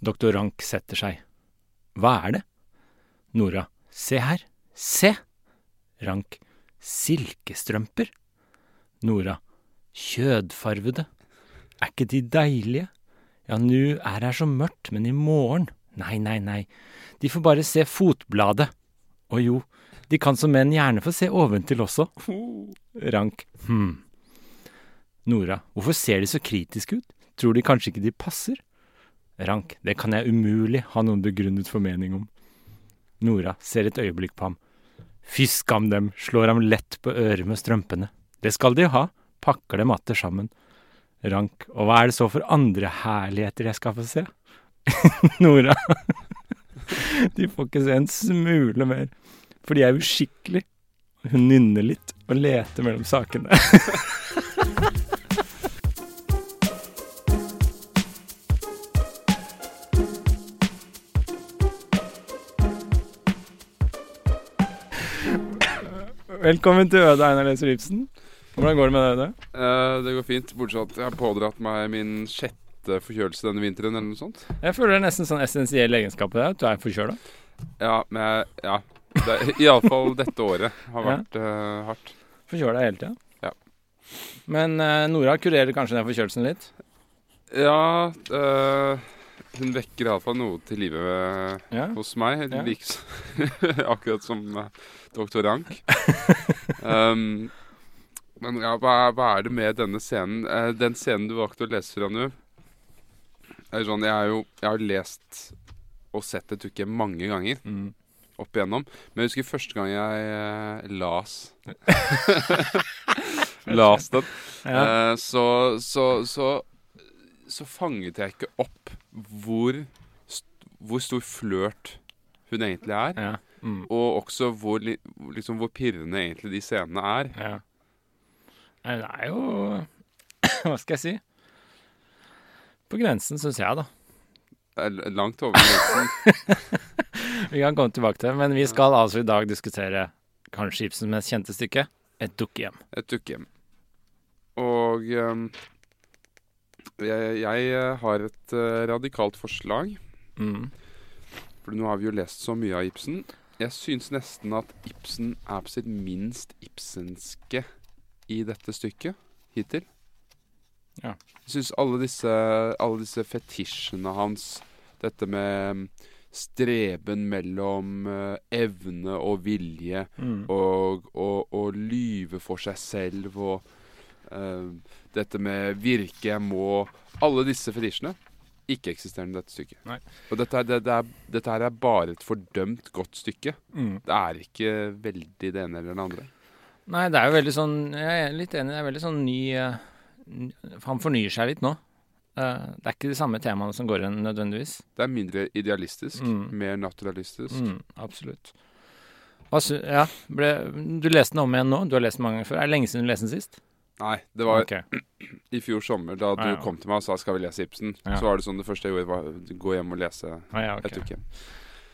Doktor Rank setter seg. Hva er det? Nora. Se her. Se! Rank. Silkestrømper. Nora. Kjødfarvede. Er ikke de deilige? Ja, nu er her så mørkt, men i morgen Nei, nei, nei. De får bare se fotbladet. Og jo, de kan som menn gjerne få se oventil også. Rank. Hm. Nora. Hvorfor ser de så kritiske ut? Tror de kanskje ikke de passer? Rank. Det kan jeg umulig ha noen begrunnet formening om. Nora ser et øyeblikk på ham. Fy skam dem, slår ham lett på øret med strømpene. Det skal de ha, pakker dem atter sammen. Rank. Og hva er det så for andre herligheter jeg skal få se? Nora. De får ikke se en smule mer. For de er uskikkelige. Hun nynner litt og leter mellom sakene. Velkommen til Øde Einar Leser Ibsen. Hvordan går det med deg, Øde? Eh, det går fint, bortsett fra at jeg har pådratt meg min sjette forkjølelse denne vinteren, eller noe sånt. Jeg føler det er nesten sånn essensiell egenskap deg at du er forkjøla. Ja, men jeg, ja. Det, Iallfall dette året har Ja. vært eh, hardt. Forkjøla hele tida. Ja. Men eh, Nora kurerer kanskje den forkjølelsen litt? Ja, eh, hun vekker iallfall noe til live Ja. hos meg. Ja. Like, akkurat som eh, doktor Rank. um, men ja, hva, hva er det med denne scenen? Uh, den scenen du valgte å lese fra nå er sånn, Jeg jeg har lest og sett det stykke mange ganger. Mm. opp igjennom. Men jeg husker første gang jeg uh, las Las den. Ja. Uh, så, så, så, så fanget jeg ikke opp hvor, st hvor stor flørt hun egentlig er. ja. Mm. Og også hvor, li liksom, hvor pirrende egentlig de scenene er. ja. Nei, Det er jo Hva skal jeg si? På grensen, syns jeg, da. Langt over grensen. Vi kan komme tilbake til det, men vi skal altså i dag diskutere kanskje Ibsens mest kjente stykke, Et dukkehjem. Et dukkehjem. Og ehm, jeg, jeg eh, har et eh, radikalt forslag. Mm. For nå har vi jo lest så mye av Ibsen. Jeg syns nesten at Ibsen er på sitt minst ibsenske i dette stykket hittil. Ja. Jeg syns alle alle disse fetisjene hans, dette med streben mellom eh, evne og vilje, Mm. og, og lyve for seg selv, og eh, dette med virke må Alle disse fetisjene ikke-eksisterende i dette stykket. Nei. Og dette, er- det, det er, dette her er bare et fordømt godt stykke. Mm. Det er ikke veldig det ene eller det andre. Nei, det er jo veldig sånn Jeg er litt enig, det er veldig sånn ny uh, Han fornyer seg litt nå. Uh, det er ikke de samme temaene som går igjen nødvendigvis. Det er mindre idealistisk, Mm. mer naturalistisk. Mm, absolutt. Altså, ja, ble, du leste den om igjen nå? Du har lest den mange ganger før. Er det lenge siden du leste den sist? Nei, det var okay. i fjor sommer da du Ah, ja. kom til meg og sa 'skal vi lese Ibsen', Ja. så var det sånn det første jeg gjorde, var å gå hjem og lese Ah, ja, ok. et uke.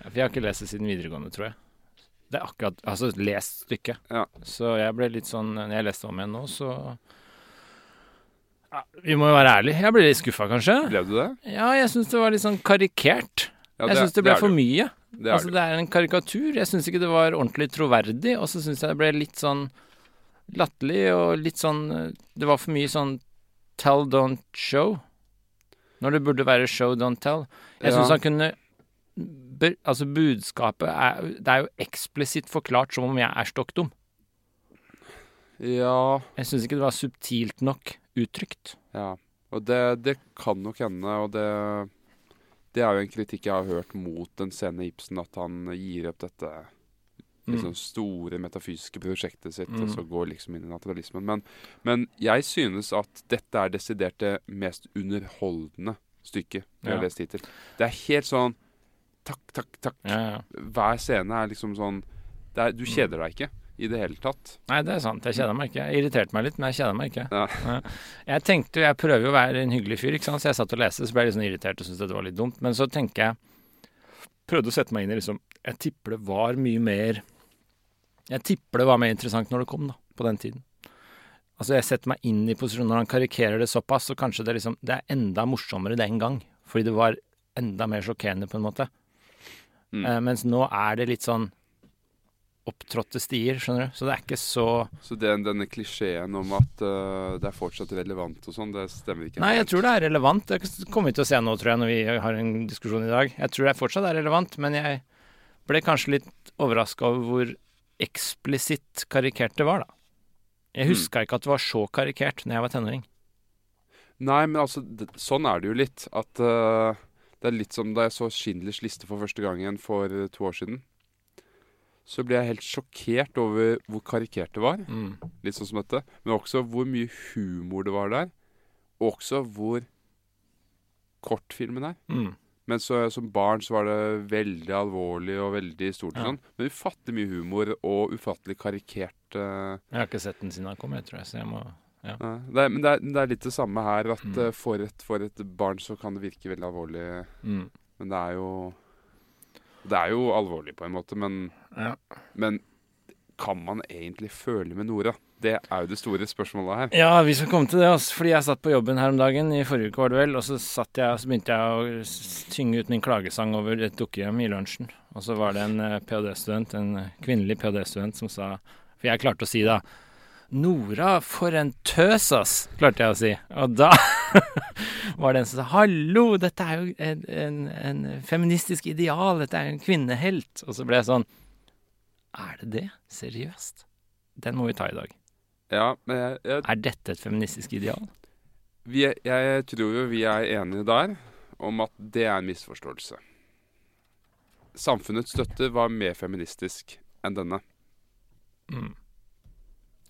For jeg har ikke lest det siden videregående, tror jeg. Det er akkurat Altså, lest stykket. Ja. Så jeg ble litt sånn Når jeg leste om igjen nå, så ja, Vi må jo være ærlige. Jeg ble litt skuffa, kanskje. Ble du det? Ja, jeg syns det var litt sånn karikert. Ja, jeg syns det ble det for du. mye. Det altså, det er en karikatur. Jeg syns ikke det var ordentlig troverdig, og så syns jeg det ble litt sånn latterlig og litt sånn Det var for mye sånn tell, don't show. Når det burde være show, don't tell. Jeg Ja. syns han kunne Altså, budskapet er Det er jo eksplisitt forklart som om jeg er stokk dum. Ja, Jeg syns ikke det var subtilt nok uttrykt. ja. Og det, det kan nok hende, og det Det er jo en kritikk jeg har hørt mot den scene Ibsen, at han gir opp dette liksom store metafysiske prosjektet sitt, og Mm. så går liksom inn i naturalismen. Men, men jeg synes at dette er desidert det mest underholdende stykket vi har lest hittil. Det er helt sånn takk, takk, takk. Ja, ja. Hver scene er liksom sånn er, Du kjeder deg ikke i det hele tatt. Nei, det er sant. Jeg kjeder meg ikke. Jeg irriterte meg litt, men jeg kjeder meg ikke. Ja. Ja. Jeg tenkte, jeg prøver jo å være en hyggelig fyr, ikke sant? så jeg satt og leste, så ble jeg litt sånn irritert og syntes det var litt dumt. Men så tenker jeg Prøvde å sette meg inn i liksom Jeg tipper det var mye mer Jeg tipper det var mer interessant når det kom, da, på den tiden. Altså, jeg setter meg inn i posisjonen når han karikerer det såpass, så kanskje det liksom Det er enda morsommere den gang. Fordi det var enda mer sjokkerende, på en måte. Mm. Eh, mens nå er det litt sånn opptrådte stier, skjønner du. Så det er ikke så Så den, denne klisjeen om at uh, det er fortsatt relevant og sånn, det stemmer ikke? Nei, jeg tror det er relevant. Det kommer vi til å se nå, tror jeg, når vi har en diskusjon i dag. Jeg tror det fortsatt er relevant, men jeg ble kanskje litt overraska over hvor eksplisitt karikert det var, da. Jeg Mm. ikke at det var så karikert når jeg var tenåring. Nei, men altså, sånn er det jo litt. At uh, det er litt som da jeg så Schindlers liste for første gang igjen for øh, to år siden. Så ble jeg helt sjokkert over hvor karikert det var. Mm. Litt sånn som dette. Men også hvor mye humor det var der. Og også hvor kort filmen er. Mm. Men så, som barn så var det veldig alvorlig og veldig stort. Ja. sånn. Men ufattelig mye humor og ufattelig karikert. Uh, Jeg har ikke sett den siden den kom, jeg tror jeg, så jeg må Ja, det er, men det er, det er litt det samme her. At Mm. eh, for, et, for et barn så kan det virke veldig alvorlig. mm. Men det er jo Det er jo alvorlig på en måte, men, Ja. men kan man egentlig føle med Nora? Det er jo det store spørsmålet her. Ja, vi skal komme til det, Også, fordi jeg satt på jobben her om dagen, i forrige uke var det vel, og så jeg, så begynte jeg å synge ut min klagesang over et dukkehjem i lunsjen. Og så var det en eh, ph.d.-student, en eh, kvinnelig ph.d.-student, som sa For jeg klarte å si da Nora, for en tøs, ass! Klarte jeg å si. Og da var det en som sa Hallo, dette er jo en, en, en feministisk ideal, dette er jo en kvinnehelt. Og så ble jeg sånn Er det det? Seriøst? Den må vi ta i dag. Ja, men jeg, jeg, Er dette et feministisk ideal? vi, er- jeg tror jo vi er enige der om at det er en misforståelse. Samfunnets støtte var mer feministisk enn denne. Mm.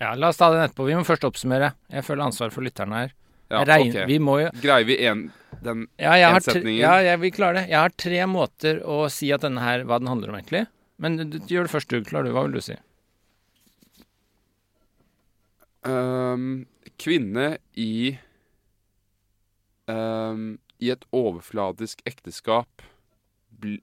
Ja, la oss ta den etterpå. Vi må først oppsummere. Jeg føler ansvar for lytterne her. Ja, regner, okay. Vi må jo Greier vi en, den Ja, jeg har tre, ja jeg, vi klarer det. Jeg har tre måter å si at denne her, hva den handler om, egentlig. Men du, gjør det først du, klarer du. Hva vil du si? Ehm, kvinne i um, I et overfladisk ekteskap bl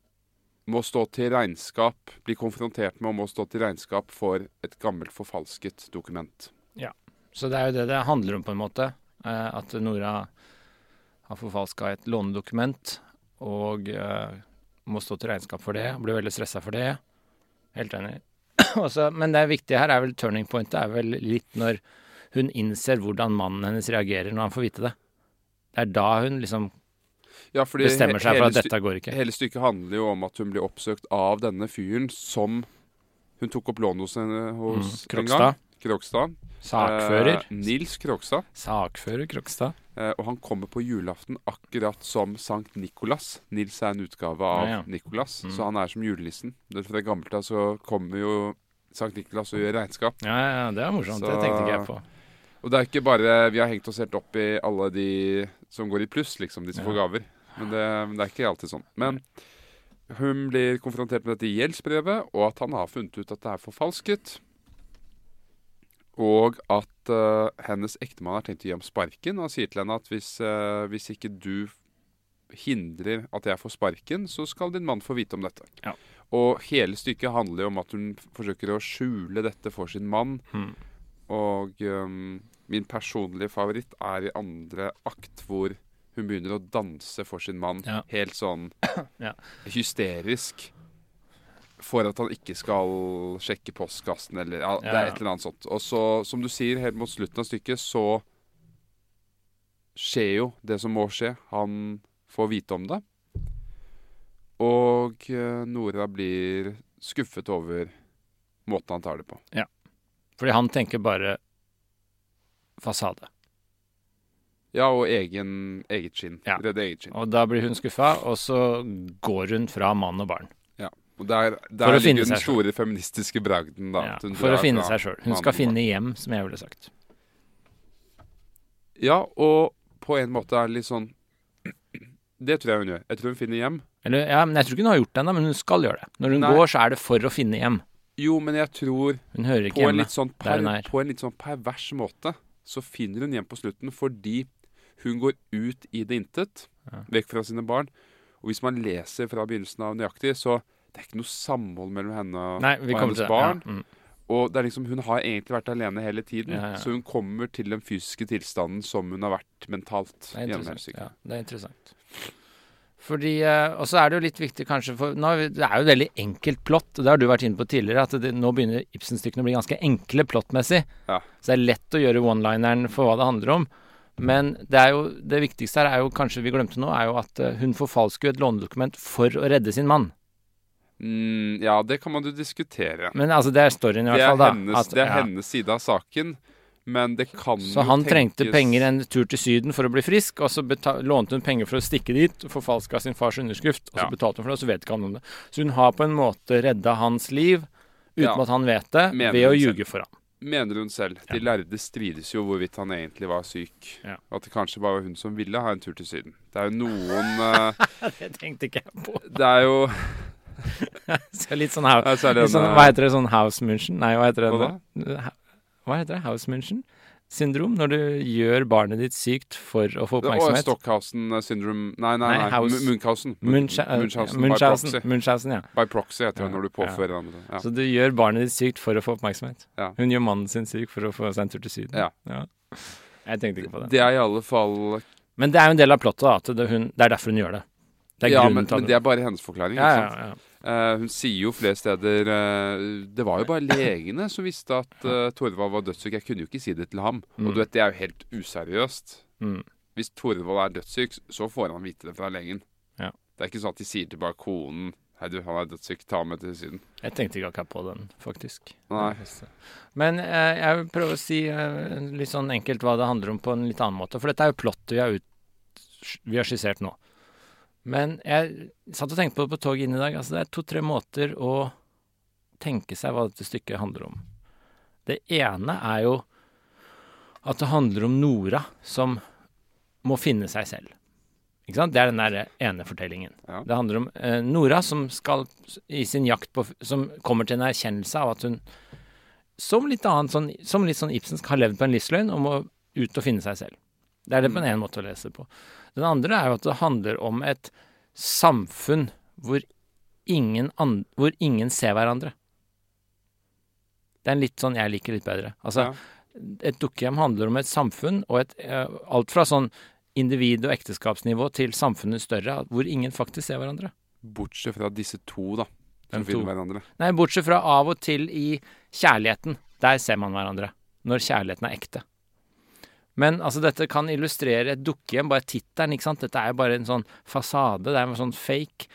må stå til regnskap, bli konfrontert med og må stå til regnskap for et gammelt, forfalsket dokument. Ja. Så det er jo det det handler om, på en måte. Eh, at Nora har forfalska et lånedokument og eh, må stå til regnskap for det. Blir veldig stressa for det. Helt enig. Også, men det viktige her er vel turning pointet er vel litt når hun innser hvordan mannen hennes reagerer når han får vite det. Det er da hun liksom Ja, bestemmer seg for at dette går ikke. Hele stykket handler jo om at hun blir oppsøkt av denne fyren som hun tok opp lån hos, henne, Mm. en gang. Krokstad. Sakfører. Eh, Nils Krokstad. Sakfører Krokstad. Eh, og han kommer på julaften akkurat som Sankt Nikolas. Nils er en utgave av Ja, ja. Nikolas, Mm. så han er som julenissen. Det- Fra gammelt av så kommer jo Sankt Nikolas og gjør regnskap. Ja, ja, det er morsomt. Så- Det tenkte ikke jeg på. Og det er ikke bare Vi har hengt oss helt opp i alle de som går i pluss, liksom, de som Ja. får gaver. Men det, men det er ikke alltid sånn. Men hun blir konfrontert med dette gjeldsbrevet, og at han har funnet ut at det er forfalsket. Og at uh, hennes ektemann har tenkt å gi ham sparken. Og han sier til henne at hvis, uh, hvis ikke du hindrer at jeg får sparken, så skal din mann få vite om dette. Ja. Og hele stykket handler jo om at hun forsøker å skjule dette for sin mann. Hmm. Og um, min personlige favoritt er i andre akt, hvor hun begynner å danse for sin mann. Ja. Helt sånn Ja. hysterisk. For at han ikke skal sjekke postkassen, eller ja, Det er et eller annet sånt. Og så, som du sier, helt mot slutten av stykket, så skjer jo det som må skje. Han får vite om det. Og eh, Nora blir skuffet over måten han tar det på. Ja. Fordi han tenker bare fasade. Ja, og egen, eget skinn. Ja. Redde eget skinn. Og da blir hun skuffa, og så går hun fra mann og barn. Og der, der ligger den store selv. feministiske bragden, da. Ja, for å finne seg sjøl. Hun skal finne hjem, som jeg ville sagt. Ja, og på en måte er det litt sånn Det tror jeg hun gjør. Jeg tror hun finner hjem. Eller, ja, men Jeg tror ikke hun har gjort det ennå, men hun skal gjøre det. Når hun Nei. går, så er det for å finne hjem. Jo, men jeg tror Hun hører ikke på en, hjemme. litt sånn per, er. på en litt sånn pervers måte så finner hun hjem på slutten fordi hun går ut i det intet, Ja. vekk fra sine barn. Og hvis man leser fra begynnelsen av nøyaktig, så det er ikke noe samhold mellom henne og, Nei, og hennes barn. Ja, mm. Og det er liksom, hun har egentlig vært alene hele tiden, Ja, ja. så hun kommer til den fysiske tilstanden som hun har vært mentalt. Det er interessant. Ja, det er interessant. Fordi, eh, Og så er det jo litt viktig kanskje for nå, Det er jo et veldig enkelt plott, og det har du vært inne på tidligere, at det, nå begynner Ibsen-stykkene å bli ganske enkle plottmessig. Ja. Så det er lett å gjøre one-lineren for hva det handler om. Men det er jo det viktigste her er jo kanskje vi glemte nå, er jo at eh, hun forfalsker jo et lånedokument for å redde sin mann. Mm, ja, det kan man jo diskutere. Men altså, det er storyen i hvert er, fall, da. hennes, At- det er ja. hennes side av saken, men det kan Så jo han trengte penger en tur til Syden for å bli frisk, og så lånte hun penger for å stikke dit, forfalska sin fars underskrift, og så Ja. betalte hun for det, og så vet ikke han om det. Så hun har på en måte redda hans liv, uten Ja. at han vet det, Mener ved å ljuge for ham. Mener hun selv. De lærde strides jo hvorvidt han egentlig var syk. Ja. At det kanskje bare var hun som ville ha en tur til Syden. Det er jo noen uh, Det tenkte ikke jeg på. Det er jo Så litt sånn, litt sånn Hva heter det? Sånn House Munchen? Nei, hva heter det? Hva? Hva heter det? House Munchen? Syndrom? Når du gjør barnet ditt sykt for å få oppmerksomhet? Stockhausen syndrom Nei, nei, Nei, nei. Munchhausen. Munchhausen. Munchausen, ja. By proxy heter det Ja, når du påfører andre. Ja. Så du gjør barnet ditt sykt for å få oppmerksomhet. Ja. Hun gjør mannen sin syk for å få seg en tur til Syden. Ja. Jeg tenkte ikke på det. Det er i alle fall Men det er jo en del av plottet, da. At det, hun, det er derfor hun gjør det. Det er Ja, men, men det er bare hennes forklaring. ja, ja, ja. Eh, hun sier jo flere steder uh, Det var jo bare legene som visste at uh, Torvald var dødssyk. Jeg kunne jo ikke si det til ham. Mm. Og du vet, det er jo helt useriøst. Mm. Hvis Torvald er dødssyk, så får han vite det fra legen. Ja. Det er ikke sånn at de sier til bare konen Hei, du, han er dødssyk. Ta ham med til Syden. Jeg tenkte ikke akkurat på den, faktisk. Nei. Men eh, jeg vil prøve å si eh, litt sånn enkelt hva det handler om på en litt annen måte. For dette er jo plottet vi vi har skissert nå. Men jeg satt og tenkte på det på toget inn i dag. Altså det er to-tre måter å tenke seg hva dette stykket handler om. Det ene er jo at det handler om Nora som må finne seg selv. Ikke sant? Det er den der ene fortellingen. Ja. Det handler om eh, Nora som skal i sin jakt på Som kommer til en erkjennelse av at hun som litt annet sånn, som litt sånn Ibsensk har levd på en livsløgn og må ut og finne seg selv. Det er det på en måte å lese på. Den andre er jo at det handler om et samfunn hvor ingen, an, hvor ingen ser hverandre. Det er en litt sånn jeg liker litt bedre. Altså, Ja. et dukkehjem handler om et samfunn, og et, alt fra sånn individ- og ekteskapsnivå til samfunnet større, hvor ingen faktisk ser hverandre. Bortsett fra disse to, da. Som finner hverandre. Nei, bortsett fra av og til i kjærligheten. Der ser man hverandre. Når kjærligheten er ekte. Men altså, dette kan illustrere et dukkehjem, bare tittelen, ikke sant. Dette er jo bare en sånn fasade, det er en sånn fake.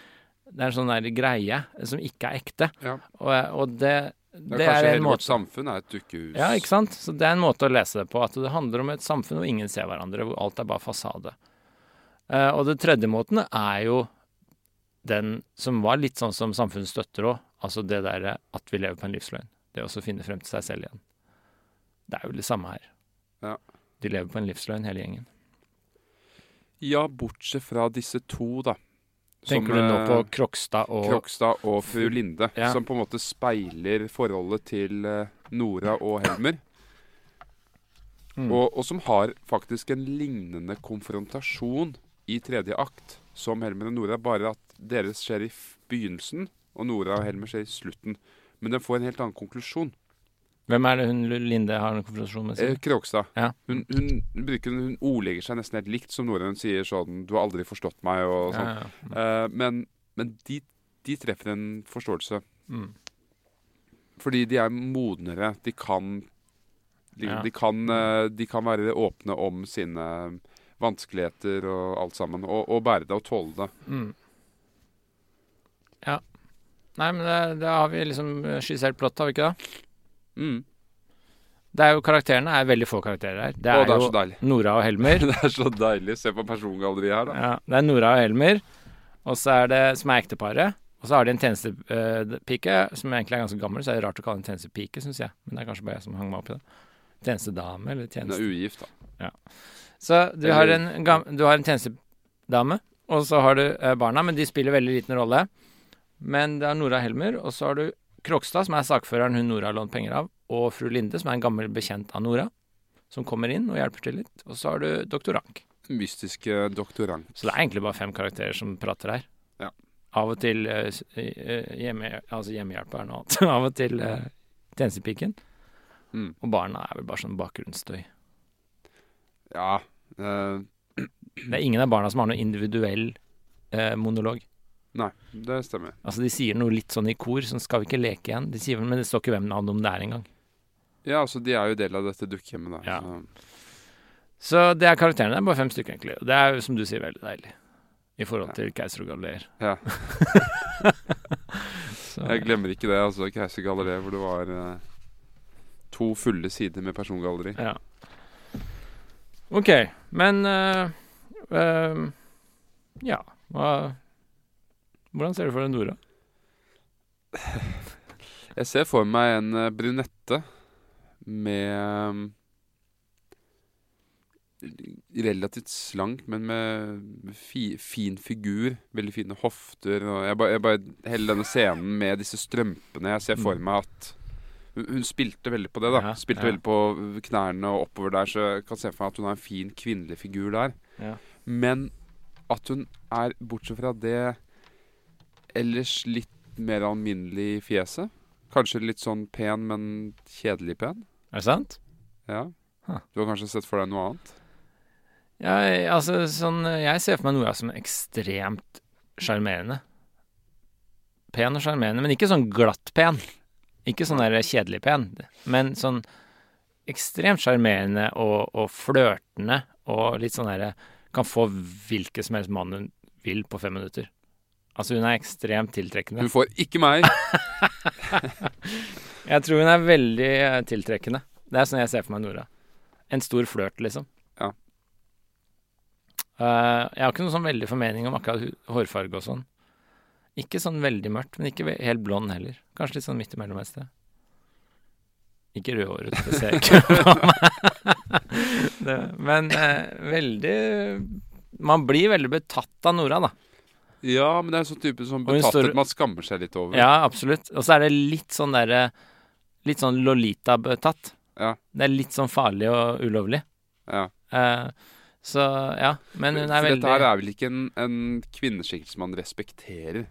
Det er en sånn der greie som ikke er ekte. Ja. Og, og det, Det det er kanskje er en hele vårt samfunn er et dukkehus. Ja, ikke sant? Så det er en måte å lese det på. At det handler om et samfunn hvor ingen ser hverandre, hvor alt er bare fasade. Uh, og det tredje måten er jo den som var litt sånn som samfunnet støtter òg. Altså det derre at vi lever på en livsløgn. Det å finne frem til seg selv igjen. Det er jo det samme her. De lever på en livsløgn, hele gjengen. Ja, bortsett fra disse to, da. Som, Tenker du nå på eh, Krokstad og Krokstad og fru Linde, Ja. som på en måte speiler forholdet til eh, Nora og Helmer. Mm. Og, og som har faktisk en lignende konfrontasjon i tredje akt som Helmer og Nora, bare at deres skjer i begynnelsen, og Nora og Helmer skjer i slutten. Men den får en helt annen konklusjon. Hvem er det hun Linde har en konfrontasjon med? Eh, sin? Krokstad. Ja. Hun, hun, bruker, hun ordlegger seg nesten helt likt som Nora. Hun sier sånn 'Du har aldri forstått meg', og sånn. Ja, ja. Eh, men men de, de treffer en forståelse. Mm. Fordi de er modnere. De kan de, de, kan, eh, de kan være åpne om sine vanskeligheter og alt sammen. Og, og bære det og tåle det. Mm. Ja. Nei, men det, det har vi liksom skissert plott, har vi ikke det? Mm. Det er jo Karakterene er veldig få karakterer her. Det Å, er, det er så jo deilig. Nora og Helmer. det er så deilig. Se på persongalleriet her, da. Ja, det er Nora og Helmer. Og så er det som er ekteparet. Og så har de en tjenestepike som egentlig er ganske gammel, så er det rart å kalle en tjenestepike, syns jeg. Men det er kanskje bare jeg som hang meg opp i det. Tjenestedame, eller Hun er ugift, da. Så du har, en, du har en tjenestedame, og så har du eh, barna, men de spiller veldig liten rolle. Men det er Nora Helmer, og så har du Krokstad, som er sakføreren hun Nora har lånt penger av, og fru Linde, som er en gammel bekjent av Nora, som kommer inn og hjelper til litt. Og så har du doktor Rank. Mystiske doktorant. Så det er egentlig bare fem karakterer som prater her. Ja. Av og til uh, eh, hjemme, altså hjemmehjelp er noe annet. av og til uh, tjenestepiken. Mm. Og barna er vel bare sånn bakgrunnsstøy. Ja. Uh... Det er ingen av barna som har noe individuell eh, monolog. Nei, det stemmer. Altså De sier noe litt sånn i kor, sånn skal vi ikke leke igjen? De sier, Men det står ikke hvem navnet om det er engang. Ja, altså de er jo del av dette dukkehjemmet, da. Ja. Så, Så det er karakterene. Det er bare fem stykker, egentlig. Og det er jo, som du sier, veldig deilig. I forhold Ja. til Keiser og Galileer. ja. Jeg glemmer ikke det. altså Keiser Galileer, hvor det var eh, to fulle sider med persongalleri. Ja. OK. Men uh, uh, Ja. Hva Hvordan ser du for deg Nora? Jeg ser for meg en eh, brunette med eh, relativt slank, men med fi, fin figur. Veldig fine hofter. Og jeg bare, jeg bare Hele denne scenen med disse strømpene Jeg ser for Mm. meg at hun, hun spilte veldig på det. da Ja, Spilte ja. veldig på knærne og oppover der, så jeg kan se for meg at hun har en fin kvinnelig figur der. Ja. Men at hun er, bortsett fra det, ellers litt mer alminnelig i fjeset. Kanskje litt sånn pen, men kjedelig pen. Er det sant? Ja. Du har kanskje sett for deg noe annet? Ja, altså sånn Jeg ser for meg Nora som ekstremt sjarmerende. Pen og sjarmerende, men ikke sånn glatt pen. Ikke sånn der kjedelig pen, men sånn ekstremt sjarmerende og, og flørtende og litt sånn derre Kan få hvilken som helst mann hun vil på fem minutter. Altså, hun er ekstremt tiltrekkende. Hun får ikke meg! Jeg tror hun er veldig eh, tiltrekkende. Det er sånn jeg ser for meg Nora. En stor flørt, liksom. Ja. Uh, jeg har ikke noen sånn veldig formening om akkurat hårfarge og sånn. Ikke sånn veldig mørkt, men ikke helt blond heller. Kanskje litt sånn midt imellom et sted. Ikke rødhåret, det ser jeg ikke på meg. men uh, veldig Man blir veldig betatt av Nora, da. Ja, men det er en sånn type som betatt står- man skammer seg litt over. Ja, absolutt. Og så er det litt sånn derre Litt sånn Lolita-betatt. Ja. Det er litt sånn farlig og ulovlig. Ja. Eh, så ja. Men hun er For veldig dette her er vel ikke en, en kvinneskikkelse man respekterer.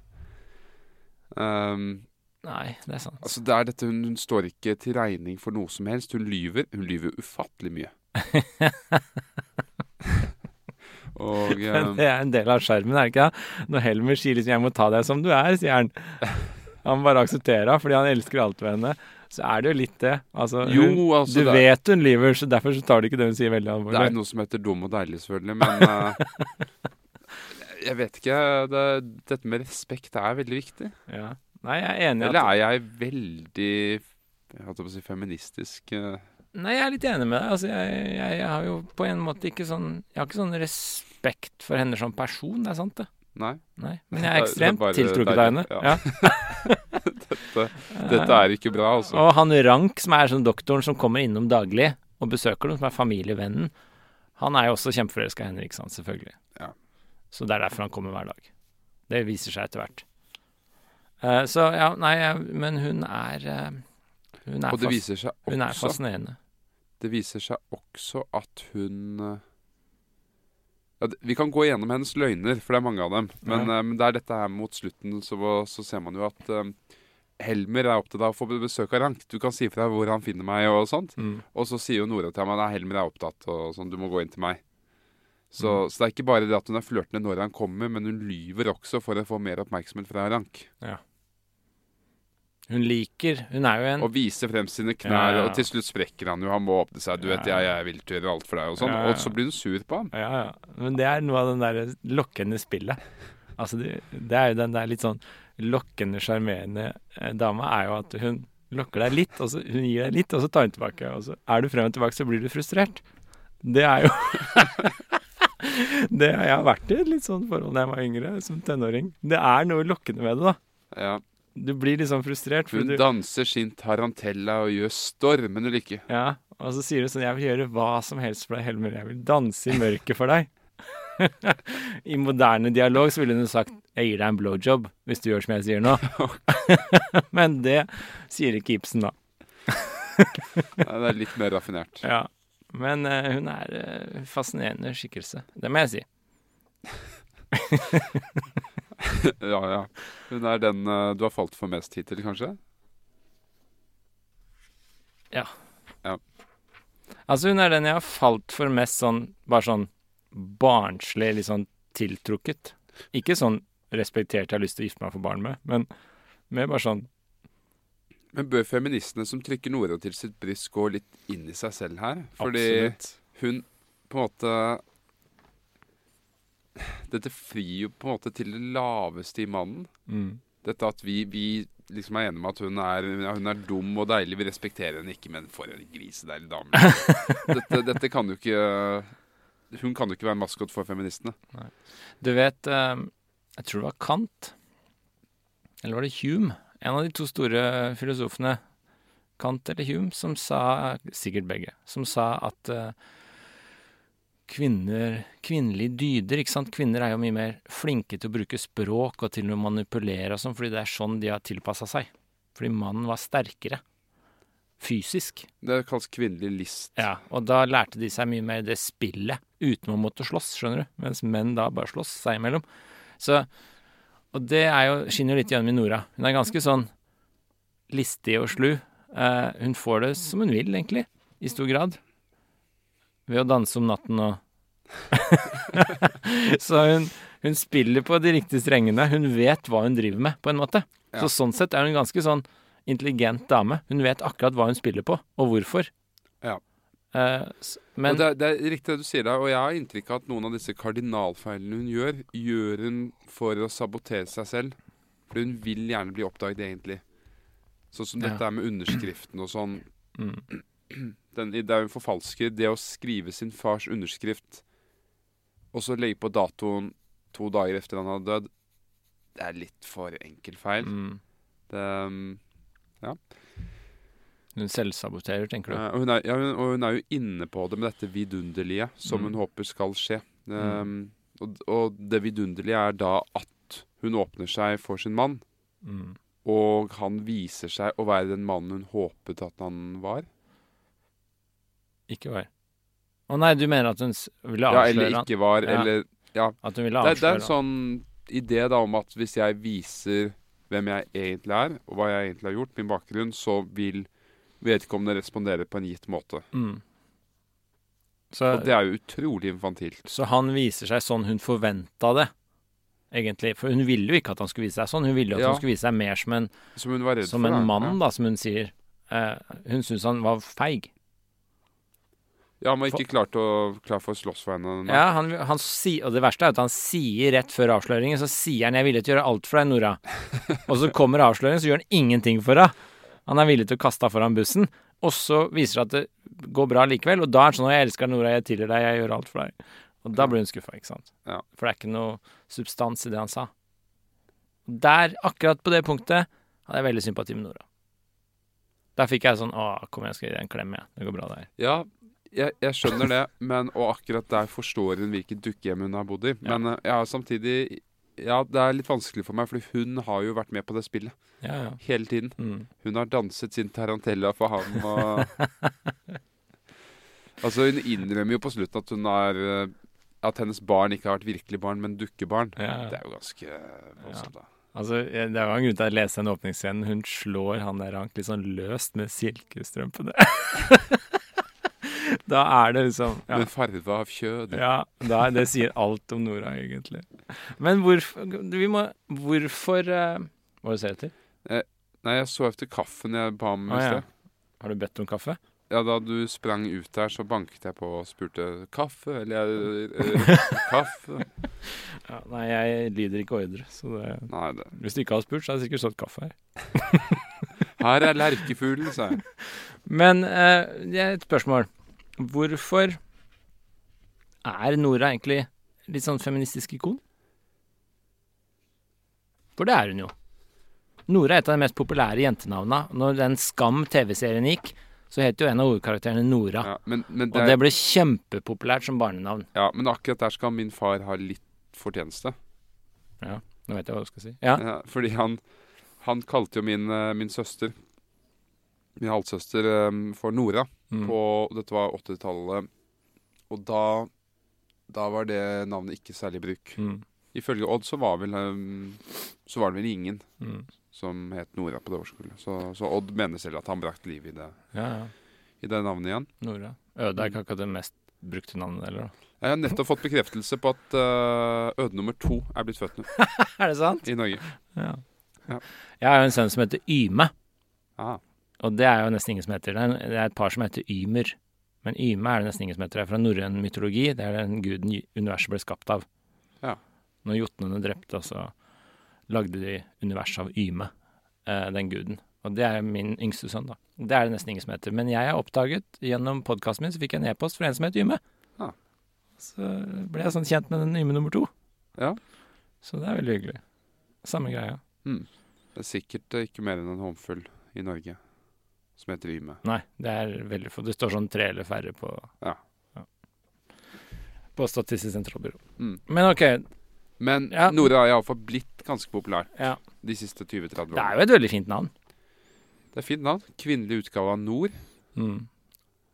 Um, Nei, det er sant. altså det er dette, hun, hun står ikke til regning for noe som helst. Hun lyver. Hun lyver ufattelig mye. Og Men um, det er en del av sjarmen, er det ikke? det? Når Helmer sier liksom 'jeg må ta deg som du er', sier han. Han bare aksepterer henne fordi han elsker alt ved henne. Så er det jo litt det. Altså, Jo, altså, du det vet hun lyver, så derfor så tar du ikke det hun sier veldig det er noe som heter dum og deilig, selvfølgelig, men uh, Jeg vet ikke. Det, dette med respekt er veldig viktig. Ja. Nei, jeg er enig Eller at er jeg veldig Jeg holdt på å si feministisk? uh, Nei, jeg er litt enig med deg. Altså, jeg, jeg, jeg har jo på en måte ikke sånn Jeg har ikke sånn respekt for henne som person, det er sant, det. Nei. Nei. Men jeg er ekstremt er tiltrukket av henne. Ja. Ja. Dette, dette er ikke bra, altså. Og han Rank, som er sånn doktoren som kommer innom daglig og besøker dem, som er familievennen, han er jo også kjempeforelska i henne, ikke sant, selvfølgelig. Ja. Så det er derfor han kommer hver dag. Det viser seg etter hvert. Uh, så ja, nei, men hun er uh, Hun er, Og det viser seg hun er fascinerende. Det viser seg også at hun ja, Vi kan gå gjennom hennes løgner, for det er mange av dem. Men, Ja. um, det er dette her mot slutten, så, så ser man jo at um, Helmer er opptatt av å få besøk av Rank. Du kan si fra hvor han finner meg og sånt. Mm. Og så sier jo Nora til ham at Helmer er opptatt, og sånn, du må gå inn til meg. Så, Mm. så det er ikke bare det at hun er flørtende når han kommer, men hun lyver også for å få mer oppmerksomhet fra Rank. Hun liker Hun er jo en Og viser frem sine knær, Ja, ja. og til slutt sprekker han jo. Han må åpne seg. Du vet, Ja. jeg, jeg vil gjøre alt for deg, og sånn. Og så blir hun sur på ham. Ja, ja. Men det er noe av den der lokkende spillet. Altså, det, det er jo den der litt sånn lokkende, sjarmerende eh, dama er jo at hun lokker deg litt, og så hun gir deg litt, og så tar hun tilbake. Og så er du frem og tilbake, så blir du frustrert. Det er jo det, Jeg har vært i et litt sånn forhold da jeg var yngre, som tenåring. Det er noe lokkende med det, da. Ja. Du blir liksom frustrert. Hun du, danser sin tarantella og gjør stormende lykke. ja, og så sier du sånn 'Jeg vil gjøre hva som helst for deg, Helmer. Jeg vil danse i mørket for deg'. I moderne dialog så ville hun sagt 'Jeg gir deg en blowjob hvis du gjør som jeg sier nå'. Men det sier ikke Ibsen, da. Nei, det er litt mer raffinert. Ja. Men uh, hun er uh, fascinerende skikkelse. Det må jeg si. Ja, ja. Hun er den uh, du har falt for mest hittil, kanskje? Ja. ja. Altså, hun er den jeg har falt for mest sånn Bare sånn barnslig, litt sånn tiltrukket. Ikke sånn respektert, jeg har lyst til å gifte meg for barn med, men mer bare sånn Men bør feministene som trykker Nora til sitt bryst, gå litt inn i seg selv her? Fordi absolutt. hun på en måte Dette frir jo på en måte til det laveste i mannen. Mm. Dette at vi, vi liksom er enige med at hun er, hun er dum og deilig. Vi respekterer henne ikke, men for en grisedeilig dame. dette, dette kan jo ikke Hun kan jo ikke være maskot for feministene. Du vet, eh, jeg tror det var Kant, eller var det Hume? En av de to store filosofene, Kant eller Hume, som sa, sikkert begge, som sa at eh, kvinner, kvinnelige dyder, ikke sant, kvinner er jo mye mer flinke til å bruke språk og til å manipulere og sånn, fordi det er sånn de har tilpassa seg. Fordi mannen var sterkere. Fysisk. Det kalles kvinnelig list. Ja, og da lærte de seg mye mer det spillet uten å måtte slåss, skjønner du, mens menn da bare slåss seg imellom. Så, og det er jo, skinner litt gjennom i Nora. Hun er ganske sånn listig og slu. Uh, hun får det som hun vil, egentlig, i stor grad. Ved å danse om natten og Så hun, hun spiller på de riktige strengene. Hun vet hva hun driver med, på en måte. Ja. Så sånn sett er hun en ganske sånn intelligent dame. Hun vet akkurat hva hun spiller på, og hvorfor. Ja. Uh, men og det, er- det er riktig det du sier der, og jeg har inntrykk av at noen av disse kardinalfeilene hun gjør, gjør hun for å sabotere seg selv. For hun vil gjerne bli oppdaget, egentlig. Sånn som Ja. dette er med underskriften og sånn. mm, Den, det er jo en forfalsker. Det å skrive sin fars underskrift, og så legge på datoen to dager etter han hadde dødd, det er litt for enkel feil. mm. Det, Ja. Hun selvsaboterer, tenker du. Ja, og, hun er, ja, hun, og hun er jo inne på det med dette vidunderlige som Mm. hun håper skal skje. Um, og, og det vidunderlige er da at hun åpner seg for sin mann, Mm. og han viser seg å være den mannen hun håpet at han var. Ikke var. Å nei, du mener at hun ville avsløre han. Ja, eller ikke var, Ja. eller At hun ville det, han. det er en sånn idé da om at hvis jeg viser hvem jeg egentlig er, og hva jeg egentlig har gjort, min bakgrunn, så vil vedkommende respondere på en gitt måte. Mm. Så, Og det er jo utrolig infantilt. så han viser seg sånn hun forventa det, egentlig. For hun ville jo ikke at han skulle vise seg sånn. Hun ville jo at Ja. han skulle vise seg mer som en, Som som en mann, da, som hun sier. Eh, hun syntes han var feig. Ja, han var ikke klar, til å, klar for å slåss for henne. Ja, han, han si, og det verste er at han sier rett før avsløringen, så sier han 'jeg er villig til å gjøre alt for deg, Nora'. og så kommer avsløringen, så gjør han ingenting for henne. Han er villig til å kaste henne foran bussen, og så viser det at det går bra likevel. Og da er han sånn 'jeg elsker Nora, jeg tilgir deg, jeg gjør alt for deg'. Og da blir hun skuffa, ikke sant. Ja. For det er ikke noe substans i det han sa. Der, akkurat på det punktet, hadde jeg veldig sympati med Nora. Der fikk jeg sånn 'Å, kom igjen, skal jeg gi deg en klem, jeg. Det går bra, det her'. Ja, jeg, jeg skjønner det, men, og akkurat der forstår hun hvilket dukkehjem hun har bodd i. Ja. Men ja, jeg samtidig Ja, det er litt vanskelig for meg, for hun har jo vært med på det spillet Ja, ja. hele tiden. Mm. Hun har danset sin tarantella for ham og Altså, hun innrømmer jo på slutten at hun har eh, At hennes barn ikke har vært virkelig barn, men dukkebarn. Ja, ja. Det er jo ganske voldsomt, da. Altså, Det var en grunn til at jeg leste den åpningsscenen. Hun slår han der Rank litt sånn løst med silkestrømpene. da er det liksom ja, Men farve av kjød ja da, Det sier alt om Nora, egentlig. Men hvorfor Vi må Hvorfor uh, Hva var det du ser etter? Nei, jeg så etter kaffen jeg ba om i Å, ja. Har du bedt om kaffe? Ja, da du sprang ut der, så banket jeg på og spurte kaffe, eller eh, kaffe. Ja, nei, jeg lyder ikke ordre. Så det, Nei, det. hvis du ikke hadde spurt, så hadde det sikkert stått kaffe her. Her er lerkefuglen, sa jeg. Men eh, det er et spørsmål. Hvorfor er Nora egentlig litt sånn feministisk ikon? For det er hun jo. Nora er et av de mest populære jentenavna. Når den Skam TV-serien gikk, så het jo en av hovedkarakterene Nora. Ja, men, men, Og det, det ble kjempepopulært som barnenavn. ja, men akkurat der skal min far ha litt fortjeneste. Ja, Nå vet jeg hva du skal si. Ja. Ja, fordi han, han kalte jo min, eh, min søster, min halvsøster, eh, for Nora. Mm. På, dette var 80-tallet. Og da, da var det navnet ikke særlig bruk. Mm. Ifølge Odd så var, vel, eh, så var det vel ingen Mm. som het Nora på det årskullet. Så, så Odd mener selv at han brakte liv i det, Ja, ja. i det navnet igjen. Nora. Øde er ikke akkurat det mest brukte navnet heller, da. Jeg har nettopp fått bekreftelse på at uh, øde nummer to er blitt født nå Er det sant? i Norge. Ja. Ja. Jeg har jo en sønn som heter Yme, Ah, og det er jo nesten ingen som heter. Det er, det et par som heter Ymer. Men Yme er det nesten ingen som heter. Det er fra norrøn mytologi. Det er den guden universet ble skapt av. Ja. Når jotnene drepte, så lagde de universet av Yme, eh, den guden. Og det er min yngste sønn, da. Det er det nesten ingen som heter. Men jeg har oppdaget, gjennom podkasten min, så fikk jeg en e-post fra en som het Yme. Ja. Så ble jeg sånn kjent med den Yme nummer to. Ja. Så det er veldig hyggelig. Samme greia. mm. Det er sikkert eh, ikke mer enn en håndfull i Norge som heter Yme. Nei, det er veldig få. Det står sånn tre eller færre på Ja. På Statistisk sentralbyrå. Mm. Men OK, Men Ja. Nora har iallfall blitt ganske populær ja. de siste 20-30 Det er jo et veldig fint navn. Det er fint navn. Kvinnelig utgave av Nord. Mm.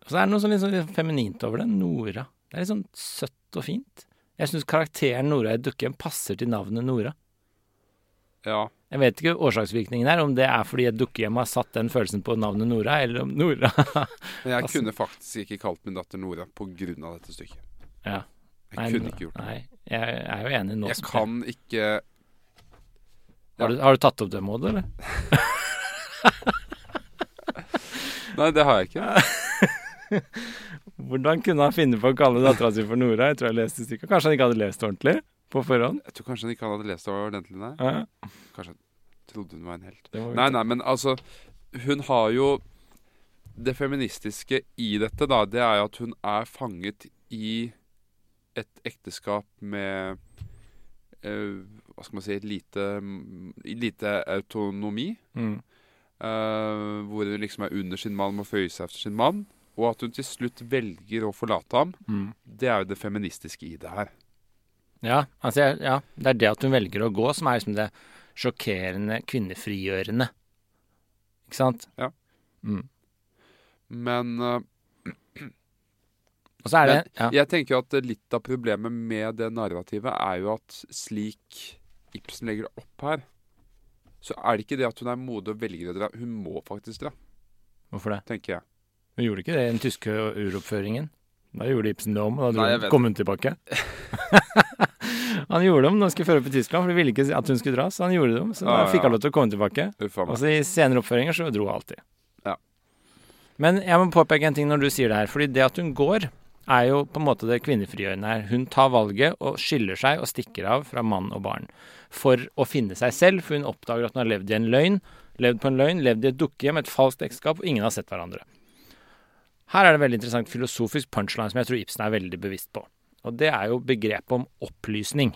Og så er det noe sånn litt, sånn feminint over det. Nora. Det er litt sånn søtt og fint. Jeg syns karakteren Nora i Dukkehjem passer til navnet Nora. Ja. Jeg vet ikke årsaksvirkningen her, om det er fordi et dukkehjem har satt den følelsen på navnet Nora, eller om Nora Men jeg kunne faktisk ikke kalt min datter Nora av dette stykket. Ja. Jeg Nei, kunne ikke gjort det. Nei, jeg er jo enig nå. Jeg kan ikke Har, du, har du tatt opp det, Maud, eller? Nei, det har jeg ikke. Hvordan kunne han finne på å kalle dattera si for Nora? Jeg tror jeg leste stykket. Kanskje han ikke hadde lest ordentlig på forhånd? Jeg tror kanskje han ikke hadde lest det ordentlig, nei. Ja, Kanskje trodde hun var en helt. Nei, nei, men altså Hun har jo Det feministiske i dette, da, det er jo at hun er fanget i et ekteskap med eh, Hva skal man si lite, lite autonomi. Mm. eh, hvor hun liksom er under sin mann, må føye seg efter sin mann. Og at hun til slutt velger å forlate ham. Mm. Det er jo det feministiske i det her. Ja, altså, ja, det er det at hun velger å gå, som er liksom det sjokkerende, kvinnefrigjørende. Ikke sant? Ja. Mm. Men uh, Og så er det ja. Jeg tenker at litt av problemet med det narrativet er jo at slik Ibsen legger det opp her, så er det ikke det at hun er modig og velger å dra. Hun må faktisk dra, Hvorfor det? tenker jeg. Hun gjorde ikke det i den tyske uroppføringen. Da gjorde Ibsen det om, og da kom hun tilbake. han gjorde om når han skulle føre i Tyskland, for de ville ikke at hun skulle dra, så han gjorde det om. Så da Ah, fikk han lov til å komme tilbake. Og så i senere oppføringer så dro hun alltid. Ja. Men jeg må påpeke en ting når du sier det her. Fordi det at hun går, er jo på en måte det kvinnefrigjørende her. Hun tar valget og skiller seg og stikker av fra mann og barn. For å finne seg selv, for hun oppdager at hun har levd i en løgn. Levd på en løgn, levd i et dukkehjem, et falskt ekteskap, og ingen har sett hverandre. Her er det veldig interessant filosofisk punchline som jeg tror Ibsen er veldig bevisst på. Og det er jo begrepet om opplysning.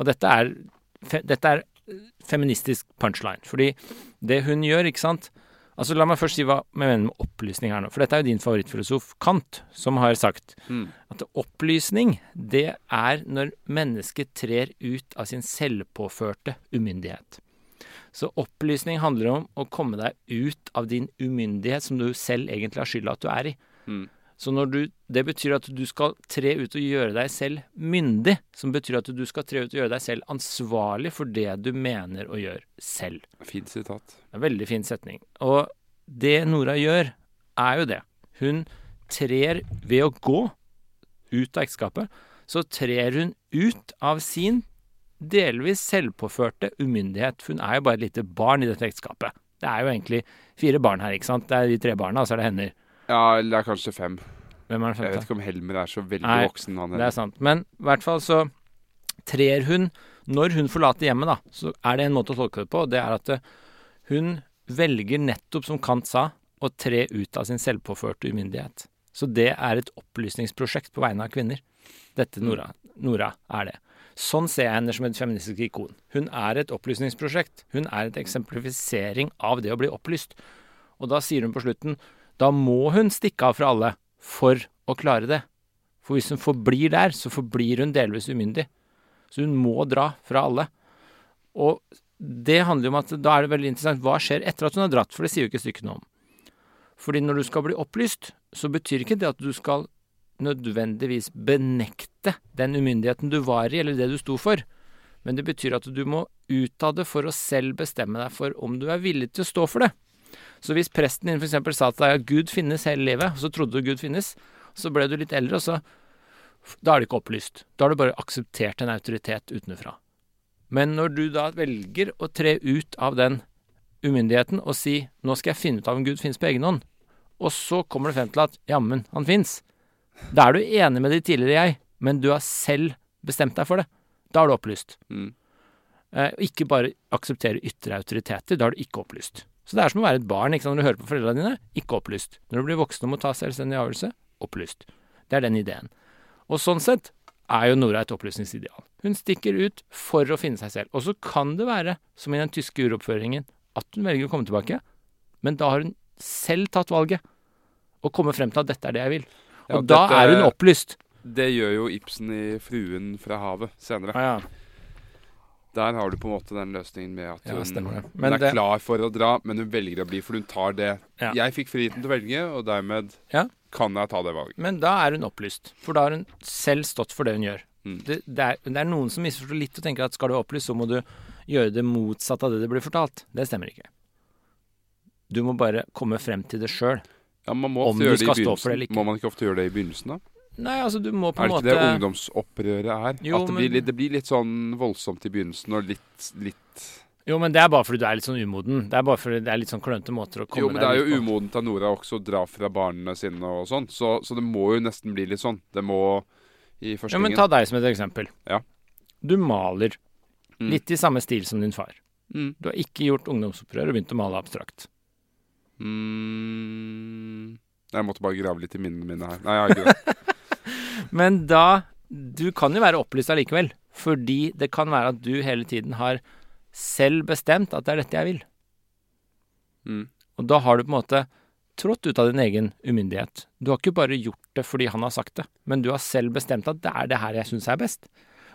Og dette er, fe, dette er feministisk punchline. Fordi det hun gjør, ikke sant Altså La meg først si hva jeg mener med opplysning her nå. For dette er jo din favorittfilosof, Kant, som har sagt Mm. at opplysning, det er når mennesket trer ut av sin selvpåførte umyndighet. Så opplysning handler om å komme deg ut av din umyndighet som du selv egentlig har skylda at du er i. Mm. Så du, det betyr at du skal tre ut og gjøre deg selv myndig, som betyr at du skal tre ut og gjøre deg selv ansvarlig for det du mener og gjør selv. Fint sitat. En veldig fin setning. Og det Nora gjør, er jo det. Hun trer ved å gå ut av ekteskapet, så trer hun ut av sin delvis selvpåførte umyndighet. For hun er jo bare et lite barn i dette ekteskapet. Det er jo egentlig fire barn her, ikke sant? Det er de tre barna, og så er det hender. Ja, eller det er kanskje fem. Hvem er den Jeg vet ikke om Helmer er så veldig Nei, voksen, han Det er sant. Men i hvert fall så trer hun Når hun forlater hjemmet, da, så er det en måte å tolke det på, det er at eh, hun velger nettopp, som Kant sa, å tre ut av sin selvpåførte umyndighet. Så det er et opplysningsprosjekt på vegne av kvinner. Dette Nora, Nora er det. Sånn ser jeg henne som et feministisk ikon. Hun er et opplysningsprosjekt. Hun er et eksemplifisering av det å bli opplyst. Og da sier hun på slutten da må hun stikke av fra alle for å klare det. For hvis hun forblir der, så forblir hun delvis umyndig. Så hun må dra fra alle. Og det handler om at da er det veldig interessant hva skjer etter at hun har dratt, for det sier jo ikke stykket noe om. Fordi når du skal bli opplyst, så betyr ikke det at du skal nødvendigvis benekte den umyndigheten du var i, eller det du sto for. Men det betyr at du må ut av det for å selv bestemme deg for om du er villig til å stå for det. Så hvis presten din f.eks. sa til deg at Gud finnes hele livet, og så trodde du Gud finnes, så ble du litt eldre, og så Da er det ikke opplyst. Da har du bare akseptert en autoritet utenfra. Men når du da velger å tre ut av den umyndigheten og si 'nå skal jeg finne ut av om Gud finnes på egen hånd', og så kommer du frem til at 'jammen, han fins', da er du enig med de tidligere jeg, men du har selv bestemt deg for det. Da er du opplyst. Mm. Eh, ikke bare akseptere ytre autoriteter. Da er du ikke opplyst. Så det er som å være et barn ikke sant? når du hører på foreldrene dine. Ikke opplyst. Når du blir voksen og må ta selvstendig avgjørelse opplyst. Det er den ideen. Og sånn sett er jo Nora et opplysningsideal. Hun stikker ut for å finne seg selv. Og så kan det være, som i den tyske uroppføringen, at hun velger å komme tilbake. Men da har hun selv tatt valget. Og kommet frem til at dette er det jeg vil. Ja, Og da dette- er hun opplyst. Det gjør jo Ibsen i 'Fruen fra havet' senere. Ah, ja. Der har du på en måte den løsningen med at hun, ja, hun er det- klar for å dra, men hun velger å bli, for hun tar det. Ja. Jeg fikk friheten til å velge, og dermed Ja. kan jeg ta det valget. Men da er hun opplyst, for da har hun selv stått for det hun gjør. Mm. Det, det, er, det er noen som misforstår litt og tenker at skal du være opplyst, så må du gjøre det motsatte av det det blir fortalt. Det stemmer ikke. Du må bare komme frem til det sjøl. Ja, man må Om ofte du gjøre det i skal stå for det eller begynnelsen. ikke. Må man ikke ofte gjøre det i begynnelsen, da? Nei, altså du må på en måte Er det ikke måte det ungdomsopprøret er? Jo, at det, men- blir litt, det blir litt sånn voldsomt i begynnelsen og litt, litt Jo, men det er bare fordi du er litt sånn umoden. Det er bare fordi det er litt sånn klønete måter å komme deg Jo, men det er jo umodent av Nora også å dra fra barna sine og sånn, så, så det må jo nesten bli litt sånn. Det må i Ja, men ta deg som et eksempel. Ja. Du maler Mm. litt i samme stil som din far. Mm. Du har ikke gjort ungdomsopprør og begynt å male abstrakt. Mm. Jeg måtte bare grave litt i minnene mine her. Nei, jeg har ikke det. Men da Du kan jo være opplyst allikevel. Fordi det kan være at du hele tiden har selv bestemt at det er dette jeg vil. Mm. Og da har du på en måte trådt ut av din egen umyndighet. Du har ikke bare gjort det fordi han har sagt det, men du har selv bestemt at det er det her jeg syns er best.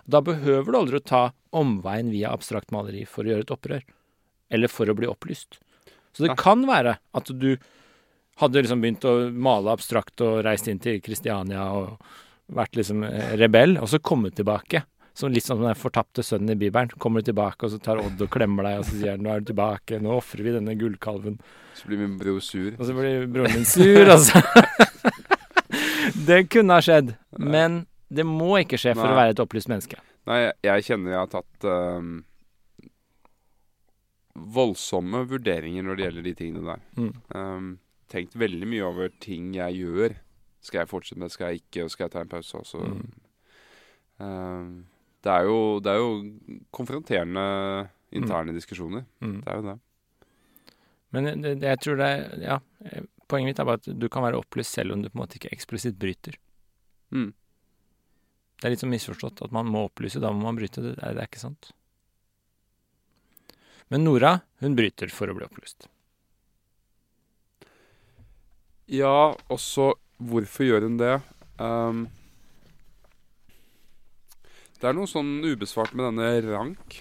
Da behøver du aldri å ta omveien via abstrakt maleri for å gjøre et opprør. Eller for å bli opplyst. Så det kan være at du hadde liksom begynt å male abstrakt og reist inn til Kristiania og vært liksom eh, rebell, og så kommet tilbake. Som litt sånn som den fortapte sønnen i Bibelen. Kommer du tilbake, og så tar Odd og klemmer deg, og så sier han 'nå er du tilbake', 'nå ofrer vi denne gullkalven'. Så blir min bror sur. Og så blir broren min sur, altså. det kunne ha skjedd, men det må ikke skje for Nei. å være et opplyst menneske. Nei, jeg, kjenner jeg har tatt ehm, voldsomme vurderinger når det gjelder de tingene der. Mm. Um, tenkt veldig mye over ting jeg gjør. Skal jeg fortsette med det, skal jeg ikke, og skal jeg ta en pause også? Mm. Ehm, det, er jo, det er jo konfronterende interne diskusjoner. Mm. Det er jo det. Men det, det, jeg tror det er Ja, eh, poenget mitt er bare at du kan være opplyst selv om du på en måte ikke eksplisitt bryter. Mm. Det er litt sånn misforstått at man må opplyse, da må man bryte. Det er, det er ikke sant. Men Nora, hun bryter for å bli opplyst. Ja, også hvorfor gjør hun det? Um, det er noe sånn ubesvart med denne Rank.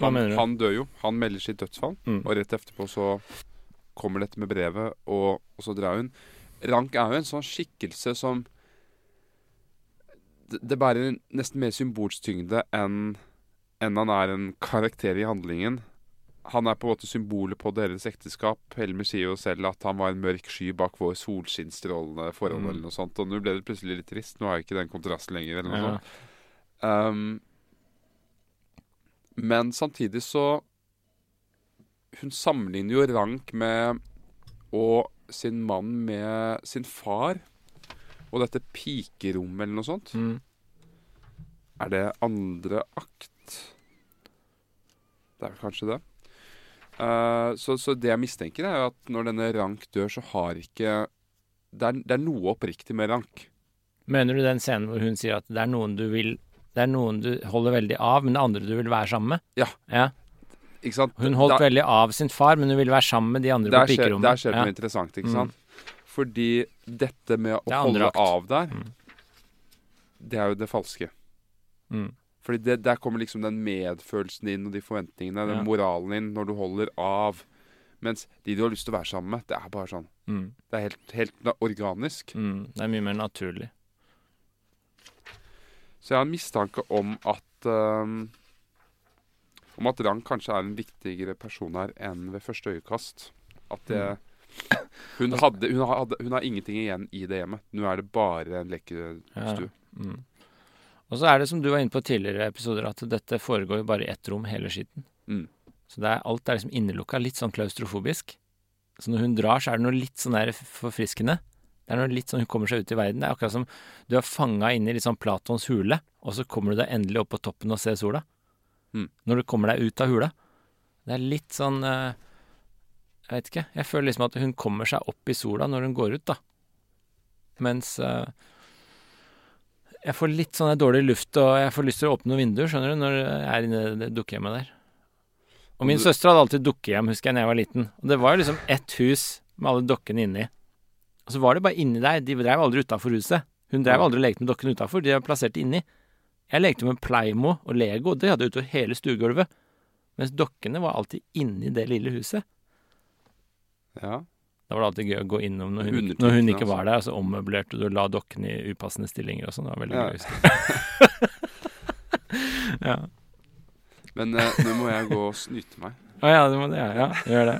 Han, han dør jo. Han melder sitt dødsfall. Mm. Og rett etterpå så kommer dette med brevet, og, og så drar hun. Rank er jo en sånn skikkelse som Det, det bærer nesten mer symbolsk tyngde enn enn han er en karakter i handlingen. Han er på en måte symbolet på deres ekteskap. Helmer sier jo selv at han var en mørk sky bak vår solskinnstrålende forhold. Mm. eller noe sånt, Og nå ble det plutselig litt trist. Nå har jeg ikke den kontrasten lenger. eller noe Ja. sånt. Um, men samtidig så Hun sammenligner jo Rank med og sin mann med sin far. Og dette pikerommet eller noe sånt. Mm. Er det andre akt? Det er vel kanskje det. Eh, så, så det jeg mistenker, er at når denne Rank dør, så har ikke Det er, det er noe oppriktig med Rank. Mener du den scenen hvor hun sier at det er noen du vil Det er noen du holder veldig av, men det andre du vil være sammen med? Ja. ja. Ikke sant? Hun holdt Da- veldig av sin far, men hun ville være sammen med de andre der på pikerommet. der skjer det ja. noe interessant, ikke Mm. sant? Fordi dette med å holde akt. av der, Mm. det er jo det falske. Mm. Fordi det, der kommer liksom den medfølelsen din og de forventningene, den Ja. moralen din, når du holder av. Mens de du har lyst til å være sammen med, det er bare sånn Mm. Det er helt, helt organisk. Mm. Det er mye mer naturlig. Så jeg har en mistanke om at um, Om at Rang kanskje er en viktigere person her enn ved første øyekast. At det Mm. Hun, hadde, hun, hadde, hun har ingenting igjen i det hjemmet. Nå er det bare en lekestue. Mm. Og så er det som du var inne på tidligere episoder, at dette foregår jo bare i ett rom, hele skitten. Mm. Så er, alt er liksom innelukka, litt sånn klaustrofobisk. Så når hun drar, så er det noe litt sånn der forfriskende. Det er noe litt sånn hun kommer seg ut i verden. Det er akkurat som du er fanga inne i litt sånn Platons hule, og så kommer du deg endelig opp på toppen og ser sola. Mm. Når du kommer deg ut av hula. Det er litt sånn eh, Jeg vet ikke. Jeg føler liksom at hun kommer seg opp i sola når hun går ut, da. Mens eh, jeg får litt sånn dårlig luft, og jeg får lyst til å åpne noen vinduer, skjønner du, når jeg er inne i det dukkehjemmet der. Og min Du- søster hadde alltid dukkehjem, husker jeg, da jeg var liten. Og det var jo liksom ett hus med alle dokkene inni. Og så var det bare inni der. De drev aldri utafor huset. Hun drev aldri og lekte med dokkene utafor. De var plassert inni. Jeg lekte med Playmo og Lego. Det hadde jeg utover hele stuegulvet. Mens dokkene var alltid inni det lille huset. Ja. Da var det alltid gøy å gå innom når hun, når hun ikke altså. var der. Og så ommøblerte du og la dokkene i upassende stillinger og sånn. Det var veldig Ja. gøy. ja. Men eh, nå må jeg gå og snyte meg. Å ja, det må det. Ja, ja gjør det.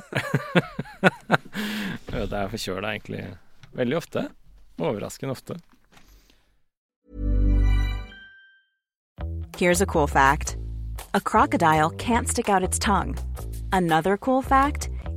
jeg vet, jeg er forkjøla egentlig veldig ofte. Overraskende ofte. Here's a cool fact a crocodile can't stick out its tongue. Another cool fact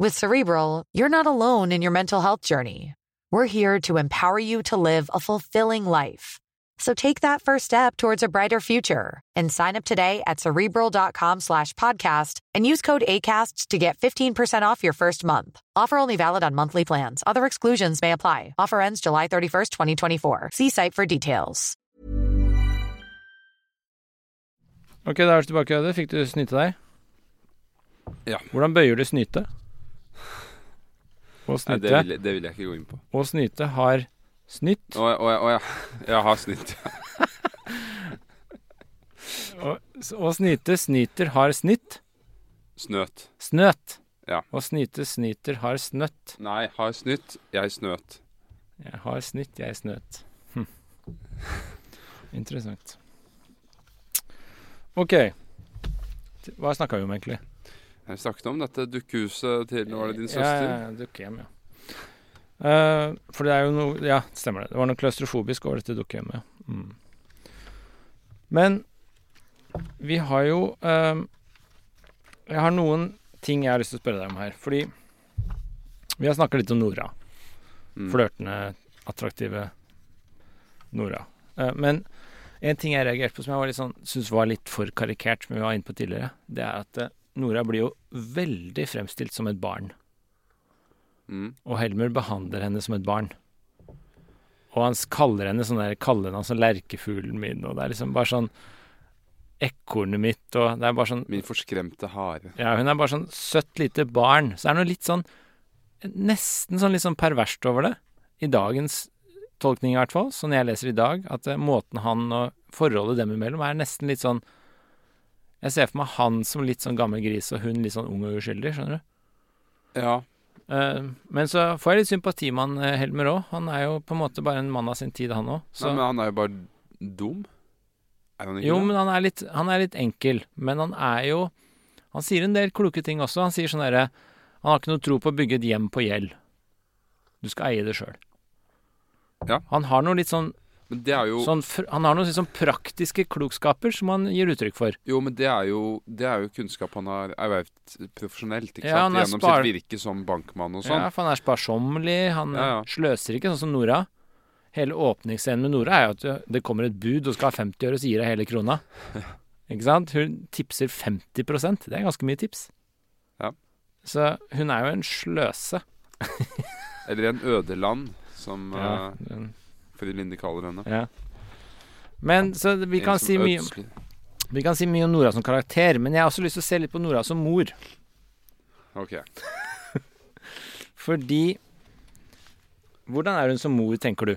With Cerebral, you're not alone in your mental health journey. We're here to empower you to live a fulfilling life. So take that first step towards a brighter future and sign up today at cerebral.com slash podcast and use code ACAST to get 15% off your first month. Offer only valid on monthly plans. Other exclusions may apply. Offer ends July 31st, 2024. See site for details. Ok, da er du tilbake, Øde. Fikk du snyte deg? Ja. Hvordan bøyer du snyte? Og Nei, det, vil, det vil jeg ikke gå inn på. og snyte har snytt. Å oh, oh, ja. Jeg har snytt. Og, og snyte snyter har snytt. Snøt. Snøt. Ja. Og snyte snyter har snøtt. Nei, har snytt. Jeg snøt. Jeg har snytt, jeg snøt. Hm. Interessant. Ok. Hva snakka vi om, egentlig? Jeg snakket om dette dukkehuset til Var det din søster? ja, dukkehjem, ja. Uh, for det er jo noe Ja, stemmer det. Det var noe klaustrofobisk over dette dukkehjemmet. Mm. Men vi har jo uh, Jeg har noen ting jeg har lyst til å spørre deg om her. Fordi vi har snakka litt om Nora. Mm. Flørtende, attraktive Nora. Uh, men en ting jeg reagerte på som jeg var litt sånn, syntes var litt for karikert, som vi var inne på tidligere, det er at Nora blir jo veldig fremstilt som et barn. Mm. Og Helmer behandler henne som et barn. Og han kaller henne sånn der Kaller henne sånn lerkefuglen min, og det er liksom bare sånn Ekornet mitt, og det er bare sånn Min forskremte hare. Ja, hun er bare sånn søtt lite barn. Så det er noe litt sånn Nesten sånn litt sånn perverst over det. I dagens tolkning, i hvert fall. Sånn jeg leser i dag. At eh, måten han og forholdet dem imellom er nesten litt sånn Jeg ser for meg han som litt sånn gammel gris, og hun litt sånn ung og uskyldig, skjønner du. Ja. Uh, men så får jeg litt sympati med han eh, Helmer òg. Han er jo på en måte bare en mann av sin tid, han òg. Men han er jo bare dum. Er han ikke Jo, det? men han er, litt, han er litt enkel. Men han er jo Han sier en del kloke ting også. Han sier sånn herre Han har ikke noe tro på å bygge et hjem på gjeld. Du skal eie det sjøl. Ja. Han har noe litt sånn, Men det er jo sånn Han har noen sånn praktiske klokskaper som han gir uttrykk for. Jo, men det er jo, det er jo kunnskap han har ervervet profesjonelt, ikke Ja, sant? Gjennom spar- sitt virke som bankmann og sånn. Ja, for han er sparsommelig. Han Ja, ja. eh, sløser ikke, sånn som Nora. Hele åpningsscenen med Nora er jo at det- kommer et bud og skal ha 50 øre, så gir hun hele krona. Ikke sant? Hun tipser 50% Det er ganske mye tips. Ja. Så hun er jo en sløse. Eller en ødeland, som Ja, den- fru Linde kaller henne. ja. Men så vi kan, si mye, vi kan si mye om Nora som karakter, men jeg har også lyst til å se litt på Nora som mor. Ok. Fordi Hvordan er hun som mor, tenker du?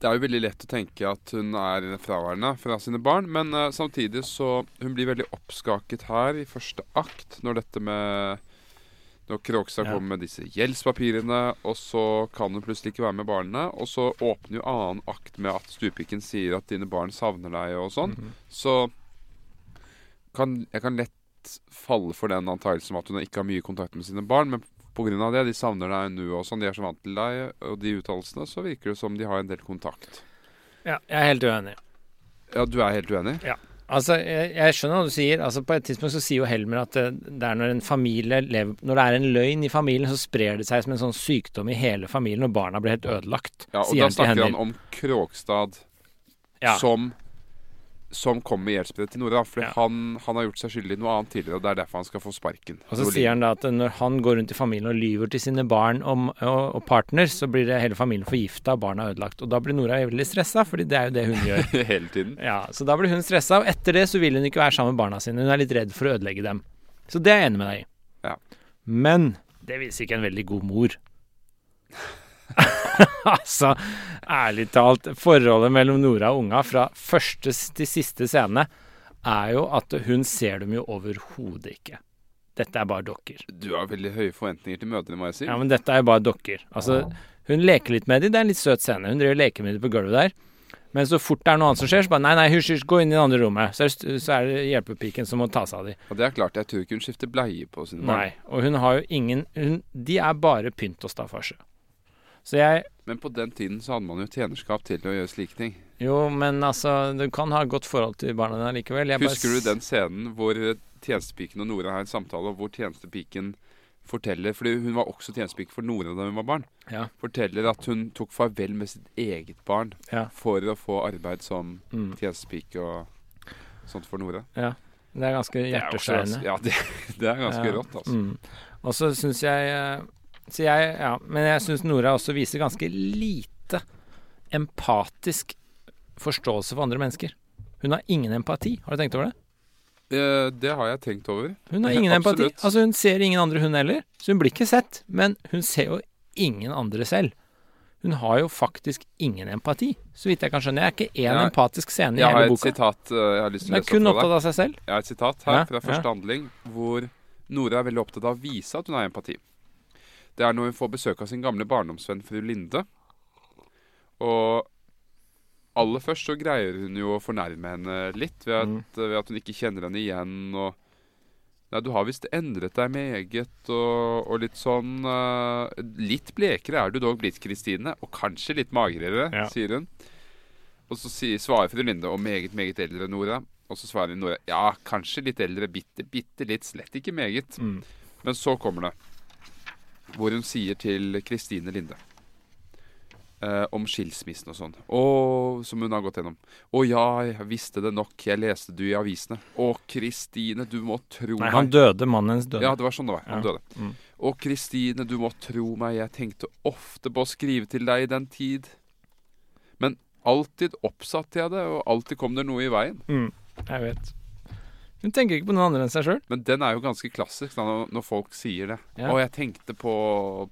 Det er jo veldig lett å tenke at hun er fraværende fra sine barn, men uh, samtidig så Hun blir veldig oppskaket her i første akt, når dette med Når Kråkstad Ja. kommer med disse gjeldspapirene, og så kan hun plutselig ikke være med barna. Og så åpner jo annen akt med at stuepiken sier at dine barn savner deg, og sånn. Mhm. Så kan, jeg kan lett falle for den antakelsen at hun ikke har mye kontakt med sine barn. Men pga. det, de savner deg nå og sånn, de er så vant til deg, og de uttalelsene, så virker det som de har en del kontakt. Ja, jeg er helt uenig. Ja, du er helt uenig? Altså, jeg, jeg skjønner hva du sier. Altså, På et tidspunkt så sier jo Helmer at det, er når en familie lever Når det er en løgn i familien, så sprer det seg som en sånn sykdom i hele familien, og barna blir helt ødelagt. Ja, og da snakker han om Kråkstad Ja. som som kommer med hjelpsbrevet til Nora. For Ja. han, han har gjort seg skyldig i noe annet tidligere, og det er derfor han skal få sparken. Og så sier han da at når han går rundt i familien og lyver til sine barn om, og, og partner, så blir det hele familien forgifta og barna ødelagt. Og da blir Nora veldig stressa, fordi det er jo det hun gjør. Hele tiden. Ja, Så da blir hun stressa, og etter det så vil hun ikke være sammen med barna sine. Hun er litt redd for å ødelegge dem. Så det er jeg enig med deg i. Ja. Men det viser ikke en veldig god mor. altså, ærlig talt, forholdet mellom Nora og unga fra første til siste scene er jo at hun ser dem jo overhodet ikke. Dette er bare dokker. Du har veldig høye forventninger til mødrene, må jeg si. Ja, men dette er jo bare dokker. Altså, hun leker litt med dem. Det er en litt søt scene. Hun driver og leker med dem på gulvet der. Men så fort det er noe annet som skjer, så bare nei, nei, hysj, hysj, gå inn i det andre rommet. Så er så er det hjelpepiken som må ta seg av dem. Og det er klart, jeg tror ikke hun skifter bleie på sine barn. Nei. Og hun har jo ingen hun, De er bare pynt og staffasje. Så jeg Men på den tiden så hadde man jo tjenerskap til å gjøre slike ting. Jo, men altså Du kan ha godt forhold til barna dine likevel. Jeg Husker du den scenen hvor eh, tjenestepiken og Nora har en samtale, og hvor tjenestepiken forteller Fordi hun var også tjenestepike for Nora da hun var barn. Ja. Forteller at hun tok farvel med sitt eget barn Ja. for å få arbeid som Mm. tjenestepike og sånt for Nora. ja. Det er ganske er hjerteskjærende. Ja, det, det er ganske Ja. rått, altså. Mm. Og så syns jeg eh, Så jeg Ja, men jeg syns Nora også viser ganske lite empatisk forståelse for andre mennesker. Hun har ingen empati. Har du tenkt over det? Eh, Det har jeg tenkt over. Hun har ingen empati. Altså Hun ser ingen andre, hun heller. Så hun blir ikke sett. Men hun ser jo ingen andre selv. Hun har jo faktisk ingen empati, så vidt jeg kan skjønne. Jeg er ikke én empatisk scene i hele boka. sitat eh, jeg har lyst til Hun å er lese kun opp for opptatt av seg selv. Jeg har et sitat her Ja, fra første ja. handling hvor Nora er veldig opptatt av å vise at hun har empati. Det er når hun får besøk av sin gamle barndomsvenn fru Linde. Og aller først så greier hun jo å fornærme henne litt ved at, Mm. ved at hun ikke kjenner henne igjen. og Nei, du har visst endret deg meget, og, og litt sånn uh, Litt blekere er du dog blitt, Kristine, og kanskje litt magrere, Ja. sier hun. Og så sier, svarer fru Linde og meget, meget eldre Nora. Og så svarer Nora ja, kanskje litt eldre, bitte, bitte litt, slett ikke meget. Mm. Men så kommer det, hvor hun sier til Kristine Linde eh, om skilsmissen og sånn, og, som hun har gått gjennom. Å ja, jeg visste det nok, jeg leste du i avisene. Å, Kristine, du må tro meg' Nei, han døde. Mannen hennes døde. Ja, det var sånn det var. Han Ja. døde. Mm. Å, Kristine, du må tro meg, jeg tenkte ofte på å skrive til deg i den tid. Men alltid oppsatte jeg det, og alltid kom det noe i veien. Mm, jeg vet. Hun tenker ikke på noen andre enn seg sjøl. Men den er jo ganske klassisk da, når, folk sier det. Ja. Å, jeg tenkte på,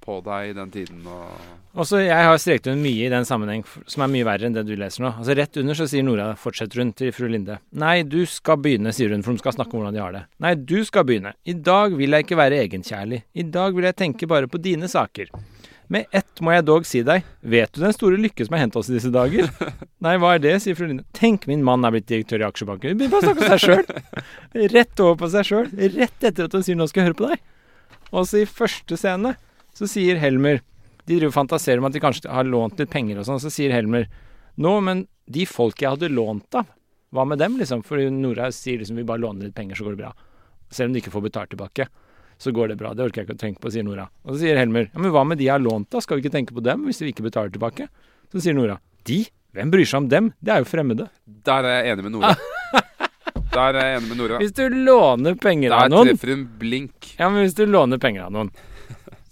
på deg i den tiden, og Også, jeg har streket under mye i den sammenheng som er mye verre enn det du leser nå. Altså Rett under så sier Nora, fortsetter hun til fru Linde. Nei, du skal begynne, sier hun, for hun skal snakke om hvordan de har det. Nei, du skal begynne. I dag vil jeg ikke være egenkjærlig. I dag vil jeg tenke bare på dine saker. Med ett må jeg dog si deg, vet du den store lykke som har hendt oss i disse dager? Nei, hva er det, sier fru Line. Tenk, min mann er blitt direktør i aksjebanken. Begynn bare å snakke om seg sjøl. Rett over på seg sjøl. Rett etter at hun sier 'nå skal jeg høre på deg'. Og så i første scene så sier Helmer De driver og fantaserer om at de kanskje har lånt litt penger og sånn, så sier Helmer Nå, men de folk jeg hadde lånt av, hva med dem, liksom? For Nora sier liksom vi bare låner litt penger, så går det bra. Selv om de ikke får betalt tilbake. Så går det bra. Det orker jeg ikke å tenke på, sier Nora. Og så sier Helmer ja, men hva med de jeg har lånt, da? Skal vi ikke tenke på dem hvis vi ikke betaler tilbake? Så sier Nora de? Hvem bryr seg om dem? Det er jo fremmede. Der er jeg enig med Nora. Der er jeg enig med Nora. Hvis du låner penger av noen Der treffer hun blink. Ja, men hvis du låner penger av noen,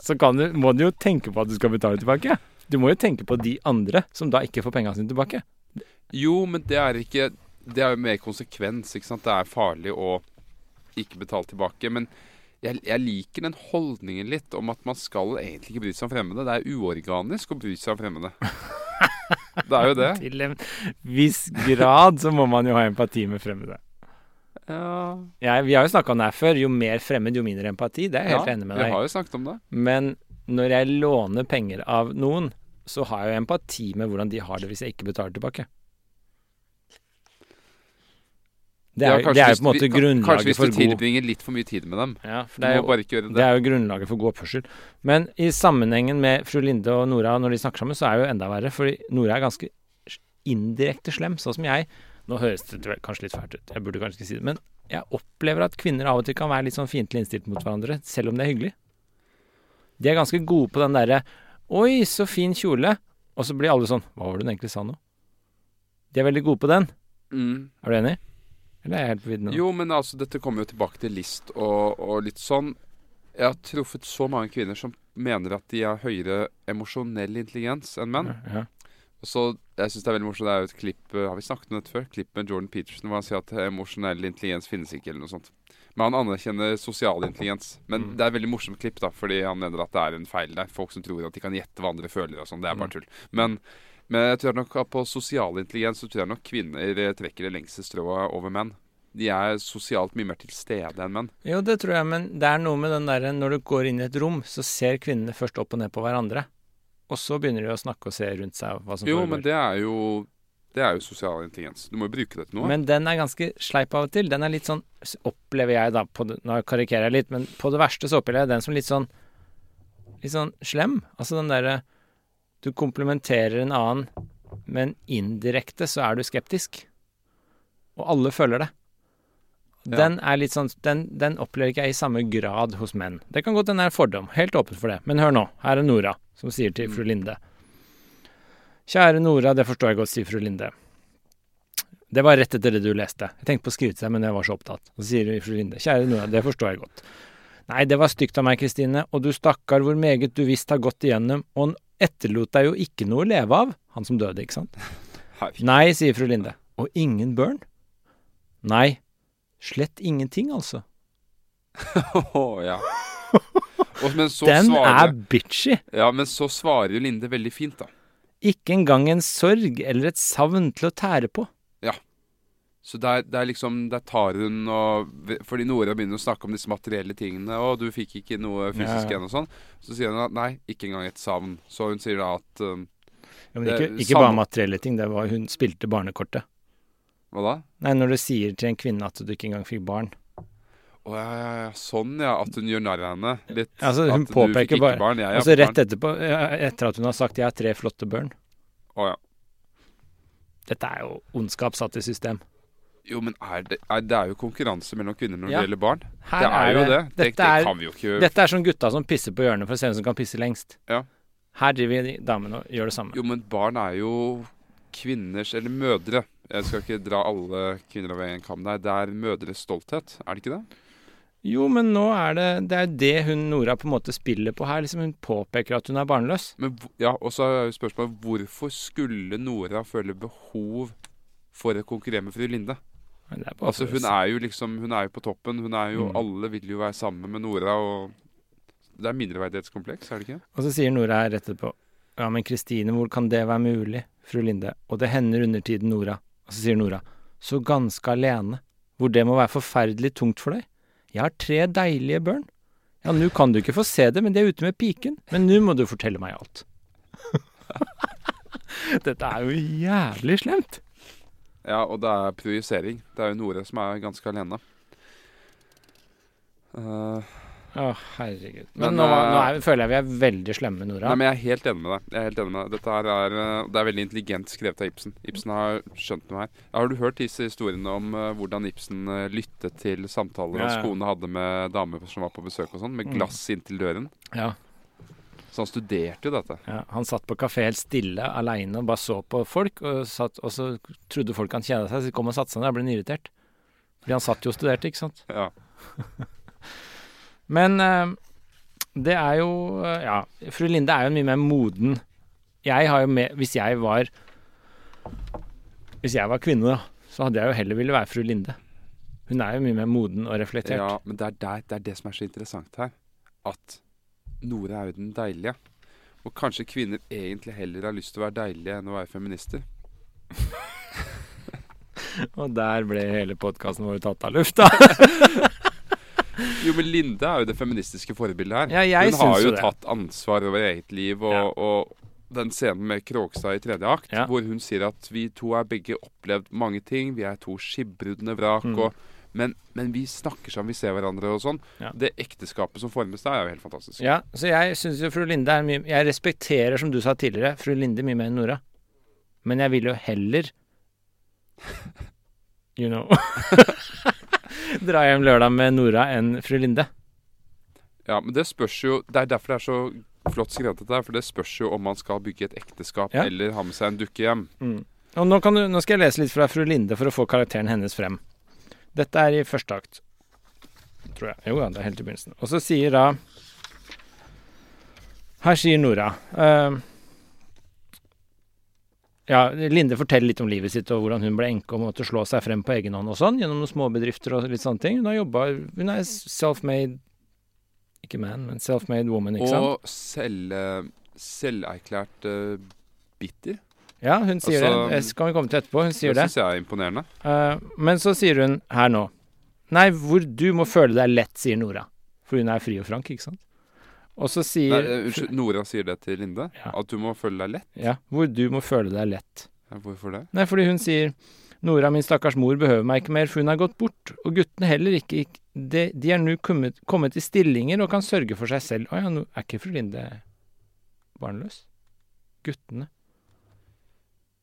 så kan du, må du jo tenke på at du skal betale tilbake. Du må jo tenke på de andre som da ikke får penga sine tilbake. Jo, men det er ikke Det er jo mer konsekvens, ikke sant. Det er farlig å ikke betale tilbake. Men jeg, jeg liker den holdningen litt om at man skal egentlig ikke bry seg om fremmede. Det er uorganisk å bry seg om fremmede. Det er jo det. Til en viss grad så må man jo ha empati med fremmede. Ja, Jeg, vi har jo snakka om det her før. Jo mer fremmed, jo mindre empati. Det er jeg helt ja enig med deg. Vi har jo snakket om det. Men når jeg låner penger av noen, så har jeg jo empati med hvordan de har det hvis jeg ikke betaler tilbake. Det er, Ja, det er jo på en måte vi- Kanskje hvis for du tilbringer litt for mye tid med dem. ja, for det er jo, det. Det er jo grunnlaget for god oppførsel. Men i sammenhengen med fru Linde og Nora når de snakker sammen, så er det jo enda verre. Fordi Nora er ganske indirekte slem, sånn som jeg. Nå høres det kanskje litt fælt ut, jeg burde kanskje ikke si det. Men jeg opplever at kvinner av og til kan være litt sånn fiendtlig innstilt mot hverandre, selv om det er hyggelig. De er ganske gode på den derre 'oi, så fin kjole', og så blir alle sånn 'hva var det hun egentlig sa nå'? De er veldig gode på den. Mm. Er du enig? Eller er jeg helt på vidden nå? Jo, men altså, dette kommer jo tilbake til list og, og litt sånn. Jeg har truffet så mange kvinner som mener at de har høyere emosjonell intelligens enn menn. Ja. Og så, jeg synes det er veldig morsomt, det er jo et klipp eh, Har vi snakket om dette før? Klipp med Jordan Peterson hvor han sier at emosjonell intelligens finnes ikke, eller noe sånt. Men han anerkjenner sosial intelligens. Men Mm. det er et veldig morsomt klipp, da, fordi han mener at det er en feil der. Folk som tror at de kan gjette hva andre føler og sånn. Det er bare Mm. tull. Men, men jeg tror nok at på sosial intelligens så tror jeg nok kvinner eh, trekker det lengste strået over menn. De er sosialt mye mer til stede enn menn. Jo, det tror jeg, men det er noe med den derre når du går inn i et rom, så ser kvinnene først opp og ned på hverandre. Og så begynner de å snakke og se rundt seg hva som Jo, foregår. men det er jo Det er jo sosial intelligens. Du må jo bruke det til noe. Men den er ganske sleip av og til. Den er litt sånn, opplever jeg da på det, Nå karikerer jeg litt, men på det verste så opplever jeg den som litt sånn Litt sånn slem. Altså den derre Du komplementerer en annen, men indirekte så er du skeptisk. Og alle føler det. Ja. Den er litt sånn den, den opplever ikke jeg i samme grad hos menn. Det kan godt hende det er en fordom. Helt åpent for det. Men hør nå. Her er Nora som sier til fru Linde. Kjære Nora, det forstår jeg godt, sier fru Linde. Det var rett etter det du leste. Jeg tenkte på å skrive til deg, men jeg var så opptatt. Så sier fru Linde, kjære Nora, det forstår jeg godt. Nei, det var stygt av meg, Kristine, og du stakkar hvor meget du visst har gått igjennom, og han etterlot deg jo ikke noe å leve av. Han som døde, ikke sant? Nei, sier fru Linde. Og ingen børn? Nei, slett ingenting, altså. Åh, ja. Og, men så Den svarer, er bitchy. Ja, men så svarer jo Linde veldig fint, da. Ikke engang en sorg eller et savn til å tære på. Så der, der liksom Der tar hun og Fordi Nora begynner å snakke om disse materielle tingene. 'Å, du fikk ikke noe fysisk igjen', og sånn. Så sier hun at nei, ikke engang et savn. Så hun sier da at um, Ja, men ikke, ikke bare materielle ting, det var hun spilte barnekortet. Hva da? Nei, når du sier til en kvinne at du ikke engang fikk barn. Å ja, ja, ja, sånn ja. At hun gjør narr av henne litt. Altså, hun påpeker bare- barn, jeg har Altså rett etterpå, etter at hun har sagt 'jeg har tre flotte børn'. Å ja. Dette er jo ondskap satt i system. Jo, men er det, er, det er jo konkurranse mellom kvinner når Ja. det gjelder barn. Her det er, jo det. Det, Dette det er, kan vi jo ikke dette er som gutta som pisser på hjørnet for å se hvem som kan pisse lengst. Ja. Her driver vi damene og gjør det samme. Jo, men barn er jo kvinners, eller mødre Jeg skal ikke dra alle kvinner over en kam der. Det er mødres stolthet, er det ikke det? Jo, men nå er det Det er det hun Nora på en måte spiller på her. Liksom Hun påpeker at hun er barnløs. Men ja, Og så er jo spørsmålet hvorfor skulle Nora føle behov for å konkurrere med fru Linde? Altså Hun er jo liksom Hun er jo på toppen. Hun er jo Mm. Alle vil jo være sammen med Nora. og Det er mindreverdighetskompleks, er det ikke? Og så sier Nora her rett etterpå Ja, men Kristine, hvor kan det være mulig, fru Linde? Og det hender under tiden, Nora. Og så sier Nora Så ganske alene. Hvor det må være forferdelig tungt for deg. Jeg har tre deilige børn. Ja, nå kan du ikke få se det, men de er ute med piken. Men nå må du fortelle meg alt. Dette er jo jævlig slemt. Ja, og det er projisering. Det er jo Nora som er ganske alene. Uh, Å, herregud. Men, Men, nå, eh, nå er, føler jeg vi er veldig slemme med Nora. Nei, men Jeg er helt enig med deg. Jeg er helt enig med deg. Dette er, eh, det er veldig intelligent skrevet av Ibsen. Ibsen har skjønt noe her. Har du hørt disse historiene om uh, hvordan Ibsen eh, lyttet til samtaler Ja, hans kone hadde med damer som var på besøk og sånn, med Mm. glass inntil døren? Ja, Så han studerte jo dette. ja. Han satt på kafé helt stille aleine og bare så på folk, og, satt, og så trodde folk han kjeda seg, så kom og satte seg ned og ble irritert. Fordi han satt jo og studerte, ikke sant. Ja. Men eh, det er jo eh, Ja, fru Linde er jo mye mer moden. Jeg har jo med Hvis jeg var Hvis jeg var kvinne, da, så hadde jeg jo heller ville være fru Linde. Hun er jo mye mer moden og reflektert. ja, men det er, der, det er det som er så interessant her. At Nora er jo den deilige. Og kanskje kvinner egentlig heller har lyst til å være deilige enn å være feminister. Og der ble hele podkasten vår tatt av lufta. Jo, men Linde er jo det feministiske forbildet her. Ja, Hun har jo det. tatt ansvar over eget liv, og, Ja. og den scenen med Kråkstad i tredje akt, Ja. hvor hun sier at vi to har begge opplevd mange ting, vi er to skipbrudne vrak, Mm. og, men, men vi snakker sammen, vi ser hverandre og sånn. Ja. Det ekteskapet som formes der, er jo helt fantastisk. Ja, så jeg syns jo fru Linde er mye Jeg respekterer, som du sa tidligere, fru Linde mye mer enn Nora. Men jeg vil jo heller You know Dra hjem lørdag med Nora enn fru Linde. Ja, men det spørs jo Det er derfor det er så flott skrevet dette her, for det spørs jo om man skal bygge et ekteskap Ja. eller ha med seg en dukke hjem. Mm. Og nå, kan du, nå skal jeg lese litt fra fru Linde for å få karakteren hennes frem. Dette er i første akt. Tror jeg. Jo ja, det er helt i begynnelsen. Og så sier da Her sier Nora uh, Ja, Linde forteller litt om livet sitt og hvordan hun ble enke og måtte slå seg frem på egen hånd og sånn, gjennom noen småbedrifter og litt sånne ting. Hun har jobba Hun er self-made Ikke man, men self-made woman, ikke sant? Og selv, eh, selverklært uh, bitter. Ja, hun sier altså, det. Det skal vi komme til etterpå. Hun sier det det. syns jeg er imponerende. Uh, men så sier hun her nå Nei, hvor du må føle deg lett, sier Nora. For hun er fri og frank, ikke sant? Og så sier Nei, Unnskyld, Nora sier det til Linde? Ja. At du må føle deg lett? Ja, hvor du må føle deg lett. Ja, hvorfor det? Nei, fordi hun sier Nora, min stakkars mor, behøver meg ikke mer, for hun har gått bort. Og guttene heller ikke. De, de er nå kommet, kommet i stillinger og kan sørge for seg selv. Å ja, nå er ikke fru Linde barnløs? Guttene.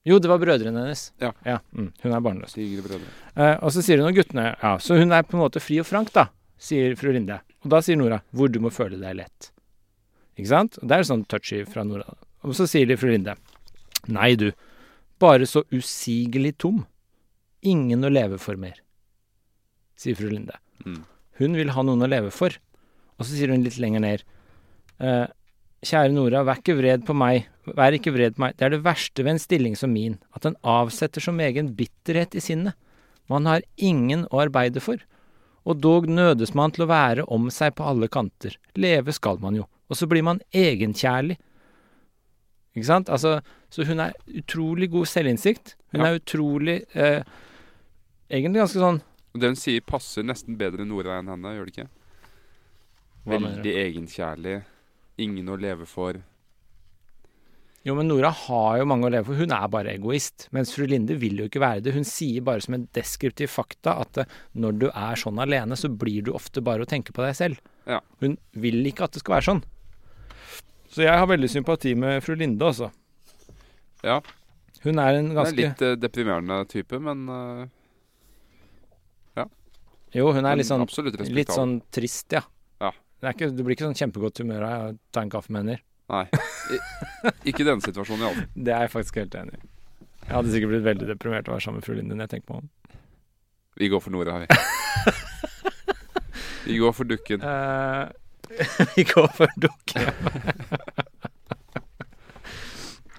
Jo, det var brødrene hennes. Ja. mm, hun er barnløs. Eh, og så sier hun og guttene Ja, så hun er på en måte fri og frank, da, sier fru Linde. Og da sier Nora hvor du må føle deg lett. Ikke sant? Og det er sånn touchy fra Nora. Og så sier de fru Linde Nei, du. Bare så usigelig tom. Ingen å leve for mer. Sier fru Linde. Mm. Hun vil ha noen å leve for. Og så sier hun litt lenger ned eh, Kjære Nora, vær ikke vred på meg, vær ikke vred på meg, det er det verste ved en stilling som min, at den avsetter som egen bitterhet i sinnet. Man har ingen å arbeide for. Og dog nødes man til å være om seg på alle kanter. Leve skal man jo. Og så blir man egenkjærlig. Ikke sant? Altså, så hun er utrolig god selvinnsikt. Hun Ja. er utrolig eh, Egentlig ganske sånn det hun sier, passer nesten bedre Nora enn henne, gjør det ikke? Veldig egenkjærlig. Ingen å leve for. Jo, men Nora har jo mange å leve for. Hun er bare egoist. Mens fru Linde vil jo ikke være det. Hun sier bare som en deskriptiv fakta at eh, når du er sånn alene, så blir du ofte bare å tenke på deg selv. Ja. Hun vil ikke at det skal være sånn. Så jeg har veldig sympati med fru Linde, også. Ja. Hun er en Det er ganske litt eh, deprimerende type, men Ja Jo, hun er litt sånn, litt sånn trist, ja. Ikke, du blir ikke sånn kjempegodt humør av å ta en kaffe med henne. Nei. I, ikke i denne situasjonen, iallfall. Det er jeg faktisk helt enig i. Jeg hadde sikkert blitt veldig deprimert av å være sammen med fru Linde når jeg tenker på henne. Vi går for Nora, vi. Vi går for dukken. Uh, vi går for dukken.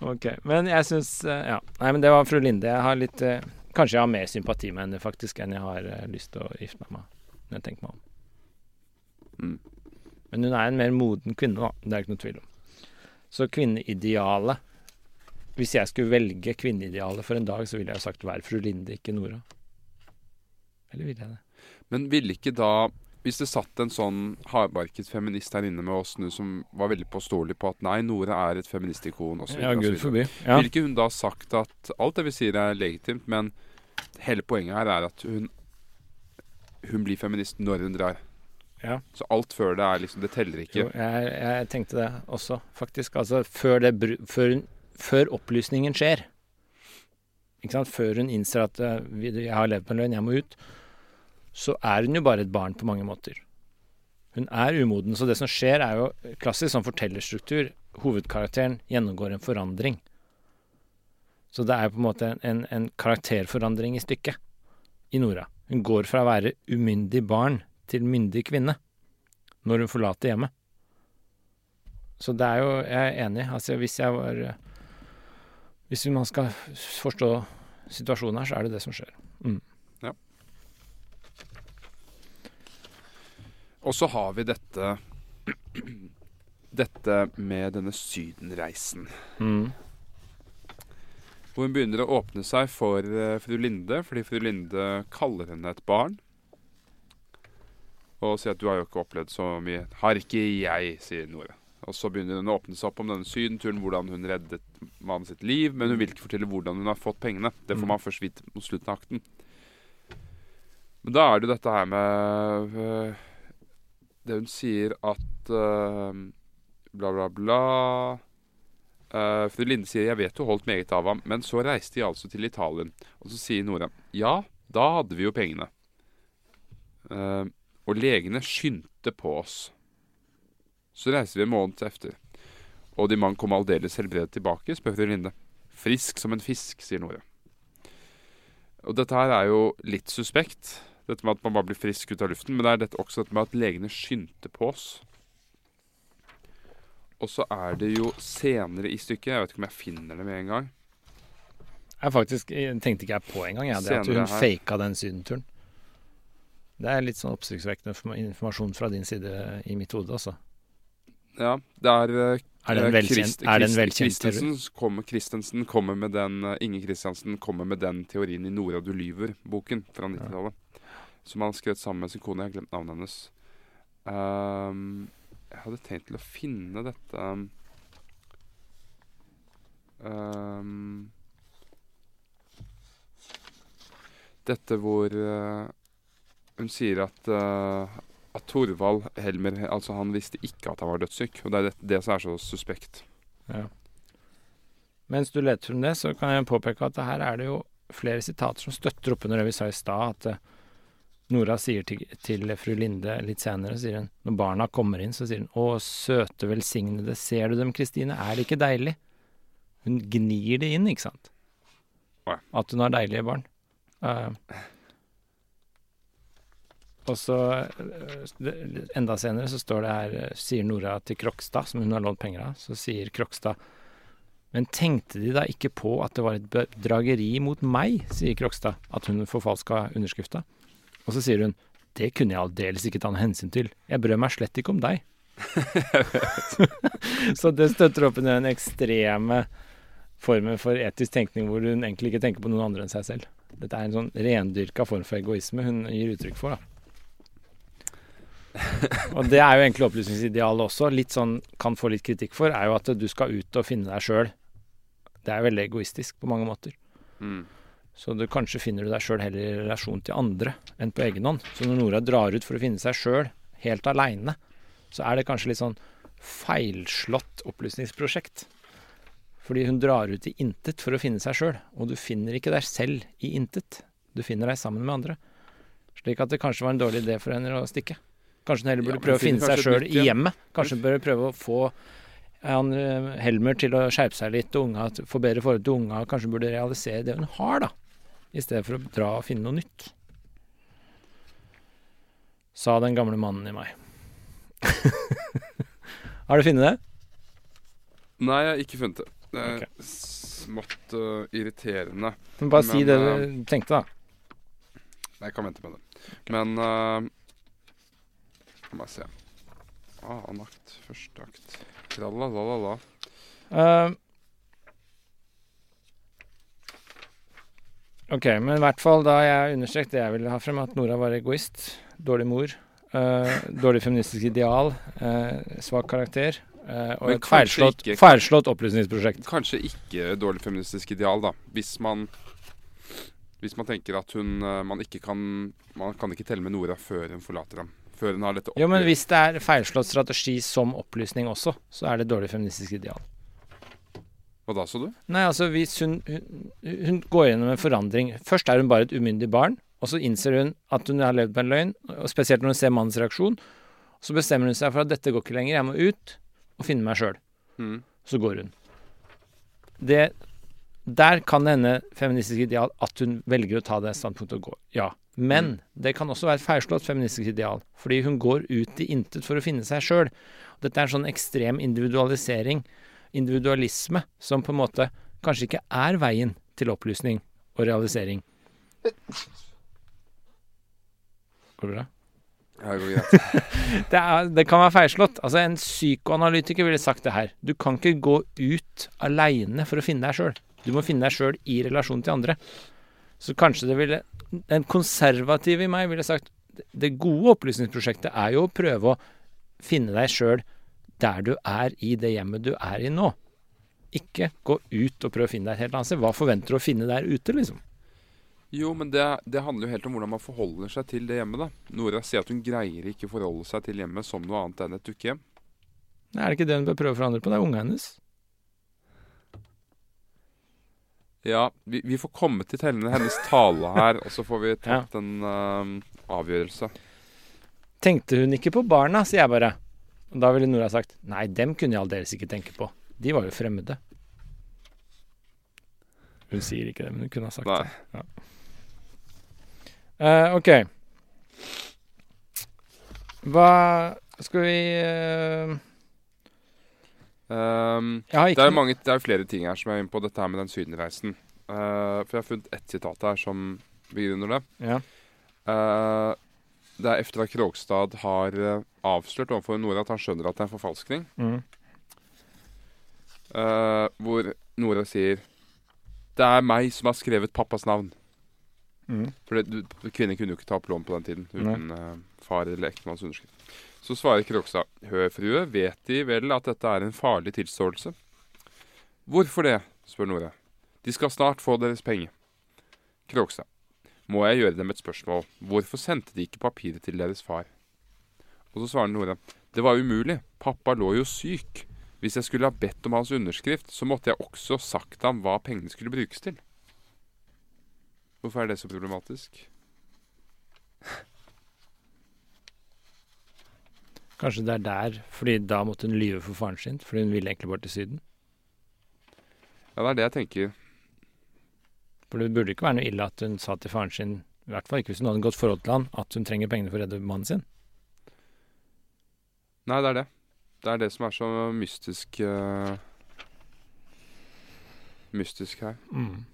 ok. Men jeg syns Ja. Nei, men det var fru Linde. Jeg har litt eh, Kanskje jeg har mer sympati med henne faktisk enn jeg har eh, lyst til å gifte meg med. Når jeg tenker meg om. Mm. Men hun er en mer moden kvinne, da. Det er ikke noe tvil om. Så kvinneidealet Hvis jeg skulle velge kvinneidealet for en dag, så ville jeg sagt vær fru Linde, ikke Nora. Eller ville jeg det? Men ville ikke da Hvis det satt en sånn hardbarket feminist her inne med oss nå som var veldig påståelig på at nei, Nora er et feministikon osv. Ja, gud. Ja. Ville ikke hun da sagt at alt det vi sier er legitimt, men hele poenget her er at hun hun blir feminist når hun drar. Ja. Så alt før det er liksom Det teller ikke. Jo, jeg, jeg tenkte det også, faktisk. Altså før, det, før, før opplysningen skjer. Ikke sant? Før hun innser at eh, jeg har levd på en løgn, jeg må ut. Så er hun jo bare et barn på mange måter. Hun er umoden. Så det som skjer, er jo klassisk sånn fortellerstruktur. Hovedkarakteren gjennomgår en forandring. Så det er på en måte en, en, en karakterforandring i stykket i Nora. Hun går fra å være umyndig barn til myndig kvinne når hun forlater hjemmet. Så det er jo Jeg er enig. Altså hvis jeg var Hvis man skal forstå situasjonen her, så er det det som skjer. Mm. Og så har vi dette Dette med denne sydenreisen. Mm. Hvor hun begynner å åpne seg for eh, fru Linde, fordi fru Linde kaller henne et barn. Og sier at 'du har jo ikke opplevd så mye'. 'Har ikke jeg', sier Nora. Og så begynner hun å åpne seg opp om denne sydenturen, hvordan hun reddet mannen sitt liv. Men hun vil ikke fortelle hvordan hun har fått pengene. Det får Mm. man først vite mot slutten av akten. Men da er det jo dette her med øh, Det hun sier at øh, Bla, bla, bla. Uh, fru Linde sier 'jeg vet du holdt meget av ham', men så reiste de altså til Italien. Og så sier Nora 'ja, da hadde vi jo pengene'. Eh, og legene skyndte på oss. Så reiser vi en måned efter. Og de mann kom aldeles helbredet tilbake, spør fru Linde. Frisk som en fisk, sier Nora. Og dette her er jo litt suspekt, dette med at man bare blir frisk ut av luften. Men det er dette, også dette med at legene skyndte på oss. Og så er det jo senere i stykket Jeg vet ikke om jeg finner det med en gang. Jeg faktisk jeg tenkte ikke jeg på engang, jeg. det at hun her. faka den sydenturen. Det er litt sånn oppsiktsvekkende informasjon fra din side i mitt hode, altså. Ja, det er eh, Er det en Eh, velkjent? Christensen kommer, Christensen kommer med den eh, Inge Kristiansen kommer med den teorien i 'Nora du lyver'-boken fra 90-tallet. Som han skrev sammen med sin kone. Jeg har glemt navnet hennes. Um, jeg hadde tenkt til å finne dette um, Dette hvor eh, hun sier at uh, at Torvald Helmer altså han visste ikke at han var dødssyk. Og det er det, det som er så suspekt. Ja. Mens du leter om det, så kan jeg påpeke at her er det jo flere sitater som støtter opp under det vi sa i stad, at eh, Nora sier til, til fru Linde litt senere, sier hun, når barna kommer inn, så sier hun 'Å, søte velsignede, ser du dem, Kristine, er det ikke deilig?' Hun gnir det inn, ikke sant? At hun har deilige barn. Eh, og så eh, enda senere så står det her, eh, sier Nora til Krokstad, som hun har lånt penger av, så sier Krokstad Men tenkte de da ikke på at det var et bedrageri mot meg, sier Krokstad, at hun forfalska underskrifta. Og så sier hun det kunne jeg aldeles ikke ta noe hensyn til, jeg brød meg slett ikke om deg. så det støtter opp under den ekstreme formen for etisk tenkning hvor hun egentlig ikke tenker på noen andre enn seg selv. Dette er en sånn rendyrka form for egoisme hun gir uttrykk for, da. Og det er jo egentlig opplysningsidealet også. Litt sånn kan få litt kritikk for, er jo at du skal ut og finne deg sjøl. Det er veldig egoistisk på mange måter. Mm. Så du, kanskje finner du deg sjøl heller i relasjon til andre enn på egen hånd. Så når Nora drar ut for å finne seg sjøl, helt aleine, så er det kanskje litt sånn feilslått opplysningsprosjekt. Fordi hun drar ut i intet for å finne seg sjøl, og du finner ikke deg selv i intet. Du finner deg sammen med andre. Slik at det kanskje var en dårlig idé for henne å stikke. Kanskje hun heller burde Ja, prøve å finne seg sjøl i hjemmet. Kanskje hun bør prøve å få han, eh, Helmer til å skjerpe seg litt, og unga, få bedre forhold til unga. Kanskje hun burde realisere det hun har, da. I stedet for å dra og finne noe nytt. Sa den gamle mannen i meg. har du funnet det? Nei, jeg har ikke funnet det. Det er okay. smått uh, irriterende. Men bare si det eh, du tenkte, da. Jeg kan vente med det. Men uh, La bare se. Ah, annen akt. Første akt. Tralalala. Uh, ok, men i hvert fall da jeg understreket det jeg ville ha frem, at Nora var egoist, dårlig mor, uh, dårlig feministisk ideal, uh, svak karakter Uh, og et feilslått, ikke- feilslått opplysningsprosjekt. Kanskje ikke dårlig feministisk ideal, da. Hvis man Hvis man tenker at hun Man ikke kan Man kan ikke telle med Nora før hun forlater ham. Før hun har dette Jo, men hvis det er feilslått strategi som opplysning også, så er det dårlig feministisk ideal. Hva da, så du? Nei, altså hvis hun, hun, hun går gjennom en forandring Først er hun bare et umyndig barn, og så innser hun at hun har levd på en løgn, og spesielt når hun ser mannens reaksjon. Så bestemmer hun seg for at dette går ikke lenger, jeg må ut og finne meg sjøl. Mm. Så går hun. Det, der kan det hende feministisk ideal at hun velger å ta det standpunktet og gå. Ja. Men det kan også være et feilslått feministisk ideal, fordi hun går ut i intet for å finne seg sjøl. Dette er en sånn ekstrem individualisering, individualisme, som på en måte kanskje ikke er veien til opplysning og realisering. Går det bra? Ja, det går greit. Det, er, det kan være feilslått. Altså, en psykoanalytiker ville sagt det her. Du kan ikke gå ut aleine for å finne deg sjøl. Du må finne deg sjøl i relasjon til andre. Så kanskje det ville En konservativ i meg ville sagt det gode opplysningsprosjektet er jo å prøve å finne deg sjøl der du er i det hjemmet du er i nå. Ikke gå ut og prøve å finne deg et helt annet sted. Hva forventer du å finne der ute, liksom? Jo, men det, det handler jo helt om hvordan man forholder seg til det hjemmet, da. Nora sier at hun greier ikke å forholde seg til hjemmet som noe annet enn et dukkehjem. Er det ikke det hun bør prøve å forandre på? Det er ungene hennes. Ja, vi, vi får komme til tellende hennes tale her, og så får vi tatt Ja. en uh, avgjørelse. Tenkte hun ikke på barna, sier jeg bare. Og da ville Nora sagt nei, dem kunne jeg aldeles ikke tenke på. De var jo fremmede. Hun sier ikke det, men hun kunne ha sagt Nei. det. Eh, OK. Hva skal vi eh, Ehm, ja, det, er mange, det er flere ting her som jeg er inne på dette her med den sydenreisen. Uh, for jeg har funnet ett sitat her som begrunner det. Ja. Uh, det er efter at Krogstad har eh, avslørt overfor Nora at han skjønner at det er en forfalskning. Mm. Uh, hvor Nora sier Det er meg som har skrevet pappas navn. Mm. For det, du, kvinner kunne jo ikke ta opp lån på den tiden uten far eller ektemanns underskrift. Så svarer Krogstad Hør, frue, vet De vel at dette er en farlig tilståelse? Hvorfor det? spør Nora. De skal snart få deres penger. Krogstad. Må jeg gjøre dem et spørsmål? Hvorfor sendte de ikke papiret til deres far? Og så svarer Nora. Det var umulig. Pappa lå jo syk. Hvis jeg skulle ha bedt om hans underskrift, så måtte jeg også sagt ham hva pengene skulle brukes til. Hvorfor er det så problematisk? Kanskje det er der, fordi da måtte hun lyve for faren sin, fordi hun ville egentlig bare til Syden. Ja, det er det jeg tenker. For det burde ikke være noe ille at hun sa til faren sin, i hvert fall ikke hvis hun hadde et godt forhold til han, at hun trenger pengene for å redde mannen sin. Nei, det er det. Det er det som er så mystisk uh, Mystisk her. Mm.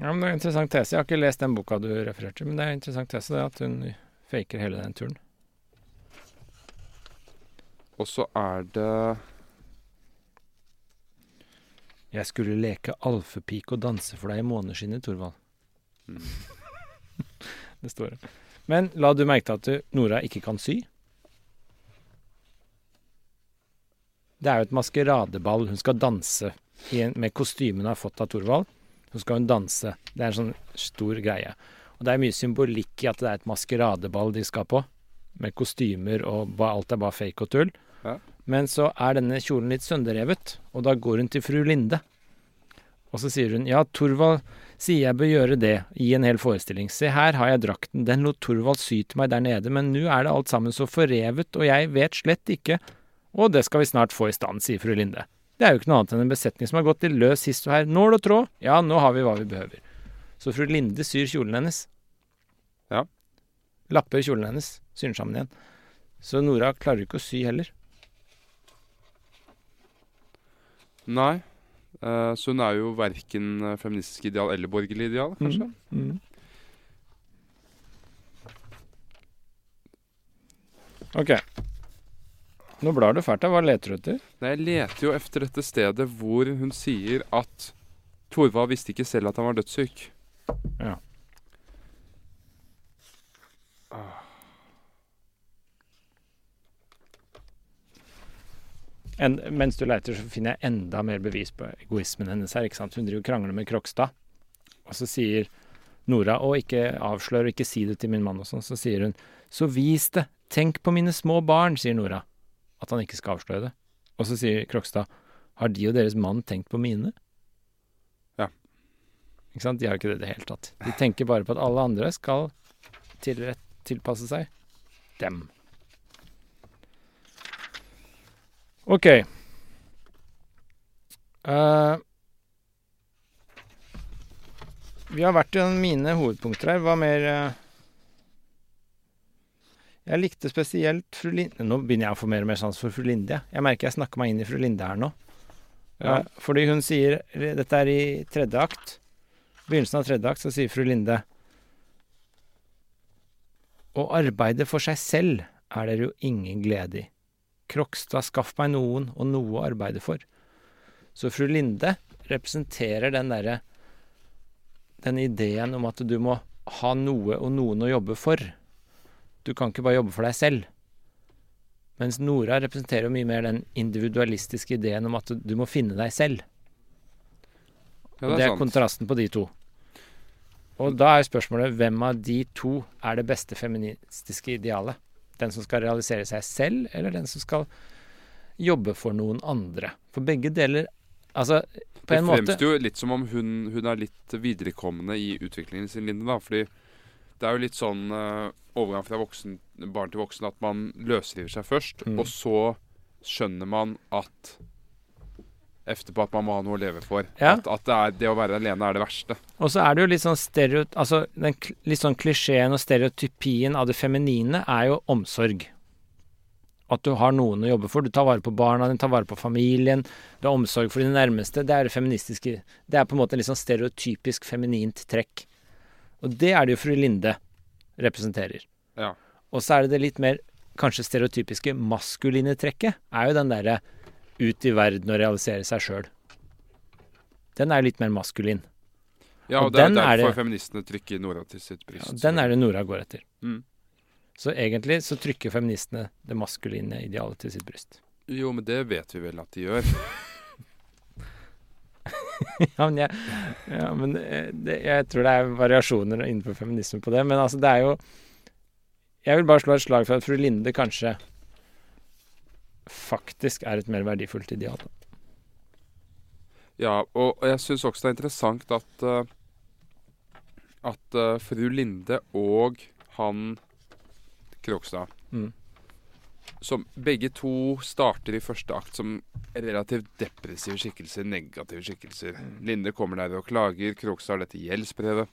Ja, men Det er en interessant tese. Jeg har ikke lest den boka du refererte til, men det er en interessant tese det at hun faker hele den turen. Og så er det Jeg skulle leke alfepike og danse for deg i måneskinnet, Thorvald. mm, Det står det. Men la du merke til at Nora ikke kan sy? Det er jo et maskeradeball. Hun skal danse i en, med kostymen hun har fått av Thorvald. Så skal hun danse. Det er en sånn stor greie. Og det er mye symbolikk i at det er et maskeradeball de skal på. Med kostymer og alt er bare fake og tull. Ja. Men så er denne kjolen litt sønderrevet, og da går hun til fru Linde. Og så sier hun ja, Torvald sier jeg bør gjøre det i en hel forestilling. Se her har jeg drakten, den lot Torvald sy til meg der nede, men nå er det alt sammen så forrevet, og jeg vet slett ikke. Og det skal vi snart få i stand, sier fru Linde. Det er jo ikke noe annet enn en besetning som har gått i løs hist og her. Nål og tråd, ja, nå har vi hva vi behøver. Så fru Linde syr kjolen hennes. Ja. Lapper kjolen hennes, syr den sammen igjen. Så Nora klarer ikke å sy heller. Nei. Uh, så hun er jo verken eh, feministisk ideal eller borgerlig ideal, kanskje. Mm. Ok. Nå blar du fælt. Hva leter du etter? Nei, jeg leter jo efter dette stedet hvor hun sier at Thorvald visste ikke selv at han var dødssyk. Ja. En, mens du leter, så finner jeg enda mer bevis på egoismen hennes her. ikke sant? Hun driver og krangler med Krokstad, og så sier Nora å ikke avslør og ikke si det til min mann og sånn. Så sier hun så vis det, Tenk på mine små barn, sier Nora. At han ikke skal avsløre det. Og så sier Krokstad, har de og deres mann tenkt på mine? Ja. Ikke sant? De har ikke det i det hele tatt. De tenker bare på at alle andre skal tilrett, tilpasse seg dem. Ok. Eh, vi har vært gjennom mine hovedpunkter her. Hva mer eh? Jeg likte spesielt fru Linde Nå begynner jeg å få mer og mer sans for fru Linde. jeg. Merker jeg snakker meg inn i fru Linde her nå. Ja. Eh, fordi hun sier Dette er i tredje akt. Begynnelsen av tredje akt så sier fru Linde Å arbeide for seg selv er dere jo ingen glede i. Krokstad, skaff meg noen og noe å arbeide for. Så fru Linde representerer den derre Den ideen om at du må ha noe og noen å jobbe for. Du kan ikke bare jobbe for deg selv. Mens Nora representerer jo mye mer den individualistiske ideen om at du må finne deg selv. Ja, Og det er kontrasten på de to. Og da er spørsmålet hvem av de to er det beste feministiske idealet? Den som skal realisere seg selv, eller den som skal jobbe for noen andre? For begge deler Altså, på Det en måte fremstår jo litt som om hun, hun er litt viderekommende i utviklingen sin, Linde. da, fordi det er jo litt sånn uh, overgang fra voksen, barn til voksen at man løsriver seg først, Mm. og så skjønner man at Etterpå at man må ha noe å leve for. Ja. At, at det, er, det å være alene er det verste. Og så er det jo litt sånn stereo... Altså, den litt sånn klisjeen og stereotypien av det feminine er jo omsorg. At du har noen å jobbe for. Du tar vare på barna dine, tar vare på familien. Du har omsorg for dine nærmeste. Det er det feministiske Det er på en måte en litt sånn stereotypisk feminint trekk. Og det er det jo fru Linde representerer. Ja. Og så er det det litt mer kanskje stereotypiske maskuline trekket, er jo den derre ut i verden og realisere seg sjøl. Den er litt mer maskulin. Ja, Og og det er er derfor det- feministene trykker Nora til sitt bryst. Ja, den er det Nora går etter. Mm. Så egentlig så trykker feministene det maskuline idealet til sitt bryst. Jo, men det vet vi vel at de gjør. ja, men, jeg, ja, men eh, det, jeg tror det er variasjoner innenfor feminisme på det. Men altså, det er jo Jeg vil bare slå et slag for at fru Linde kanskje faktisk er et mer verdifullt ideal. Ja, og, jeg syns også det er interessant at eh, at eh, fru Linde og han Krogstad Mm. Som begge to starter i første akt som relativt depressive skikkelser, negative skikkelser. Linde kommer der og klager, Krogstad har dette gjeldsbrevet.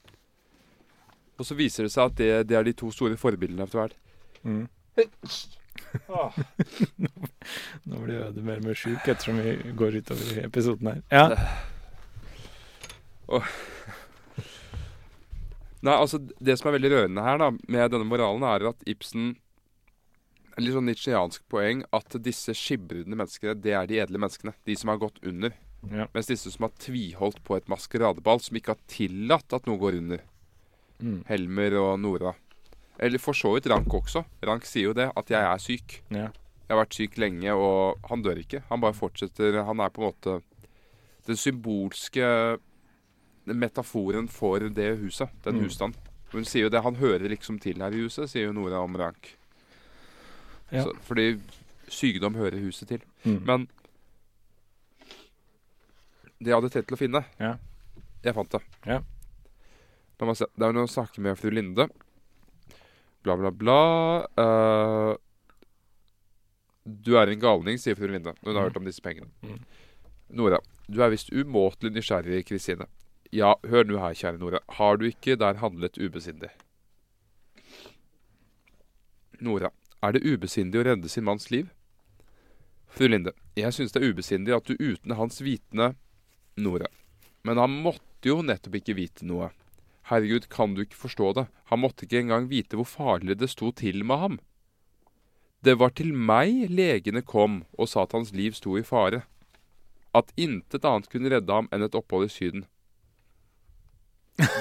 Og så viser det seg at det, det er de to store forbildene etter hvert. Mm. Nå blir Øde mer og mer sjuk ettersom vi går utover i episoden her. Ja. Nei, altså Det som er veldig rørende her da med denne moralen, er at Ibsen en litt sånn nitsjiansk poeng at disse skibrudne menneskene, det er de edle menneskene. De som har gått under. Ja. Mens disse som har tviholdt på et maskeradeball, som ikke har tillatt at noe går under. Mm. Helmer og Nora. Eller for så vidt Rank også. Rank sier jo det, at jeg er syk. ja. Jeg har vært syk lenge, og han dør ikke. Han bare fortsetter. Han er på en måte den symbolske metaforen for det huset. Den Mm. husstanden. Hun sier jo det. Han hører liksom til her i huset, sier jo Nora om Rank. Ja. Så, fordi sykdom hører huset til. Mm. Men det jeg hadde tenkt til å finne Ja. Jeg fant det. Ja. La meg se. Det er noe å snakke med fru Linde. Bla, bla, bla. Uh, du er en galning, sier fru Linde. Hun har Mm. hørt om disse pengene. Mm. Nora, du er visst umåtelig nysgjerrig, Kristine. Ja, hør nå her, kjære Nora. Har du ikke der handlet ubesindig? Nora, er det ubesindig å redde sin manns liv? Fru Linde, jeg synes det er ubesindig at du uten hans vitende Nora. Men han måtte jo nettopp ikke vite noe. Herregud, kan du ikke forstå det? Han måtte ikke engang vite hvor farlig det sto til med ham. Det var til meg legene kom og sa at hans liv sto i fare. At intet annet kunne redde ham enn et opphold i Syden.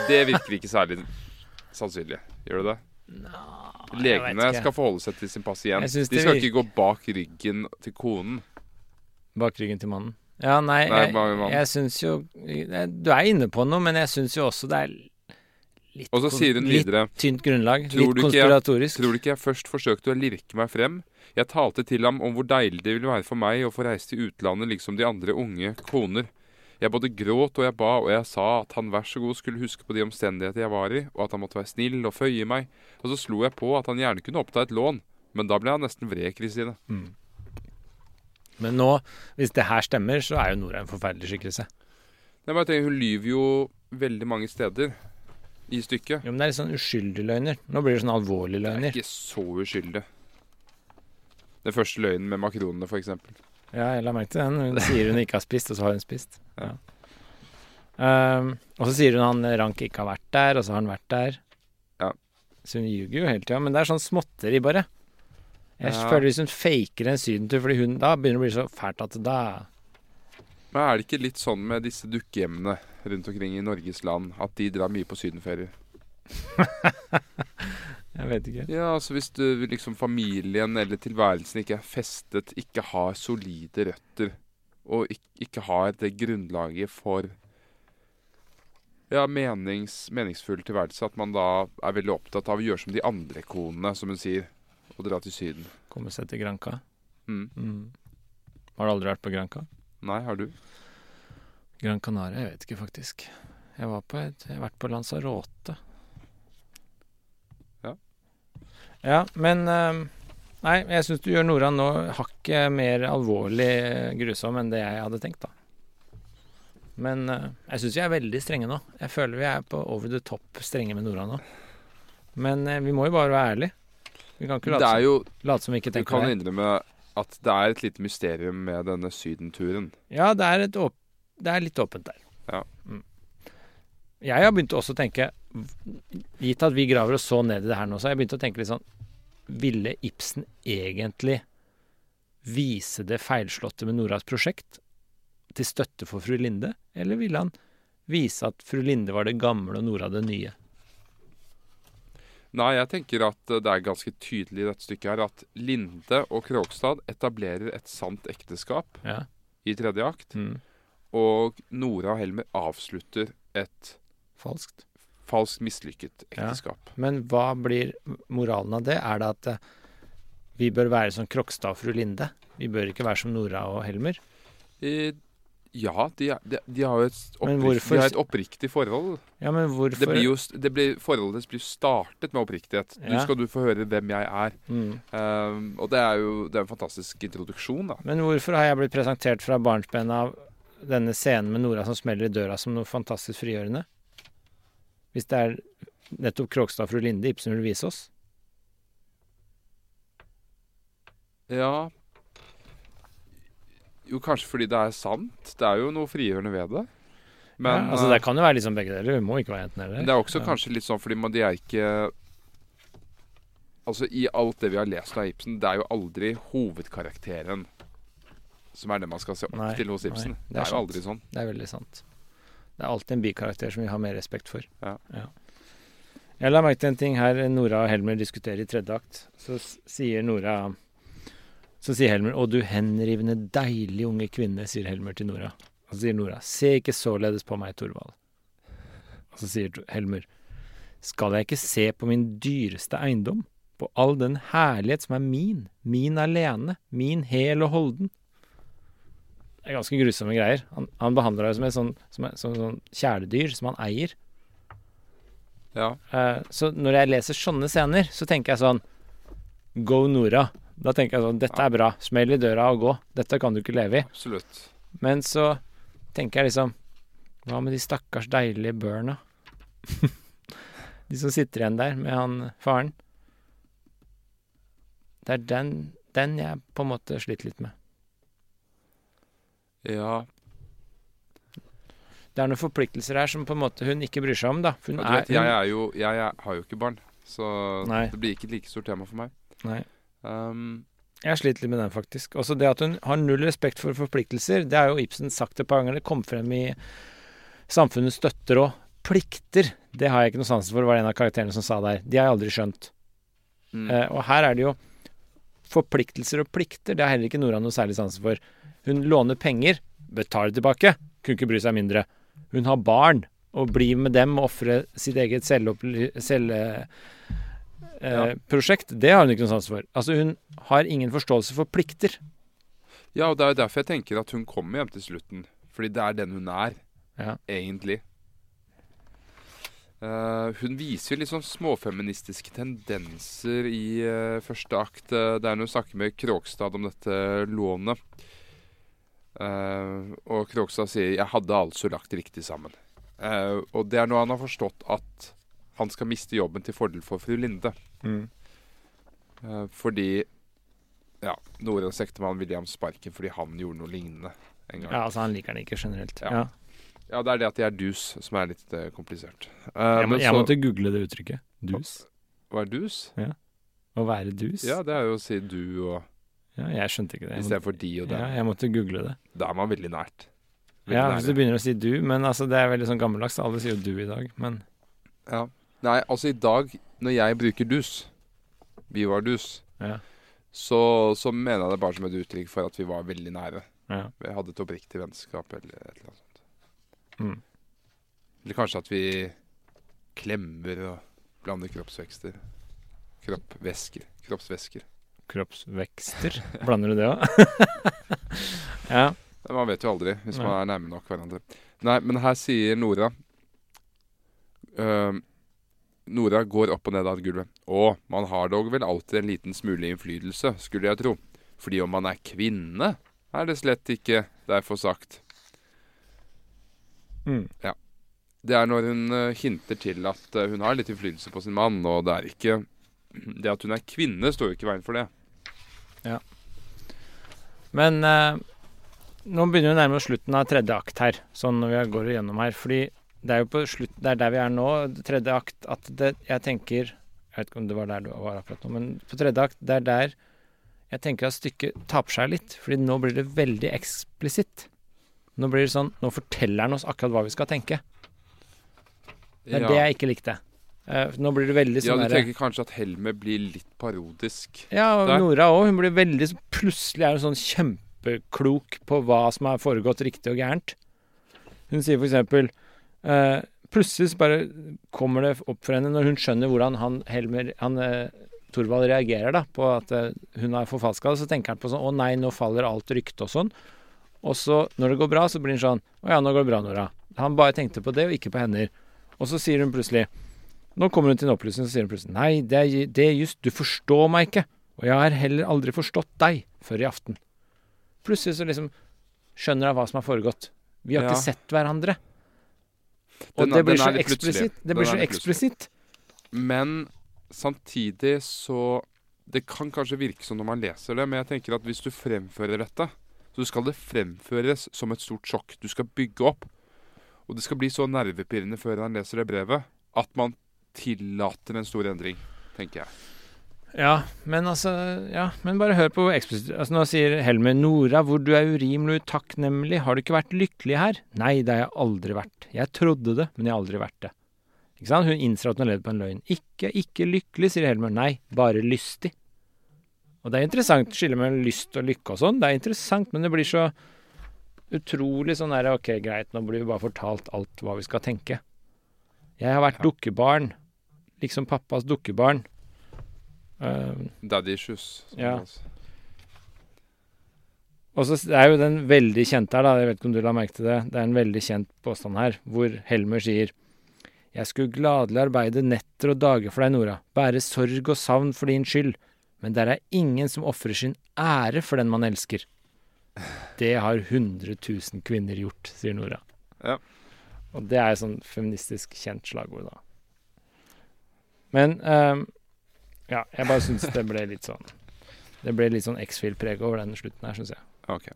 Det virker ikke særlig sannsynlig. Gjør det det? No, Legene skal forholde seg til sin pasient. De skal virker- ikke gå bak ryggen til konen. Bak ryggen til mannen. Ja, nei, Nei, jeg, jeg syns jo Du er inne på noe, men jeg syns jo også det er litt, Og så sier hun litt videre tynt grunnlag. Tror litt ikke jeg- Tror du ikke jeg først forsøkte å lirke meg frem? Jeg talte til ham om hvor deilig det ville være for meg å få reise til utlandet liksom de andre unge koner. Jeg både gråt og jeg ba, og jeg sa at han vær så god skulle huske på de omstendigheter jeg var i, og at han måtte være snill og føye meg, og så slo jeg på at han gjerne kunne oppta et lån, men da ble han nesten vred, Kristine. Men nå, hvis det her stemmer, så er jo Nora en forferdelig skikkelse. Jeg bare tenker, Hun lyver jo veldig mange steder i stykket. Jo, men det er litt sånn uskyldige løgner. Nå blir det sånn alvorlige løgner. Det er ikke så uskyldig. Den første løgnen med makronene, f.eks. Ja, jeg la merke til den. Hun sier hun ikke har spist, og så har hun spist. Ja. Um, og så sier hun han Rank ikke har vært der, og så har han vært der. Ja. Så hun ljuger jo hele tida. Men det er sånn småtteri, bare. Jeg Ja. føler hvis hun faker en sydentur, fordi hun da begynner det å bli så fælt at da Men er det ikke litt sånn med disse dukkehjemmene rundt omkring i Norges land, at de drar mye på sydenferie? Jeg vet ikke. Ja, altså hvis du liksom familien eller tilværelsen ikke er festet, ikke har solide røtter, og ikke, ikke har det grunnlaget for ja, menings, meningsfull tilværelse, at man da er veldig opptatt av å gjøre som de andre konene, som hun sier, og dra til Syden. Komme seg til Granca. Mm. Mm. Har du aldri vært på Granca? Nei, har du? Gran Canaria? Jeg vet ikke, faktisk. Jeg var på et, jeg har vært på Lanzarote. Ja. Ja, men eh, Nei, jeg syns du gjør Nora nå hakket mer alvorlig grusom enn det jeg hadde tenkt, da. Men eh, jeg syns vi er veldig strenge nå. Jeg føler vi er på over the top strenge med Nora nå. Men eh, vi må jo bare være ærlige. Vi kan ikke Det late, er jo som, late som vi ikke Du kan det. innrømme at det er et lite mysterium med denne sydenturen. Ja, det er, et åp det er litt åpent der. Ja. Mm. Jeg har begynt også å tenke Gitt at vi graver oss så ned i det her nå, så har jeg begynt å tenke litt sånn Ville Ibsen egentlig vise det feilslåtte med Noras prosjekt til støtte for fru Linde? Eller ville han vise at fru Linde var det gamle og Nora det nye? Nei, jeg tenker at eh, det er ganske tydelig i dette stykket her at Linde og Krogstad etablerer et sant ekteskap Ja. i tredje akt. Mm. Og Nora og Helmer avslutter et Falskt. falskt mislykket Ja. ekteskap. Men hva blir moralen av det? Er det at eh, vi bør være som Krokstad og fru Linde? Vi bør ikke være som Nora og Helmer? Eh, ja, de, de, de har jo et, opprikt, hvorfor- et oppriktig forhold. Ja, men hvorfor Det blir jo, det blir, forholdet blir startet med oppriktighet. Nå skal du få høre hvem jeg er. mm. Um, og det er jo det er en fantastisk introduksjon, da. Men hvorfor har jeg blitt presentert fra barnsben av denne scenen med Nora som smeller i døra som noe fantastisk frigjørende? Hvis det er nettopp Krogstad og fru Linde Ibsen vil vise oss? Ja Jo, kanskje fordi det er sant. Det er jo noe frigjørende ved det. Men ja, altså, eh, det kan jo være sånn begge deler. Det må ikke være enten eller. Det er også Ja. kanskje litt sånn fordi man, de er ikke Altså I alt det vi har lest av Ibsen, det er jo aldri hovedkarakteren som er det man skal se opp Nei, til hos nei, Ibsen. det er det er jo sant. aldri sånn. Det er veldig sant. Det er alltid en bikarakter som vi har mer respekt for. Ja. Jeg la merke til en ting her Nora og Helmer diskuterer i tredje akt. Så sier Nora Så sier Helmer 'Å, du henrivende, deilige unge kvinne', sier Helmer til Nora. Og så sier Nora 'Se ikke således på meg, Thorvald'. Og så sier Helmer 'Skal jeg ikke se på min dyreste eiendom'? På all den herlighet som er min, min alene, min hel og holden. Det er ganske grusomme greier. Han, han behandler deg som et sånn, som et, som et sånn kjæledyr som han eier. Ja. Uh, så når jeg leser sånne scener, så tenker jeg sånn Go Nora. Da tenker jeg sånn Dette er bra. Smell i døra og gå. Dette kan du ikke leve i. Absolutt. Men så tenker jeg liksom Hva med de stakkars deilige børna? de som sitter igjen der med han faren. Det er den, den jeg på en måte sliter litt med. Ja. Det er noen forpliktelser her som på en måte hun ikke bryr seg om, da. Hun vet, er, jeg, er jo, jeg er, har jo ikke barn, så Nei. det blir ikke et like stort tema for meg. Nei. Um, Jeg sliter litt med den, faktisk. Også det at hun har null respekt for forpliktelser, det har jo Ibsen sagt et par ganger. Det kom frem i Samfunnets støtter og plikter. Det har jeg ikke noe sans for, var det en av karakterene som sa der. De har jeg aldri skjønt. mm. Uh, og her er det jo forpliktelser og plikter. Det har heller ikke Nora noe særlig sans for. Hun låner penger, betaler tilbake. Kunne ikke bry seg mindre. Hun har barn og blir med dem og ofrer sitt eget selveprosjekt, selle, eh, prosjekt, det har hun ikke noe sans for. Altså, hun har ingen forståelse for plikter. Ja, og det er jo derfor jeg tenker at hun kommer hjem til slutten. Fordi det er den hun er, Ja. egentlig. Uh, hun viser jo litt sånn småfeministiske tendenser i uh, første akt. Eh, det er når hun snakker med Kråkstad om dette lånet. Eh, og Kråkstad sier 'jeg hadde altså lagt riktig sammen'. Eh, og det er nå han har forstått at han skal miste jobben til fordel for fru Linde. Eh, fordi ja, Noras ektemann ville gi ham sparken fordi han gjorde noe lignende en gang. Ja, altså, han liker den ikke generelt. Ja. Ja. Ja, det er det at de er dus som er litt uh, komplisert. Uh, Jeg, må, men jeg så- måtte google det uttrykket. Dus. Hva er dus? Ja. Å være dus. Ja, det er jo å si du og Ja, jeg skjønte ikke det. Istedenfor de og ja, jeg måtte google det. Da er man veldig nært. Veldig Ja, nære. hvis du begynner å si du, men altså, det er veldig sånn gammeldags. Alle sier jo du i dag, men Ja. Nei, altså i dag, når jeg bruker dus, vi var dus, ja. så, så mener jeg det bare som et uttrykk for at vi var veldig nære. ja. Vi hadde et oppriktig vennskap eller et eller annet sånt. Mm. Eller kanskje at vi klemmer og blander kroppsvekster. Kroppvæsker. Kroppsvæsker. Kroppsvekster. Blander du det òg? ja. Man vet jo aldri hvis man er nærme nok hverandre. Nei, men her sier Nora Øhm, Nora går opp og ned av gulvet. Å, man har dog vel alltid en liten smule innflytelse, skulle jeg tro. Fordi om man er kvinne, er det slett ikke derfor sagt. Mm. Det er når hun øh, hinter til at øh, hun har litt innflytelse på sin mann, og det er ikke Det at hun er kvinne, står jo ikke i veien for det. Ja. Men eh, nå begynner vi nærmere nærme oss slutten av tredje akt her, sånn når vi går igjennom her. Fordi det er jo på slutt, det er der vi er nå, tredje akt, at det, jeg tenker Jeg vet ikke om det var der du var akkurat nå, men på tredje akt, det er der jeg tenker at stykket taper seg litt. Fordi nå blir det veldig eksplisitt. Nå blir det sånn Nå forteller han oss akkurat hva vi skal tenke. Det er det jeg ikke likte. Eh, nå blir det veldig sånn ja, du tenker kanskje at Helmer blir litt parodisk? Ja, og Der. Nora òg. Hun blir veldig Plutselig er hun sånn kjempeklok på hva som har foregått riktig og gærent. Hun sier for eksempel eh, Plutselig bare kommer det opp for henne når hun skjønner hvordan han Helmer han, eh, Thorvald reagerer da på at eh, hun har forfalska det, så tenker han på sånn Å nei, nå faller alt ryktet og sånn. Og så, når det går bra, så blir han sånn Å ja, nå går det bra, Nora. Han bare tenkte på det, og ikke på hender. Og så sier hun plutselig Nå kommer hun til en opplysning, så sier hun plutselig Nei, det er, det er just Du forstår meg ikke. Og jeg har heller aldri forstått deg før i aften. Plutselig så liksom skjønner hun hva som har foregått. Vi har Ja. ikke sett hverandre. Den og det blir så eksplisitt. Det blir så eksplisitt. Men samtidig så Det kan kanskje virke som når man leser det, men jeg tenker at hvis du fremfører dette, så skal det fremføres som et stort sjokk. Du skal bygge opp. Og det skal bli så nervepirrende før han leser det brevet, at man tillater en stor endring, tenker jeg. Ja, men altså Ja, men bare hør på eksplisitt. Altså, nå sier Helmer Nora, hvor du er urimelig utakknemlig. Har du ikke vært lykkelig her? Nei, det har jeg aldri vært. Jeg trodde det, men jeg har aldri vært det. Ikke sant? Hun innser at hun har levd på en løgn. Ikke, ikke lykkelig, sier Helmer. Nei, bare lystig. Og det er interessant skille mellom lyst og lykke og sånn. Det er interessant, men det blir så utrolig sånn der Ok, greit, nå blir vi bare fortalt alt hva vi skal tenke. Jeg har vært dukkebarn. Liksom pappas dukkebarn. Uh, Daddy issues. Ja. Og så er jo den veldig kjente her, da, jeg vet ikke om du la merke til det, det er en veldig kjent påstand her, hvor Helmer sier Jeg skulle gladelig arbeide netter og dager for deg, Nora, bære sorg og savn for din skyld, men der er ingen som ofrer sin ære for den man elsker. Det har 100 000 kvinner gjort, sier Nora. Ja. Og det er et sånn feministisk kjent slagord, da. Men ehm, ja, jeg bare syns det ble litt sånn Det ble litt sånn X-Fill-preg over den slutten her, syns jeg. Ok.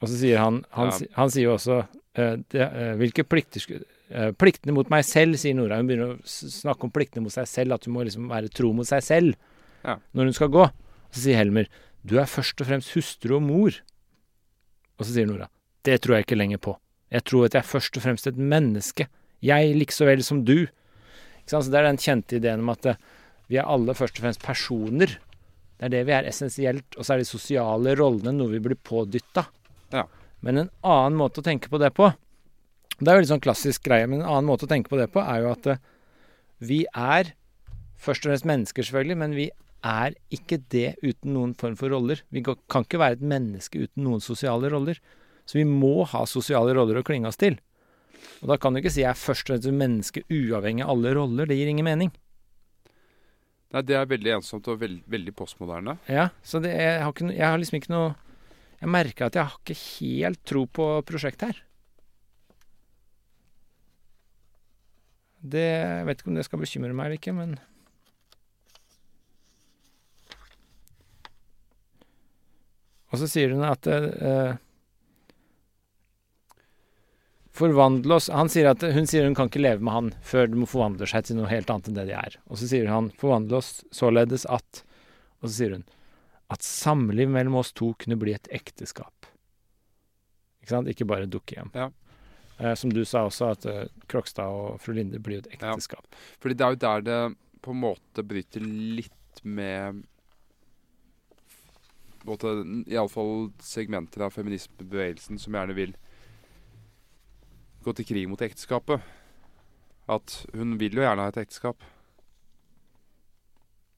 Og så sier han Han, Ja. han sier jo også uh, det, uh, Hvilke plikter skulle uh, Pliktene mot meg selv, sier Nora. Hun begynner å snakke om pliktene mot seg selv, at hun må liksom være tro mot seg selv Ja. når hun skal gå. Så sier Helmer du er først og fremst hustru og mor. Og så sier Nora det tror jeg ikke lenger på. Jeg tror at jeg er først og fremst et menneske. Jeg likså vel som du. Så Det er den kjente ideen om at eh, vi er alle først og fremst personer. Det er det vi er essensielt. Og så er de sosiale rollene noe vi blir pådytta. Ja. Men en annen måte å tenke på det på Det er jo litt sånn klassisk greie, men en annen måte å tenke på det på er jo at eh, vi er først og fremst mennesker, selvfølgelig, men vi er ikke det uten noen form for roller. Vi kan ikke være et menneske uten noen sosiale roller. Så vi må ha sosiale roller å klinge oss til. Og da kan du ikke si jeg er først og fremst et menneske uavhengig av alle roller. Det gir ingen mening. Nei, det er veldig ensomt og veld, veldig postmoderne. Ja, så det jeg, har ikke, jeg har liksom ikke noe Jeg merker at jeg har ikke helt tro på prosjektet her. Det Jeg vet ikke om det skal bekymre meg eller ikke, men Og så sier hun at eh, Forvandle oss Han sier at Hun sier hun kan ikke leve med han før de forvandler seg til noe helt annet enn det de er. Og så sier han forvandle oss således at Og så sier hun at samliv mellom oss to kunne bli et ekteskap. Ikke sant? Ikke bare dukke hjem. Ja. Eh, som du sa også, at eh, Krokstad og fru Linde blir jo et Ja. ekteskap. Fordi det er jo der det på en måte bryter litt med Iallfall segmenter av feminismebevegelsen som gjerne vil gå til krig mot ekteskapet. At hun vil jo gjerne ha et ekteskap.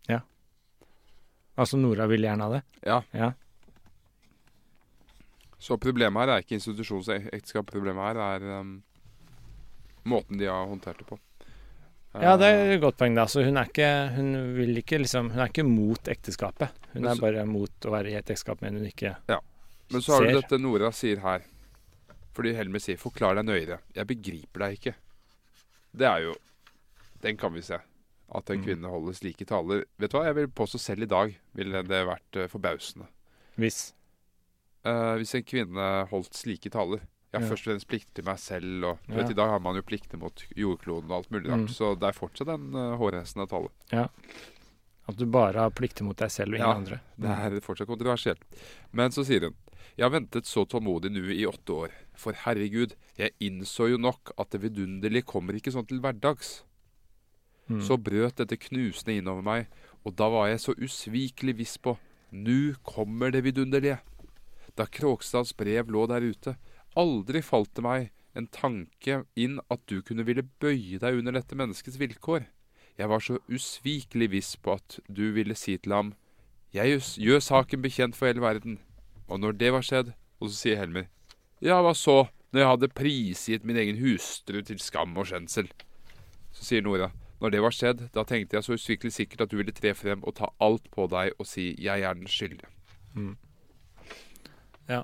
Ja. Altså Nora vil gjerne ha det. Ja. Ja. Så problemet her er ikke institusjonsekteskap. Problemet her er um, måten de har håndtert det på. Ja, det Eh, er et godt poeng, da. Så hun er ikke Hun vil ikke liksom Hun er ikke mot ekteskapet. Hun så, er bare mot å være i et ekteskap, men hun ikke Men så har du dette Nora sier her. Fordi Helmer sier 'forklar deg nøyere'. Jeg begriper deg ikke. Det er jo Den kan vi se. At en Mm. kvinne holder slike taler. Vet du hva, jeg vil påstå selv i dag ville det vært eh, forbausende. Hvis Eh, hvis en kvinne holdt slike taler. Jeg har Ja. først og fremst plikter til meg selv, og Ja. vet, i dag har man jo plikter mot jordkloden og alt mulig rart. Mm. Så det er fortsatt en uh, hårreisende tale. At du bare har plikter mot deg selv og ingen Ja, andre. Det er fortsatt kontroversielt. Men så sier hun Jeg har ventet så tålmodig nå i åtte år. For herregud, jeg innså jo nok at det vidunderlige kommer ikke sånn til hverdags. Mm. Så brøt dette knusende innover meg, og da var jeg så usvikelig viss på Nu kommer det vidunderlige. Da Kråkstads brev lå der ute, aldri falt det meg en tanke inn at du kunne ville bøye deg under dette menneskets vilkår. Jeg var så usvikelig viss på at du ville si til ham Jeg gjør, saken bekjent for hele verden. Og når det var skjedd, og så sier Helmer Ja, hva så, når jeg hadde prisgitt min egen hustru til skam og skjensel? Så sier Nora når det var skjedd, da tenkte jeg så usvikelig sikkert at du ville tre frem og ta alt på deg og si 'jeg er den skyldige'. Mm. Ja.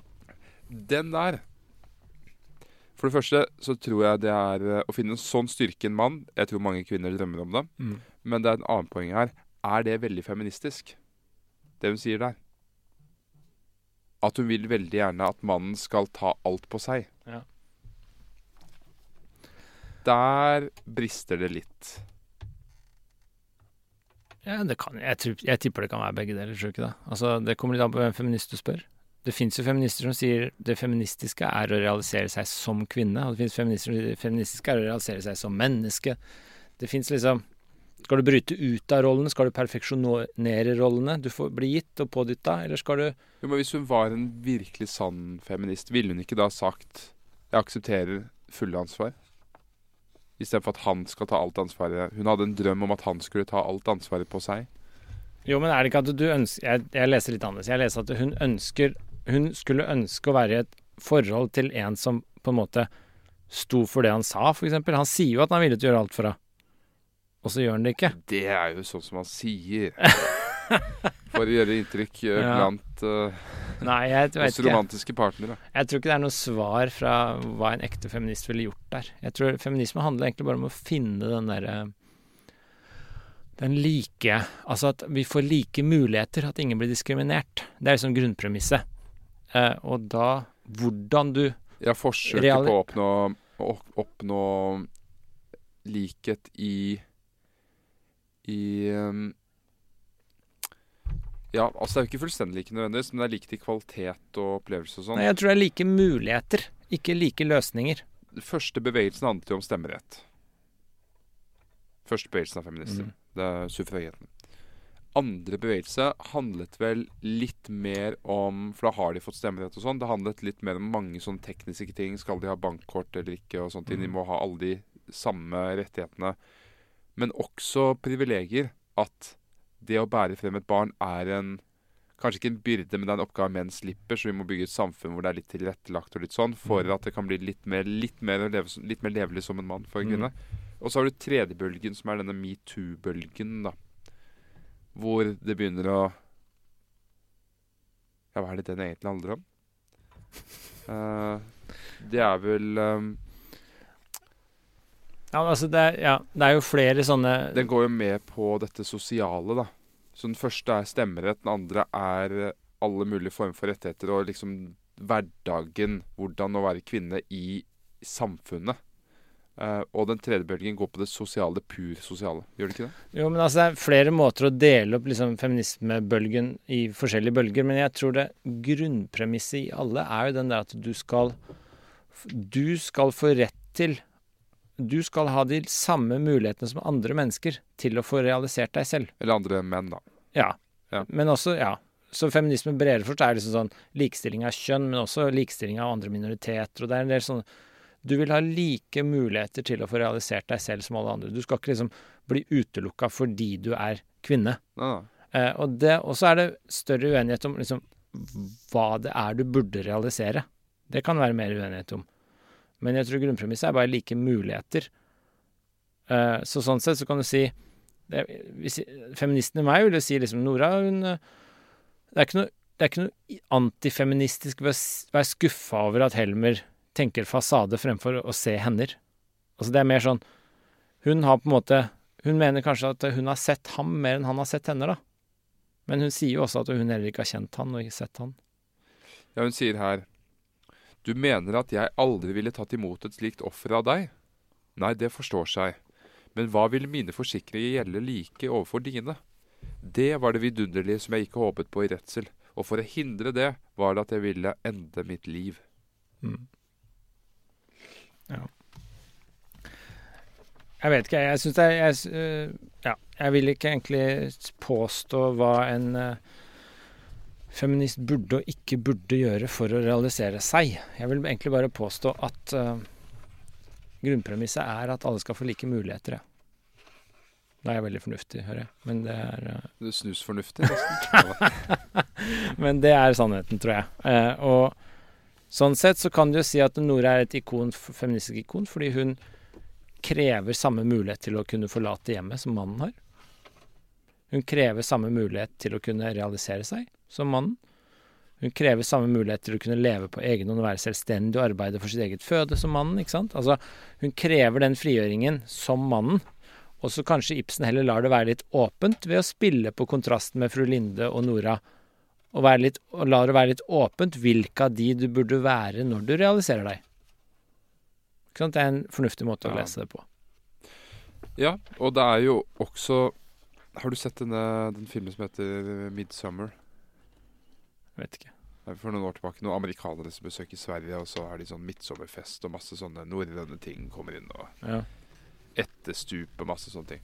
Den der For det første så tror jeg det er eh, å finne en sånn styrke i en mann Jeg tror mange kvinner drømmer om det. Mm. Men det er en annen poeng her. Er det veldig feministisk, det hun sier der? At hun vil veldig gjerne at mannen skal ta alt på seg. Ja. Der brister det litt. Ja, det kan jeg. Tror, jeg tipper det kan være begge deler, tror ikke det? Altså, det kommer litt an på hvem feminist du spør. Det fins jo feminister som sier det feministiske er å realisere seg som kvinne, og det fins feminister som sier det feministiske er å realisere seg som menneske. Det fins liksom Skal du bryte ut av rollene? Skal du perfeksjonere rollene du får bli gitt og pådytta, eller skal du Jo, men Hvis hun var en virkelig sann feminist, ville hun ikke da sagt 'jeg aksepterer fulle ansvar'? Istedenfor at han skal ta alt ansvaret. Hun hadde en drøm om at han skulle ta alt ansvaret på seg. Jo, men er det ikke at du ønsker Jeg, jeg leser litt annerledes. Jeg leser at hun ønsker Hun skulle ønske å være i et forhold til en som på en måte sto for det han sa, f.eks. Han sier jo at han er villig til å gjøre alt for henne, og så gjør han det ikke. Det er jo sånn som han sier. For å gjøre inntrykk eh, Ja. blant uh, Nei, jeg oss ikke. romantiske partnere. Jeg tror ikke det er noe svar fra hva en ekte feminist ville gjort der. Jeg tror feminisme handler egentlig bare om å finne den derre Den like Altså at vi får like muligheter, at ingen blir diskriminert. Det er liksom grunnpremisset. Uh, og da Hvordan du Ja, forsøket på å oppnå, å oppnå likhet i I um, Ja, altså det er jo ikke fullstendig like nødvendigvis, men det er likt i kvalitet og opplevelse og sånn. Nei, jeg tror det er like muligheter, ikke like løsninger. Første bevegelsen handlet jo om stemmerett. Første bevegelsen av feminister. Mm. Det er suffragetten. andre bevegelse handlet vel litt mer om For da har de fått stemmerett og sånn. Det handlet litt mer om mange sånne tekniske ting. Skal de ha bankkort eller ikke? og sånt. De Mm. må ha alle de samme rettighetene. Men også privilegier. At det å bære frem et barn er en Kanskje ikke en byrde, men det er en oppgave menn slipper. Så vi må bygge et samfunn hvor det er litt tilrettelagt og litt sånn, for Mm. at det kan bli litt mer, litt mer, leve, litt mer levelig som en mann for en Mm. Og så har du tredje bølgen, som er denne metoo-bølgen, da. Hvor det begynner å Ja, hva er det den egentlig handler om? Uh, det er vel ehm, Ja, altså det, er, ja, det er jo flere sånne Den går jo med på dette sosiale, da. Så den første er stemmerett, den andre er eh, alle mulige former for rettigheter og liksom hverdagen. Hvordan å være kvinne i samfunnet. Uh, og den tredje bølgen går på det sosiale, pur sosiale. Gjør det ikke det? Jo, men altså det er flere måter å dele opp liksom, feminismebølgen i forskjellige bølger, men jeg tror det grunnpremisset i alle er jo den der at du skal Du skal få rett til Du skal ha de samme mulighetene som andre mennesker til å få realisert deg selv. Eller andre menn, da. Ja. Ja. Men også, ja. Så feminisme bredere forstått er liksom sånn likestilling av kjønn, men også likestilling av andre minoriteter. Og det er en del sånn Du vil ha like muligheter til å få realisert deg selv som alle andre. Du skal ikke liksom bli utelukka fordi du er kvinne. Nei. Eh, og det- og så er det større uenighet om liksom hva det er du burde realisere. Det kan være mer uenighet om. Men jeg tror grunnpremisset er bare like muligheter. Uh, så sånn sett så kan du si det, hvis, Feministen i meg vil jo si liksom Nora, hun eh, Det er ikke noe, er ikke noe antifeministisk ved å være skuffa over at Helmer tenker fasade fremfor å se hender. Altså det er mer sånn Hun har på en måte Hun mener kanskje at hun har sett ham mer enn han har sett henne, da. Men hun sier jo også at hun heller ikke har kjent han og ikke sett han. Ja, hun sier her Du mener at jeg aldri ville tatt imot et slikt offer av deg? Nei, det forstår seg. Men hva ville mine forsikringer gjelde like overfor dine? Det var det vidunderlige som jeg ikke håpet på i redsel, og for å hindre det var det at jeg ville ende mitt liv. Mm. Ja. Jeg vet ikke, jeg syns det er jeg, øh, Ja, jeg vil ikke egentlig påstå hva en øh, feminist burde og ikke burde gjøre for å realisere seg. Jeg vil egentlig bare påstå at uh, grunnpremisset er at alle skal få like muligheter. Da er jeg veldig fornuftig, hører jeg. Men det er uh, er snusfornuftig. Men det er sannheten, tror jeg. Uh, og sånn sett så kan du jo si at Nora er et ikon, feministisk ikon, fordi hun krever samme mulighet til å kunne forlate hjemmet som mannen har. Hun krever samme mulighet til å kunne realisere seg som mannen. Hun krever samme mulighet til å kunne leve på egen hånd være selvstendig og arbeide for sitt eget føde som mannen. ikke sant? Altså, Hun krever den frigjøringen som mannen. Og så kanskje Ibsen heller lar det være litt åpent ved å spille på kontrasten med fru Linde og Nora og, være litt, og lar det være litt åpent hvilke av de du burde være når du realiserer deg. Ikke sant? Det er en fornuftig måte å lese det på. Ja, og det er jo også Har du sett denne, den filmen som heter 'Midsummer'? Jeg vet ikke. Er For noen år tilbake. Noen amerikanere som besøker Sverige, og så har de sånn midtsommerfest, og masse sånne norrøne ting kommer inn. og Ja. etterstup og masse sånne ting.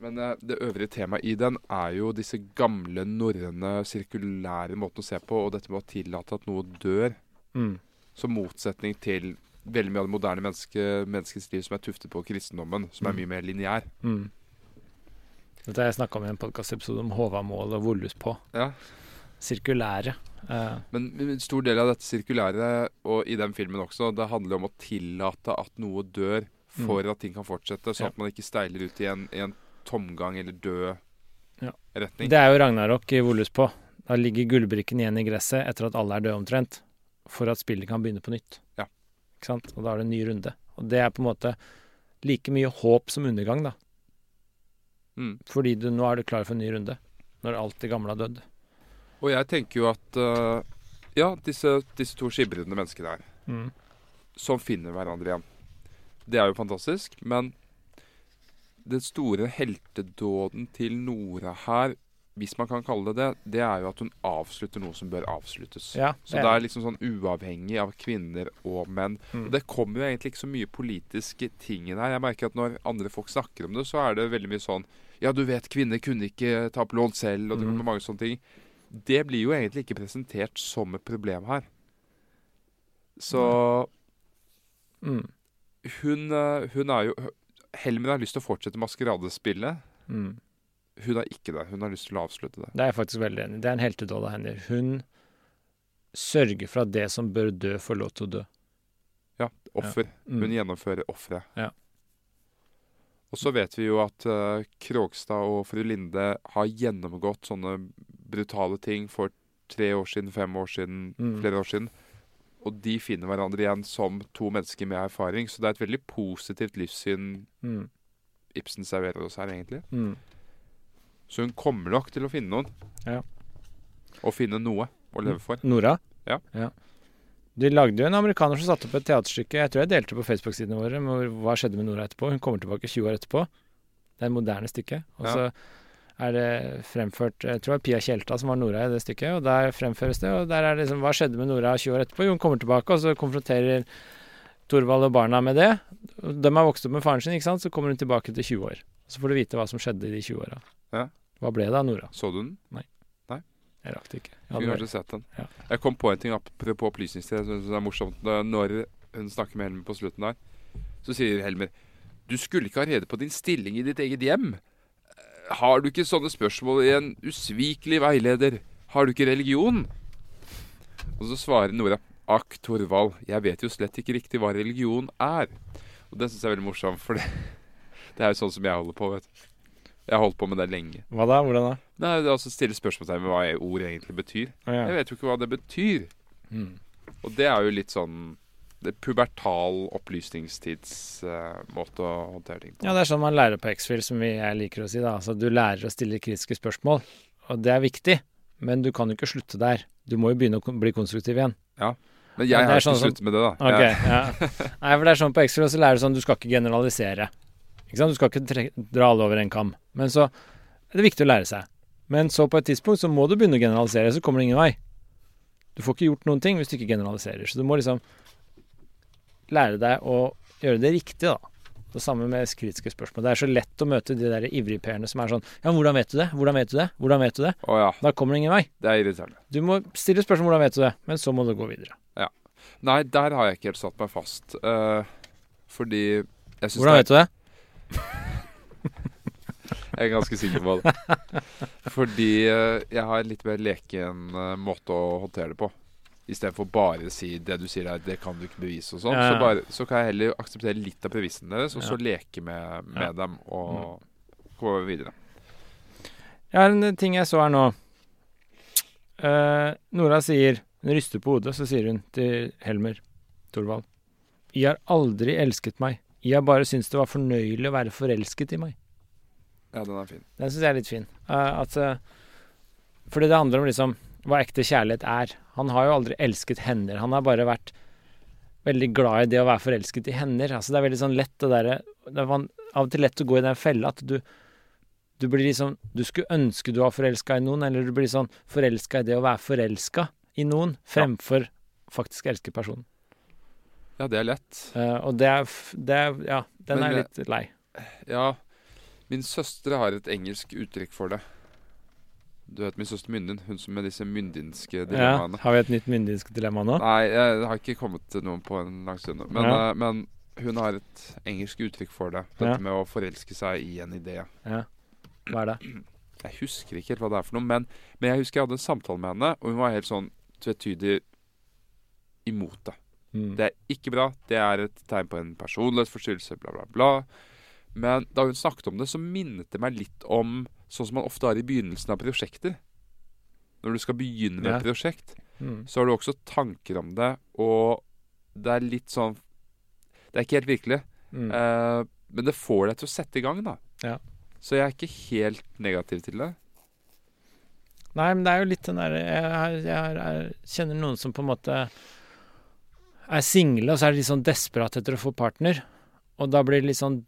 Men eh, det øvrige temaet i den er jo disse gamle norrøne sirkulære måtene å se på, og dette med å tillate at noe dør, Mm. som motsetning til veldig mye av det moderne menneske, menneskets liv som er tuftet på kristendommen, som er Mm. mye mer lineær. Mm. Dette har jeg snakka om i en podkastepisode om Håvamål og Vollus på. Ja. Sirkulære. Eh, Men en stor del av dette sirkulære, og i den filmen også, det handler om å tillate at noe dør for at ting kan fortsette, sånn Ja. at man ikke steiler ut i en, i en tomgang eller død Ja. retning. det er jo Ragnarok i Vollus på. Da ligger gullbrikken igjen i gresset etter at alle er døde omtrent, for at spillet kan begynne på nytt. Ja. Ikke sant? Og da er det en ny runde. Og det er på en måte like mye håp som undergang, da. Mm. Fordi du, nå er du klar for en ny runde. Når alt det gamle har dødd. Og jeg tenker jo at uh, Ja, disse, disse to skibbrende menneskene her, Mm. som finner hverandre igjen. Det er jo fantastisk, men den store heltedåden til Nora her, hvis man kan kalle det det, det er jo at hun avslutter noe som bør avsluttes. Ja, Så det er liksom sånn uavhengig av kvinner og menn. Mm. Og det kommer jo egentlig ikke så mye politiske ting inn her. Jeg merker at når andre folk snakker om det, så er det veldig mye sånn Ja, du vet, kvinner kunne ikke ta opp lån selv, og det Mm. kommer mange sånne ting. Det blir jo egentlig ikke presentert som et problem her. Så Mm. hun, eh, hun er jo Helmer har lyst til å fortsette maskeradespillet. Mm. Hun er ikke det. Hun har lyst til å avslutte det. Det er jeg faktisk veldig enig i. Det er en heltedåd av henne. Hun sørger for at det som bør dø, får lov til å dø. Ja, offer. Mm. Hun gjennomfører offeret. Ja. Og så vet vi jo at uh, Krogstad og fru Linde har gjennomgått sånne brutale ting for tre år siden, fem år siden, Mm. flere år siden. Og de finner hverandre igjen som to mennesker med erfaring. Så det er et veldig positivt livssyn Mm. Ibsen serverer oss her, egentlig. Mm. Så hun kommer nok til å finne noen. Ja. Og finne noe å leve for. Nora? Ja. De lagde jo en amerikaner som satte opp et teaterstykke. Jeg tror jeg delte på Facebook-sidene våre med hva skjedde med Nora etterpå. Hun kommer tilbake 20 år etterpå. Det er et moderne stykke. Og Ja. så er det fremført Jeg tror det var Pia Tjelta som var Nora i det stykket. Og der fremføres det. Og der er det liksom Hva skjedde med Nora 20 år etterpå? Jo, hun kommer tilbake, og så konfronterer Thorvald og barna med det. De har vokst opp med faren sin, ikke sant. Så kommer hun tilbake til 20 år. Så får du vite hva som skjedde i de 20 åra. Ja. Hva ble det av Nora? Så du den? Nei. Nei. Jeg rakk det ikke. Jeg Skulle kanskje sett den. Ja. Jeg kom på en ting apropos opplysningstid. Jeg syns det er morsomt når hun snakker med Helmer på slutten der. Så sier Helmer Du skulle ikke ha rede på din stilling i ditt eget hjem. Har du ikke sånne spørsmål i en usvikelig veileder? Har du ikke religion? Og så svarer Nora Akk, Torvald, jeg vet jo slett ikke riktig hva religion er. Og det syns jeg er veldig morsomt, for det, det er jo sånn som jeg holder på, vet du. Jeg har holdt på med det lenge. Hva da? Hvordan da? Det er altså stille spørsmålstegn ved hva ord egentlig betyr. Å, ja. Jeg vet jo ikke hva det betyr. Mm. Og det er jo litt sånn det er pubertal opplysningstidsmåte å håndtere ting på. Ja, det er sånn man lærer på X-Fill, som jeg liker å si. da. Altså, du lærer å stille kritiske spørsmål, og det er viktig. Men du kan jo ikke slutte der. Du må jo begynne å bli konstruktiv igjen. Ja, Men jeg er har ikke sånn som- sluttet med det, da. Ok, Jeg, ja. Nei, for det er sånn på X-Fill, så lærer du sånn du skal ikke generalisere. Du skal ikke dra alle over en kam. Men så er det viktig å lære seg. Men så på et tidspunkt så må du begynne å generalisere, så kommer det ingen vei. Du får ikke gjort noen ting hvis du ikke generaliserer. Så du må liksom lære deg å gjøre det riktig, da. Det samme med kritiske spørsmål. Det er så lett å møte de der ivrigperene som er sånn Ja, men hvordan vet du det? Hvordan vet du det? Hvordan vet du det? å ja, Da kommer det ingen vei. det er irriterende. Du må stille spørsmål hvordan vet du det, men så må du gå videre. Ja. Nei, der har jeg ikke helt satt meg fast. Uh, fordi jeg syns Hvordan vet du det? Jeg er ganske sikker på det. Fordi eh, jeg har en litt mer leken eh, måte å håndtere det på. Istedenfor bare å si det du sier der, det kan du ikke bevise og sånn. Ja, ja. Så, så kan jeg heller akseptere litt av premissene deres, og så Ja. leke med, med. Mm. dem og gå videre. Jeg har en ting jeg så her nå. Uh, Nora sier Hun ryster på hodet, så sier hun til Helmer Thorvald Jeg har aldri elsket meg. Jeg bare syntes det var fornøyelig å være forelsket i meg. Ja, den er fin. Den syns jeg er litt fin. Uh, at, eh, fordi det handler om liksom hva ekte kjærlighet er. Han har jo aldri elsket hender. Han har bare vært veldig glad i det å være forelsket i hender. Altså det er veldig sånn lett det derre Det er av og til lett å gå i den fella at du du blir liksom Du skulle ønske du var forelska i noen, eller du blir sånn forelska i det å være forelska i noen, fremfor faktisk elske personen. Ja, det er lett. Eh, og det er, det er Ja, den Men er litt lei. Ja, min søster har et engelsk uttrykk for det. Du vet min søster Myndin, hun som med disse myndinske dilemmaene. Ja, har vi et nytt myndinsk dilemma nå? Nei, jeg har ikke kommet til noen på en lang stund. Men, Ja. eh, men hun har et engelsk uttrykk for det. Dette Ja. med å forelske seg i en idé. Ja. Hva er det? Jeg husker ikke helt hva det er for noe, men, men jeg husker jeg hadde en samtale med henne, og hun var helt sånn tvetydig imot det. Mm. Det er ikke bra. Det er et tegn på en personlighetsforstyrrelse, bla, bla, bla. Men da hun snakket om det, så minnet det meg litt om sånn som man ofte har i begynnelsen av prosjekter. Når du skal begynne med et prosjekt, Mm. så har du også tanker om det, og det er litt sånn Det er ikke helt virkelig, Mm. eh, men det får deg til å sette i gang, da. Ja. Så jeg er ikke helt negativ til det. Nei, men det er jo litt den derre jeg, jeg, jeg kjenner noen som på en måte er single, og så er de litt sånn desperate etter å få partner. Og da blir de litt sånn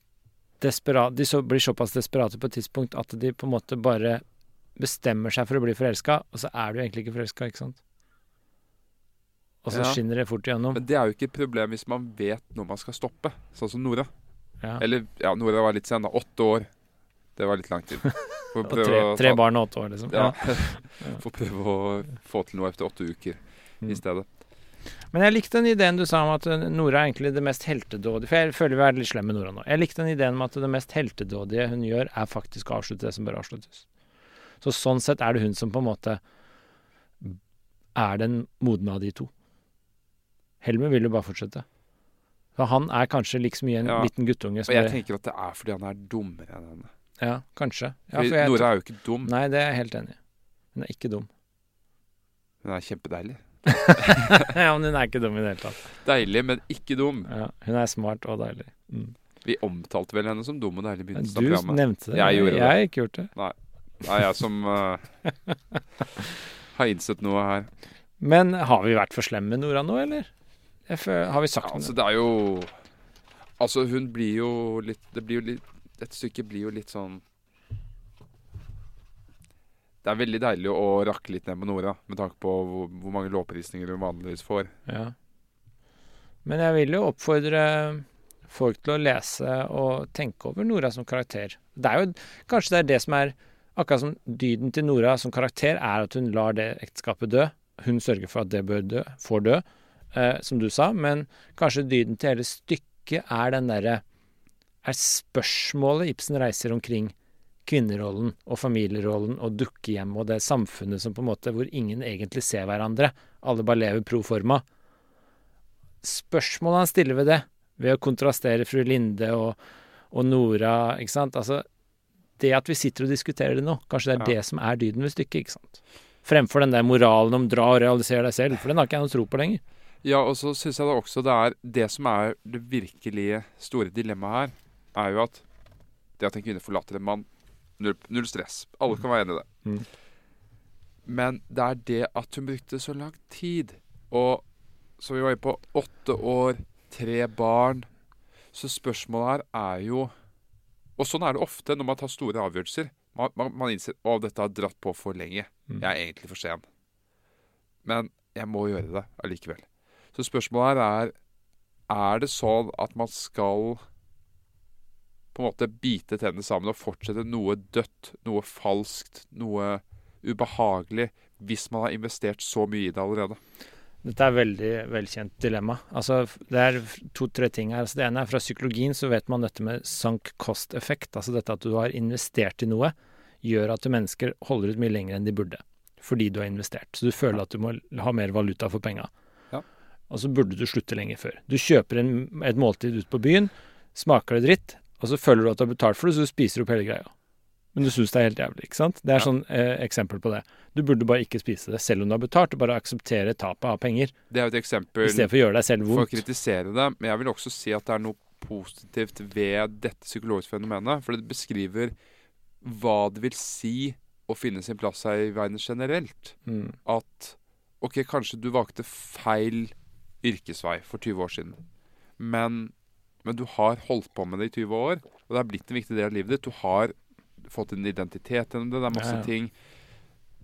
desperat De så, blir såpass desperate på et tidspunkt at de på en måte bare bestemmer seg for å bli forelska, og så er du egentlig ikke forelska, ikke sant? Og så Ja. skinner det fort igjennom. Men det er jo ikke et problem hvis man vet når man skal stoppe, sånn som Nora. Ja. Eller ja, Nora var litt sen, da. Åtte år. Det var litt lang tid. Og tre, tre barn og åtte år, liksom. Ja. Ja. Får prøve å få til noe etter åtte uker Mm. i stedet. Men jeg likte den ideen du sa om at eh, Nora er egentlig det mest heltedådige For jeg føler vi er litt slemme med Nora nå. Jeg likte den ideen om at det mest heltedådige hun gjør, er faktisk å avslutte det som bør avsluttes. Så sånn sett er det hun som på en måte er den modne av de to. Helmer vil jo bare fortsette. Så han er kanskje liksom i en Ja. liten guttunge Og jeg tenker at det er fordi han er dummere enn henne. Ja, kanskje. Ja, for Nora er jo ikke dum. Nei, det er jeg helt enig i. Hun er ikke dum. Hun er kjempedeilig. ja, men hun er ikke dum i det hele tatt. Deilig, men ikke dum. Ja, hun er smart og deilig. Mm. Vi omtalte vel henne som dum og deilig i Du begynnelsen av programmet. nevnte det. Jeg gjorde det. Jeg har ikke gjort det. Det er jeg som uh, har innsett noe her. Men har vi vært for slemme med Nora nå, eller? Jeg føler, har vi sagt Ja, altså, det er jo Altså, hun blir jo litt Det blir jo litt Dette stykket blir jo litt sånn Det er veldig deilig å rakke litt ned på Nora, med tanke på hvor, hvor mange lovprisninger hun vanligvis får. Ja. Men jeg vil jo oppfordre folk til å lese og tenke over Nora som karakter. Det er jo Kanskje det er det som er Akkurat som dyden til Nora som karakter er at hun lar det ekteskapet dø. Hun sørger for at det bør dø, får dø, eh, som du sa. Men kanskje dyden til hele stykket er den derre Er spørsmålet Ibsen reiser omkring kvinnerollen og familierollen og dukkehjemmet og det samfunnet som på en måte hvor ingen egentlig ser hverandre. Alle bare lever pro forma. Spørsmålet han stiller ved det, ved å kontrastere fru Linde og, og Nora, ikke sant Altså, det at vi sitter og diskuterer det nå, kanskje det er Ja. det som er dyden ved stykket, ikke sant? Fremfor den der moralen om dra og realisere deg selv, for den har ikke jeg noe tro på lenger. Ja, og så syns jeg da også det er Det som er det virkelige store dilemmaet her, er jo at det at en kvinne forlater en mann Null, null stress. Alle kan være enig i det. Mm. Men det er det at hun brukte så lang tid. Og som vi var inne på, åtte år, tre barn. Så spørsmålet her er jo Og sånn er det ofte når man tar store avgjørelser. Man, man, man innser at dette har dratt på for lenge. Mm. Jeg er egentlig for sen. Men jeg må gjøre det allikevel. Så spørsmålet her er Er det sånn at man skal på en måte bite tennene sammen og fortsette noe dødt, noe falskt, noe ubehagelig, hvis man har investert så mye i det allerede? Dette er et veldig velkjent dilemma. Altså, det er to-tre ting her. Altså, det ene er fra psykologien så vet man dette med sunk cost-effekt. Altså dette at du har investert i noe, gjør at mennesker holder ut mye lenger enn de burde. Fordi du har investert. Så du føler at du må ha mer valuta for penga. Ja. Og så burde du slutte lenger før. Du kjøper en, et måltid ute på byen, smaker det dritt, og så føler du at du har betalt for det, så du spiser opp hele greia. Men du syns det er helt jævlig, ikke sant? Det er Ja. sånn eh, eksempel på det. Du burde bare ikke spise det, selv om du har betalt, og bare akseptere tapet av penger. Det er jo et eksempel I stedet for å gjøre deg selv for å kritisere det, men jeg vil også si at det er noe positivt ved dette psykologiske fenomenet. For det beskriver hva det vil si å finne sin plass her i verden generelt. Mm. At OK, kanskje du valgte feil yrkesvei for 20 år siden. Men, men du har holdt på med det i 20 år, og det har blitt en viktig del av livet ditt. Du har fått en identitet gjennom det. Det er masse Ja, ja. ting.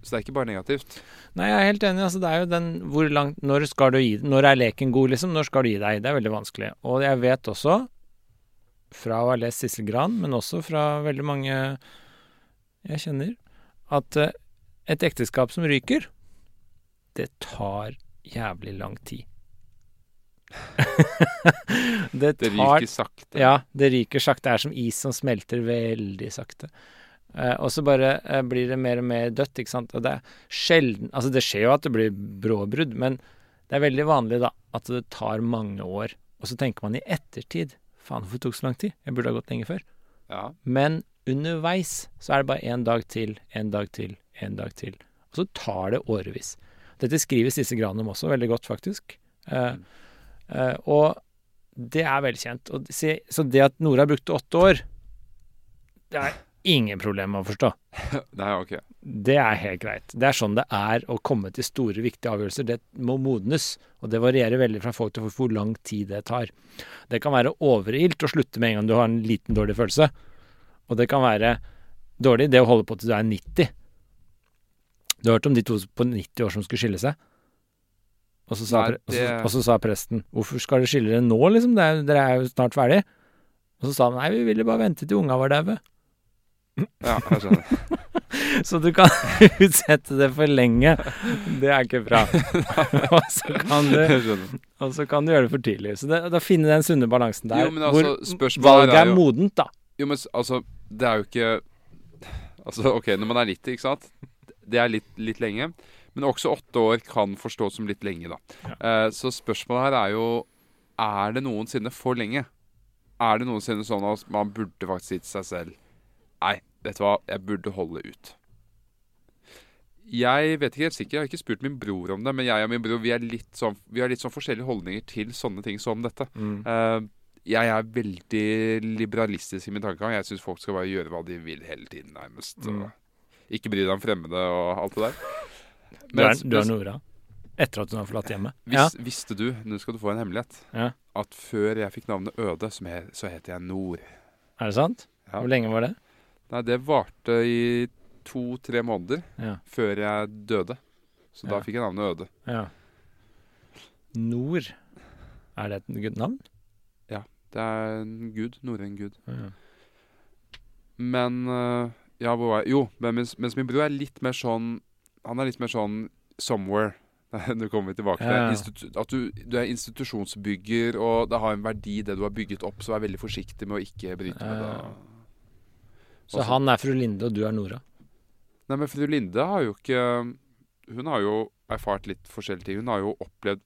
Så det er ikke bare negativt. Nei, jeg er helt enig. Altså, det er jo den hvor langt Når skal du gi Når er leken god, liksom? Når skal du gi deg? Det er veldig vanskelig. Og jeg vet også, fra å ha lest Sissel Gran, men også fra veldig mange jeg kjenner, at eh, et ekteskap som ryker, det tar jævlig lang tid. det Det ryker sakte. Ja, det ryker sakte. Det er som is som smelter veldig sakte. Eh, og så bare eh, blir det mer og mer dødt, ikke sant. Og det er sjelden Altså, det skjer jo at det blir bråbrudd, men det er veldig vanlig, da, at det tar mange år. Og så tenker man i ettertid Faen, hvorfor tok det så lang tid? Jeg burde ha gått lenge før. Ja. Men underveis så er det bare én dag til, én dag til, én dag til. Og så tar det årevis. Dette skrives disse granene om også veldig godt, faktisk. Eh, eh, og det er velkjent. Så det at Nora brukte åtte år, det er ingen problem å forstå. Nei, ok. Det er helt greit. Det er sånn det er å komme til store, viktige avgjørelser. Det må modnes, og det varierer veldig fra folk til folk hvor lang tid det tar. Det kan være overilt å slutte med en gang du har en liten dårlig følelse. Og det kan være dårlig det å holde på til du er 90. Du har hørt om de to på 90 år som skulle skille seg? Og så sa, Nei, det... og så, og så sa presten 'Hvorfor skal dere skille dere nå, liksom? Det er, dere er jo snart ferdig'. Og så sa han 'Nei, vi ville bare vente til unga var daue'. Ja, jeg skjønner. Så du kan utsette det for lenge. Det er ikke bra. og, så kan du, og så kan du gjøre det for tidlig. Så det, da finne den sunne balansen der. Jo, men altså, hvor valget er jo- modent, da. Jo, men altså, det er jo ikke Altså, OK, når man er 90, ikke sant? Det er litt, litt lenge. Men også åtte år kan forstås som litt lenge, da. Eh, så spørsmålet her er jo Er det noensinne for lenge? Er det noensinne sånn at man burde faktisk si til seg selv Nei, vet du hva, jeg burde holde ut. Jeg vet ikke helt sikkert, jeg har ikke spurt min bror om det, men jeg og min bror vi, sånn, vi har litt sånn forskjellige holdninger til sånne ting som dette. Eh, jeg er veldig liberalistisk i min tankegang. Jeg syns folk skal bare gjøre hva de vil hele tiden, nærmest. Mm. Ikke bry deg om fremmede og alt det der. Du er, du er Nora. Etter at hun har forlatt hjemmet. Ja. Visste du, nå skal du få en hemmelighet, Ja. at før jeg fikk navnet Øde, som he, så het jeg Nord. Er det sant? Ja. Hvor lenge var det? Nei, det varte i to-tre måneder Ja. før jeg døde. Så da fikk jeg navnet Øde. ja. Nord. Er det et gud navn? Det er en gud. Norrøn gud. Ja. Men øh, Ja, hvor var jeg? Jo, men mens, mens min bror er litt mer sånn Han er litt mer sånn somewhere. Nå kommer vi tilbake til Ja. At du, du er institusjonsbygger, og det har en verdi, det du har bygget opp, så vær veldig forsiktig med å ikke bryte med det. Også. Så han er fru Linde, og du er Nora? Nei, men fru Linde har jo ikke Hun har jo erfart litt forskjellige ting. Hun har jo opplevd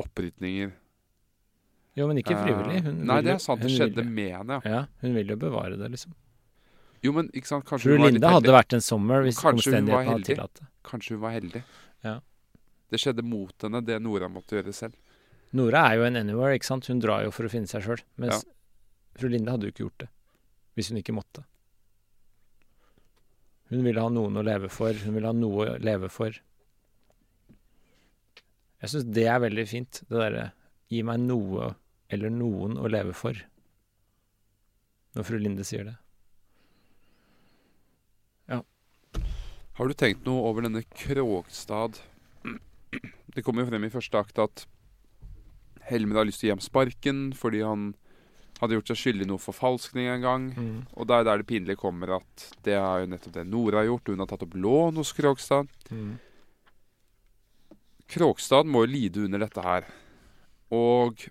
opprytninger. Jo, men ikke frivillig. Eh, Hun Nei, det er sant. Det skjedde med henne, ja. Ja, hun vil jo bevare det, liksom. Jo, men ikke sant, kanskje Fru hun var litt Linde hadde vært en sommer hvis Kanskje omstendighetene hadde tillatt det. Kanskje hun var heldig. Ja. Det skjedde mot henne, det Nora måtte gjøre selv. Nora er jo en anywhere, ikke sant. Hun drar jo for å finne seg sjøl. Mens fru Linde hadde jo ikke gjort det. Hvis hun ikke måtte. Hun ville ha noen å leve for. Hun ville ha noe å leve for. Jeg syns det er veldig fint, det derre gi meg noe eller noen å leve for. Når fru Linde sier det. Har du tenkt noe over denne Krogstad? Det kommer jo frem i første akt at Helmer har lyst til å gi ham sparken fordi han hadde gjort seg skyldig i noe forfalskning en gang. Og det er der det pinlige kommer at det er jo nettopp det Nora har gjort. Hun har tatt opp lån hos Krogstad. Krogstad må jo lide under dette her. Og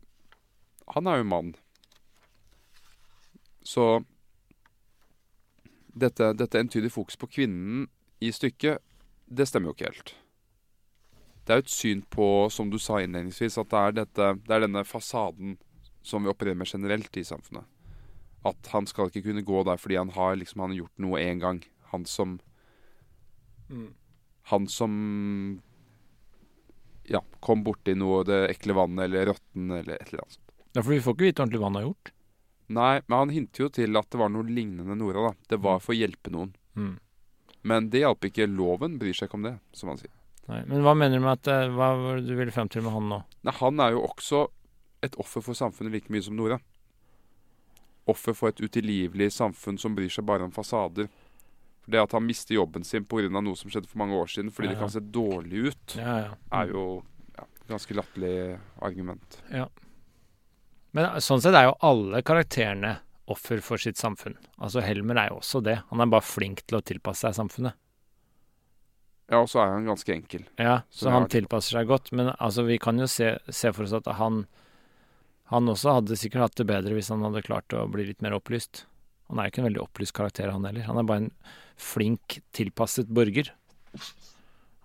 han er jo mann. Så dette, dette entydige fokus på kvinnen i stykket, det stemmer jo ikke helt. Det er jo et syn på, som du sa innledningsvis, at det er, dette, det er denne fasaden som vi opererer med generelt i samfunnet. At han skal ikke kunne gå der fordi han har liksom, han har gjort noe én gang. Han som Han som ja, kom borti noe det ekle vannet eller rotten eller et eller annet sånt. Ja, for vi får ikke vite ordentlig hva han har gjort. Nei, men han hinter jo til at det var noe lignende Nora. da. Det var for å hjelpe noen. Men det hjalp ikke. Loven bryr seg ikke om det, som han sier. Nei, men hva mener du med at eh, Hva var det du ville frem til med han nå? Nei, han er jo også et offer for samfunnet like mye som Nora. Offer for et utilgivelig samfunn som bryr seg bare om fasader. For Det at han mister jobben sin pga. noe som skjedde for mange år siden fordi det Ja. kan se dårlig ut, Ja, ja. er jo ja, ganske latterlig argument. Men eh, sånn sett er jo alle karakterene offer for sitt samfunn. Altså Helmer er jo også det. Han er bare flink til å tilpasse seg samfunnet. Ja, og så er han ganske enkel. Ja, Så så han er- tilpasser seg godt. Men altså, vi kan jo se, se for oss at han Han også hadde sikkert hatt det bedre hvis han hadde klart å bli litt mer opplyst. Han er jo ikke en veldig opplyst karakter, han heller. Han er bare en flink, tilpasset borger.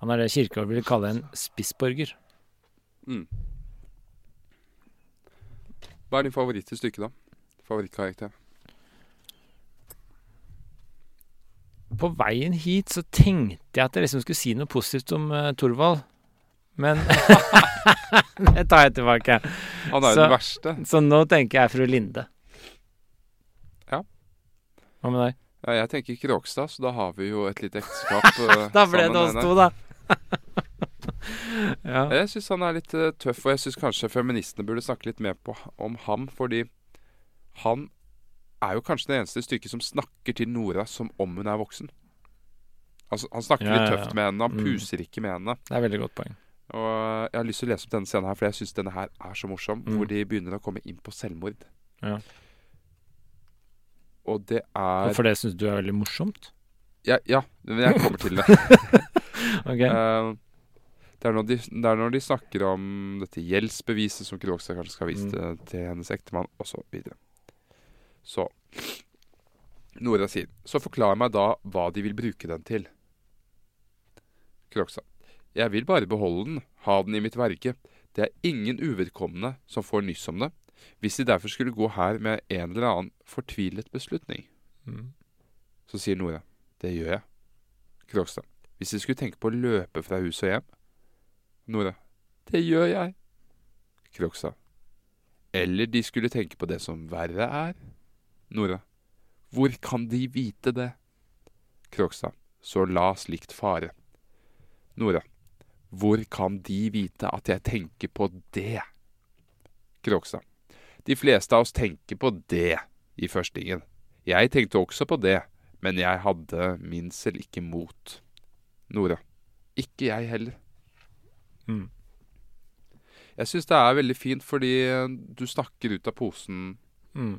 Han er det Kirkegård ville kalle en spissborger. Mm. Hva er din favoritt i stykket, da? Favorittkarakter? På veien hit så tenkte jeg at jeg liksom skulle si noe positivt om uh, Thorvald. Men det tar jeg tilbake. Han er jo den verste. Så nå tenker jeg fru Linde. Ja. Hva med deg? Ja, jeg tenker Kråkstad, så da har vi jo et lite ekteskap. eh, Da ble det oss to, da. ja. Jeg syns han er litt eh, tøff, og jeg syns kanskje feministene burde snakke litt mer på, om ham. Fordi han er jo kanskje det eneste stykket som snakker til Nora som om hun er voksen. Altså, Han snakker Ja, litt tøft ja. med henne, han Mm. puser ikke med henne. Det er veldig godt poeng. Og Jeg har lyst til å lese opp denne scenen her, for jeg syns denne her er så morsom. Mm. Hvor de begynner å komme inn på selvmord. Ja. og det er For det syns du er veldig morsomt? ja, ja, men jeg kommer til det. Ok. Uh, det, er de, det er når de snakker om dette gjeldsbeviset som Krogstad kanskje skal vise Mm. til, til hennes ektemann, osv. Så, Nora sier Så forklar meg da hva de vil bruke den til. Kroksa, Jeg vil bare beholde den, ha den i mitt verke. Det er ingen uvedkommende som får nyss om det, hvis de derfor skulle gå her med en eller annen fortvilet beslutning. Mm. Så sier Nora. Det gjør jeg. Krokstad. Hvis de skulle tenke på å løpe fra hus og hjem. Nora. Det gjør jeg. Krokstad. Eller de skulle tenke på det som verre er. Nora. Hvor kan de vite det? Krogstad. Så la slikt fare. Nora. Hvor kan de vite at jeg tenker på det? Krogstad. De fleste av oss tenker på det i førstingen. Jeg tenkte også på det, men jeg hadde min selv ikke mot. Nora. Ikke jeg heller. Mm. Jeg syns det er veldig fint fordi du snakker ut av posen Mm.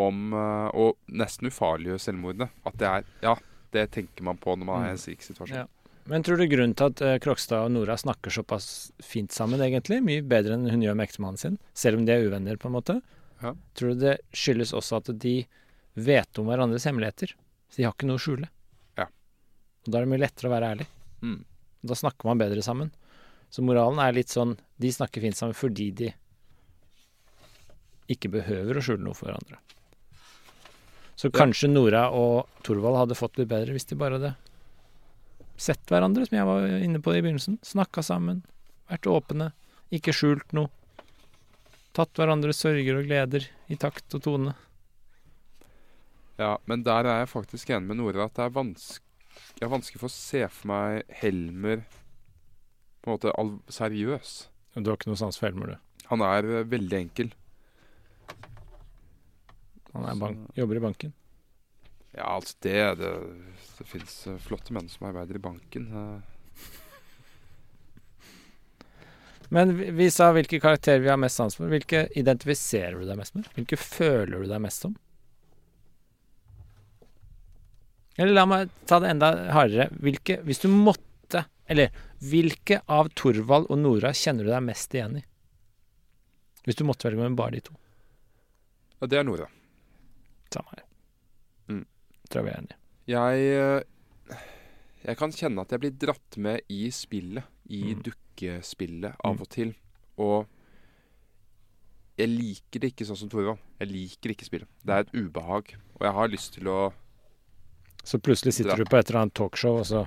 Om eh, å nesten ufarliggjøre selvmordene. At det er Ja, det tenker man på når man er i en slik situasjon. Ja. Men tror du grunnen til at eh, Krokstad og Nora snakker såpass fint sammen, egentlig, mye bedre enn hun gjør med ektemannen sin, selv om de er uvenner, på en måte, Ja. tror du det skyldes også at de vet om hverandres hemmeligheter? Så de har ikke noe å skjule. Ja. Og da er det mye lettere å være ærlig. Mm. Da snakker man bedre sammen. Så moralen er litt sånn De snakker fint sammen fordi de ikke behøver å skjule noe for hverandre. Så Ja. kanskje Nora og Thorvald hadde fått litt bedre hvis de bare hadde sett hverandre, som jeg var inne på i begynnelsen. Snakka sammen, vært åpne, ikke skjult noe. Tatt hverandres sørger og gleder i takt og tone. Ja, men der er jeg faktisk enig med Nora at det er vanskelig Jeg har vanskelig for å se for meg Helmer på en måte seriøs. Og du har ikke noe sans for Helmer, du. Han er eh, veldig enkel. Han er bank jobber i banken. Ja, altså det Det, det fins flotte menn som arbeider i banken. eh. Men vi, vi sa hvilke karakterer vi har mest sans for. Hvilke identifiserer du deg mest med? Hvilke føler du deg mest som? Eller la meg ta det enda hardere. Hvilke, hvis du måtte Eller hvilke av Torvald og Nora kjenner du deg mest igjen i? Hvis du måtte velge mellom bare de to. Ja, det er Nora. Samme her. Mm. Tror jeg vi er enige. Jeg eh, Jeg kan kjenne at jeg blir dratt med i spillet. I Mm. dukkespillet av Mm. og til. Og jeg liker det ikke sånn som Torvald. Jeg liker ikke spillet. Det er et ubehag. Og jeg har lyst til å Så plutselig sitter Dra- du på et eller annet talkshow, og så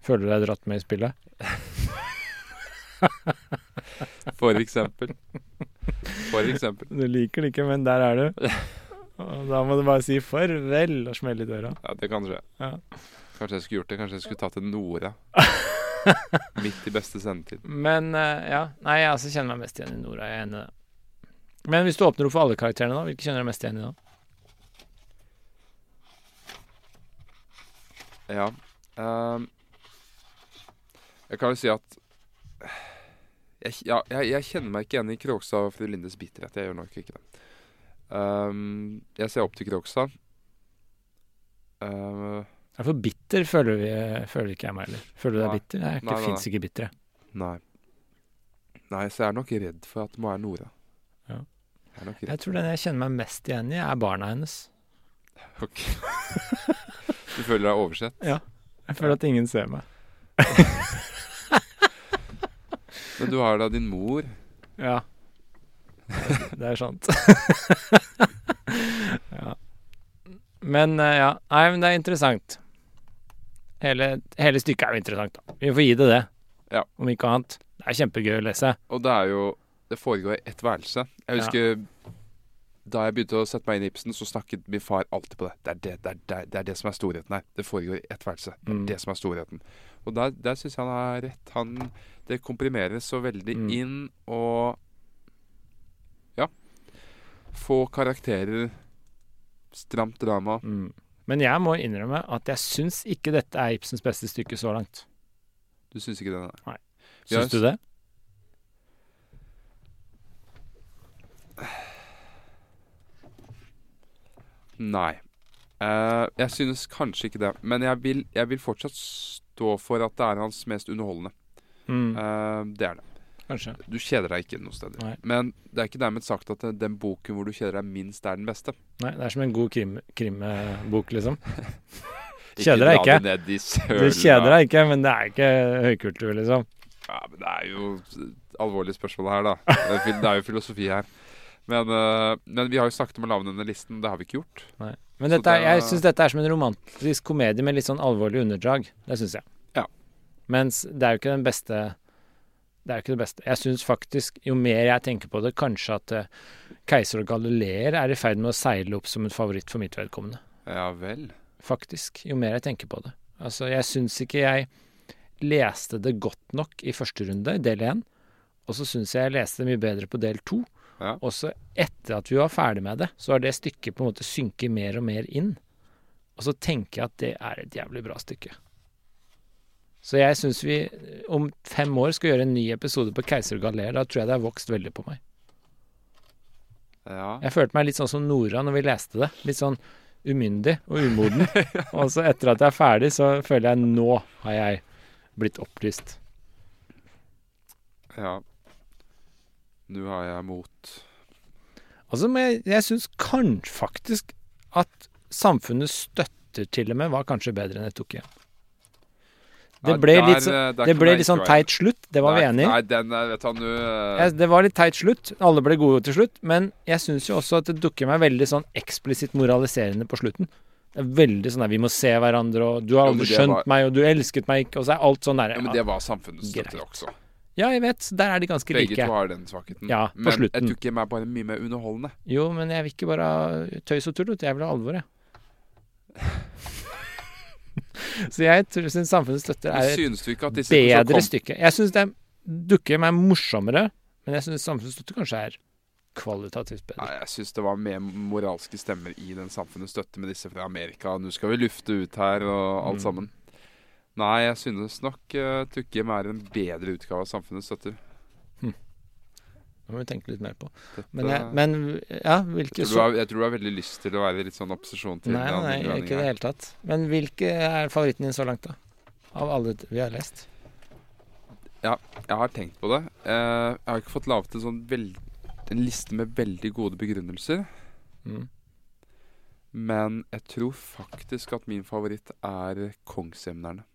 føler du deg dratt med i spillet. For eksempel. For eksempel. Du liker det ikke, men der er du. Da må du bare si farvel og smelle i døra. Ja, det kan skje. Ja. Kanskje jeg skulle gjort det. Kanskje jeg skulle tatt en Nora. Midt i beste sendetid. Men eh, ja, nei, jeg altså kjenner meg mest igjen i Nora. Jeg er enig i det. Men hvis du åpner opp for alle karakterene, da, hvilke kjenner du mest igjen i da? Ja. um, jeg kan jo si at jeg, ja, jeg, jeg kjenner meg ikke igjen i Krogstad og fru Lindes bitterhet. Jeg gjør nok ikke det. Ehm, jeg ser opp til Krogstad. Uh, Ja, for bitter føler, vi, føler ikke jeg meg heller. Føler du deg bitter? Nei, det fins ikke bitre. nei. Nei, så jeg er nok redd for at det må være Nora. Ja. Jeg er. Jeg tror den jeg kjenner meg mest igjen i, er barna hennes. Ok. du føler deg oversett? Ja. Jeg føler at ingen ser meg. Men du har da din mor. Ja. Det er sant. ja. Men eh, ja. Nei, men det er interessant. Hele, hele stykket er jo interessant, da. Vi får gi det det. Ja. Om ikke annet. Det er kjempegøy å lese. Og det er jo Det foregår i ett værelse. Jeg husker da jeg begynte å sette meg inn i Ibsen, så snakket min far alltid på det. Det er det, det, er, det, er- det, er det som er storheten her. Det foregår i ett værelse. Det er Mm. det som er storheten. Og der, der syns jeg han har rett. Han, det komprimeres så veldig Mm. inn, og Ja. Få karakterer. Stramt drama. Mm. Men jeg må innrømme at jeg syns ikke dette er Ibsens beste stykke så langt. Du syns ikke det? Nei. Har Syns du det? Nei. Uh, jeg synes kanskje ikke det. Men jeg vil, jeg vil fortsatt stå for at det er hans mest underholdende. Mm, Uh, det er det. Kanskje. Du kjeder deg ikke noe sted. Men det er ikke dermed sagt at den boken hvor du kjeder deg minst, er den beste. Nei, det er som en god krim, liksom. Kjeder deg ikke. Du kjeder deg ikke, men det er ikke høykultur, liksom. Ja, men det er jo alvorlige spørsmål her, da. Det er jo filosofi her. Men, eh, men vi har jo snakket om å lage denne listen. Det har vi ikke gjort. Nei. Men dette, er- det- jeg syns dette er som en romantisk komedie med litt sånn alvorlig underdrag. Det syns jeg. Ja. Mens det er jo ikke den beste Det er jo ikke det beste. Jeg syns faktisk, jo mer jeg tenker på det, kanskje at uh, 'Keiser og Galileer' er i ferd med å seile opp som en favoritt for mitt vedkommende. Ja vel. Faktisk. Jo mer jeg tenker på det. Altså, jeg syns ikke jeg leste det godt nok i første runde, del én. Og så syns jeg jeg leste det mye bedre på del to. Ja. Og så etter at vi var ferdig med det, så har det stykket på en måte synket mer og mer inn. Og så tenker jeg at det er et jævlig bra stykke. Så jeg syns vi eh, om fem år skal gjøre en ny episode på Keiser og Galileer. Da tror jeg det har vokst veldig på meg. Ja. Jeg følte meg litt sånn som Nora når vi leste det. Litt sånn umyndig og umoden. og så etter at jeg er ferdig, så føler jeg nå har jeg blitt opplyst. ja. Nå har jeg mot Altså, men jeg, jeg syns kanskje faktisk at samfunnet støtter til og med var kanskje bedre enn jeg tok igjen. Det Ja, ble der, litt, så, eh, det ble litt sånn teit slutt, det var vi enige i. Den vet du, eh, Jeg- Det var litt teit slutt. Alle ble gode til slutt. Men jeg syns jo også at det dukker meg veldig sånn eksplisitt moraliserende på slutten. Det er veldig sånn der vi må se hverandre, og du har aldri skjønt var- meg, og du elsket meg ikke, og så er alt sånn der. ja, Men det var samfunnets støtte også. Ja, jeg vet. Der er de ganske Begge like. to har den svakheten. Ja, på men slutten. jeg tror ikke er bare mye mer underholdende. Jo, men jeg vil ikke bare tøys og tull, jeg vil ha alvor, jeg. Så jeg tror syns Samfunnets støtter er et bedre stykke. Jeg syns det dukker meg morsommere, men jeg syns Samfunnets støtte kanskje er kvalitativt bedre. Nei, jeg syns det var mer moralske stemmer i den samfunnets støtte med disse fra Amerika. Nå skal vi lufte ut her og alt Mm. sammen. Nei, jeg synes nok uh, Tukkim er en bedre utgave av samfunnets støtter. Det må vi tenke litt mer på. Dette, Men, jeg, men ja, hvilke jeg, tror har, jeg tror du har veldig lyst til å være litt sånn opposisjon til Nei, nei, innblandingen ikke i det hele tatt. Men hvilke er favoritten din så langt, da? Av alle vi har lest? Ja, Jeg har tenkt på det. Eh, jeg har ikke fått laget en sånn veld, en liste med veldig gode begrunnelser. Mm. Men jeg tror faktisk at min favoritt er Kongsemnerne.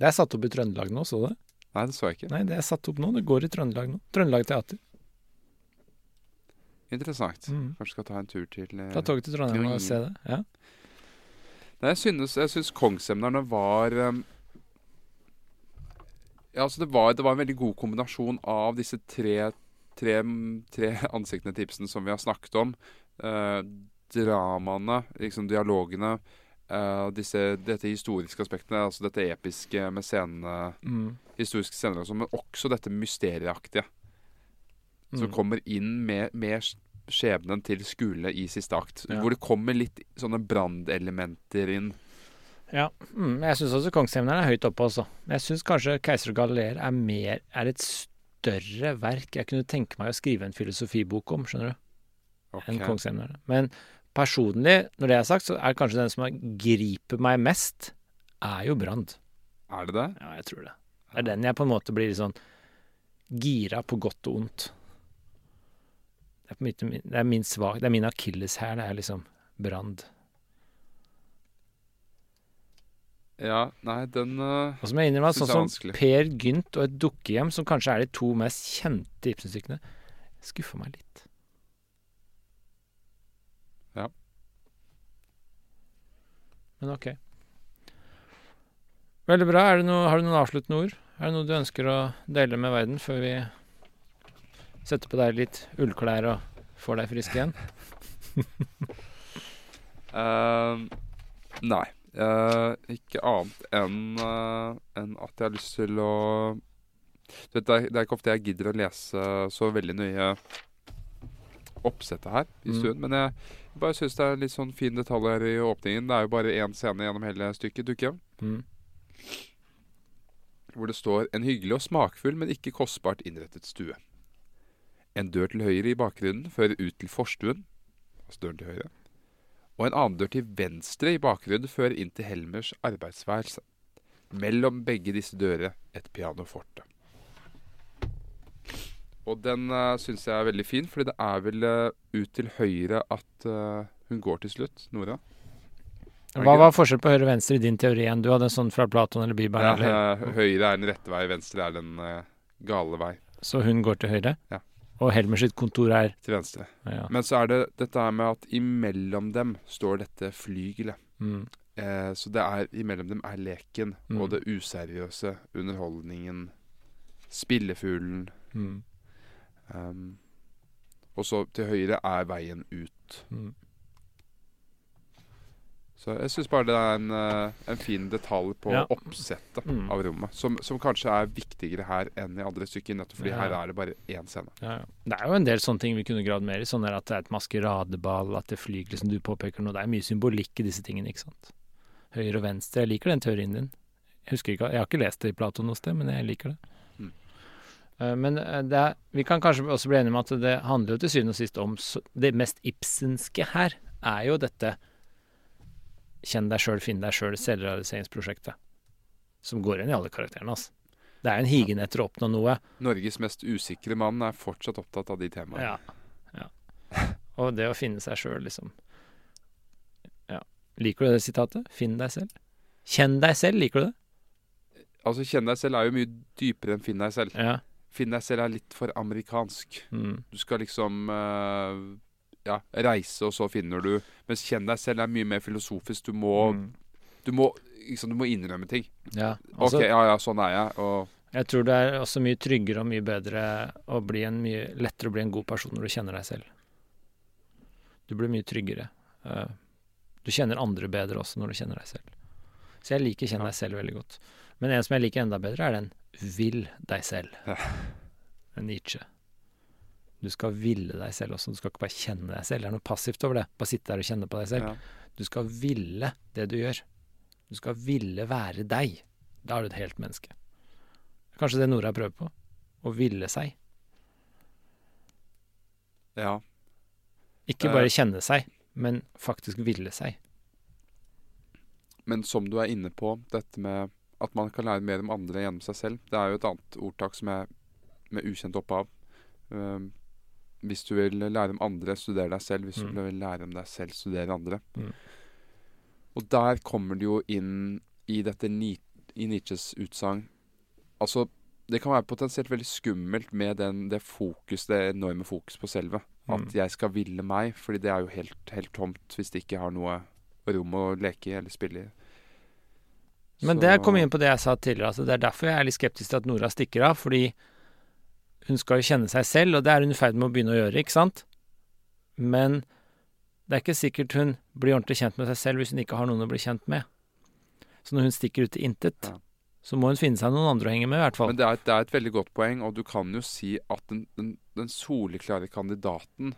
Det er satt opp i Trøndelag nå, så du det? Nei, det så jeg ikke. Nei, det er satt opp nå. Det går i Trøndelag nå. Trøndelag Teater. Interessant. Mm. Kanskje skal ta en tur til eh, Ta toget til Trondheim og se det. Ja. Nei, jeg synes, jeg synes Kongsemnerne var um, Ja, altså det var, det var en veldig god kombinasjon av disse tre, tre, tre ansiktene til Ibsen som vi har snakket om. Eh, dramaene, liksom dialogene. eh, disse, dette historiske aspektene, altså dette episke med scenene, Mm. historiske scener sånn, men også dette mysterieaktige. Som Mm. kommer inn med, med skjebnen til Skule i siste akt. Ja. Hvor det kommer litt sånne brannelementer inn. Ja, mm, jeg syns også Kongshevneren er høyt oppe også. Men jeg syns kanskje 'Keiser og Galileer' er mer Er et større verk jeg kunne tenke meg å skrive en filosofibok om, skjønner du, Okay. enn 'Kongshevneren'. Men personlig, når det er sagt, så er kanskje den som griper meg mest, er jo Brand. Er det det? Ja, jeg tror det. Det er den jeg på en måte blir litt sånn gira på godt og ondt. Det er, på min, det er min svak Det er min akilleshæl, det er liksom Brand. Ja, nei, den uh, Og så må jeg innrømme at sånn som vanskelig. Per Gynt og Et dukkehjem, som kanskje er de to mest kjente Ibsen-stykkene, skuffer meg litt. Ja. Men ok. Veldig bra. Det noe, har du noen avsluttende ord? Er det noe du ønsker å dele med verden før vi setter på deg litt ullklær og får deg frisk igjen? uh, Nei. Uh, ikke annet enn uh, enn at jeg har lyst til å du vet, det, er, det er ikke ofte jeg gidder å lese så veldig nøye oppsettet her i Mm. Men jeg bare syns det er litt sånn fin detalj her i åpningen. Det er jo bare én scene gjennom hele stykket. Dukkehjem. Mm. hvor det står en hyggelig og smakfull, men ikke kostbart innrettet stue. En dør til høyre i bakgrunnen fører ut til forstuen, altså døren til høyre, Og en annen dør til venstre i bakgrunnen fører inn til Helmers arbeidsværelse. Mellom begge disse dører et pianoforte. Og den uh, syns jeg er veldig fin, fordi det er vel uh, ut til høyre at uh, hun går til slutt, Nora. Hva var forskjell på høyre og venstre i din teori igjen? Du hadde en sånn fra Platon eller Bibelen, Ja, eller? eh, høyre er den rette vei, venstre er den uh, gale vei. Så hun går til høyre? Ja. Og Helmer sitt kontor er Til venstre. ja. Men så er det dette her med at imellom dem står dette flygelet. Mm. Eh, så det er imellom dem er leken Mm. og det useriøse, underholdningen, spillefuglen. Mm. Um, og så til høyre er veien ut. Mm. Så jeg syns bare det er en, eh, en fin detalj på Ja. oppsettet Mm. av rommet. Som, som kanskje er viktigere her enn i andre stykker, nettopp fordi Ja. her er det bare én scene. Ja, ja. Det er jo en del sånne ting vi kunne gravd mer i. Sånn at det er et maskeradeball, at det flyger som du påpeker nå. Det er mye symbolikk i disse tingene, ikke sant. Høyre og venstre. Jeg liker den teorien din. Jeg husker ikke, jeg har ikke lest det i Platon noe sted, men jeg liker det. Mm. Eh, Men eh, det er, vi kan kanskje også bli enige om at det handler jo til syvende og sist om Det mest Ibsenske her er jo dette kjenn deg sjøl, finn deg sjøl, selvrealiseringsprosjektet. Som går inn i alle karakterene, altså. Det er en higen etter å oppnå noe. Norges mest usikre mann er fortsatt opptatt av de temaene. Ja. ja. Og det å finne seg sjøl, liksom. Ja. Liker du det sitatet? Finn deg selv. Kjenn deg selv, liker du det? Altså, Kjenn deg selv er jo mye dypere enn finn deg selv. Ja. Finn deg selv er litt for amerikansk. Mm. Du skal liksom eh, ja, reise, og så finner du Mens kjenn deg selv er mye mer filosofisk. Du må, Mm. du må, liksom, du må innrømme ting. Ja. Altså, OK, ja ja, sånn er jeg. Og Jeg tror det er også mye tryggere og mye bedre å bli en mye lettere å bli en god person når du kjenner deg selv. Du blir mye tryggere. Eh, Du kjenner andre bedre også når du kjenner deg selv. Så jeg liker kjenn deg selv veldig godt. Men en som jeg liker enda bedre, er den vil deg selv. Ja. En Nietzsche. Du skal ville deg selv også, du skal ikke bare kjenne deg selv. Det er noe passivt over det. Bare sitte der og kjenne på deg selv. ja. Du skal ville det du gjør. Du skal ville være deg. Da er du et helt menneske. Kanskje det Nora prøver på? Å ville seg. ja. Ikke Eh. bare kjenne seg, men faktisk ville seg. Men som du er inne på, dette med at man kan lære mer om andre gjennom seg selv. Det er jo et annet ordtak som er med ukjent opphav. Um, hvis du vil lære om andre, studer deg selv. Hvis Mm. du vil lære om deg selv, studer andre. Mm. Og der kommer det jo inn i dette i Nietzsches utsagn Altså, det kan være potensielt veldig skummelt med den, det fokus, det enorme fokus på selve. At Mm. jeg skal ville meg, fordi det er jo helt, helt tomt hvis det ikke har noe rom å leke i eller spille i. Men det kom inn på det jeg sa tidligere. Altså det er derfor jeg er litt skeptisk til at Nora stikker av. Fordi hun skal jo kjenne seg selv, og det er hun i ferd med å begynne å gjøre, ikke sant? Men det er ikke sikkert hun blir ordentlig kjent med seg selv hvis hun ikke har noen å bli kjent med. Så når hun stikker ut i intet, så må hun finne seg noen andre å henge med, i hvert fall. Men det er, det er et veldig godt poeng, og du kan jo si at den, den, den soleklare kandidaten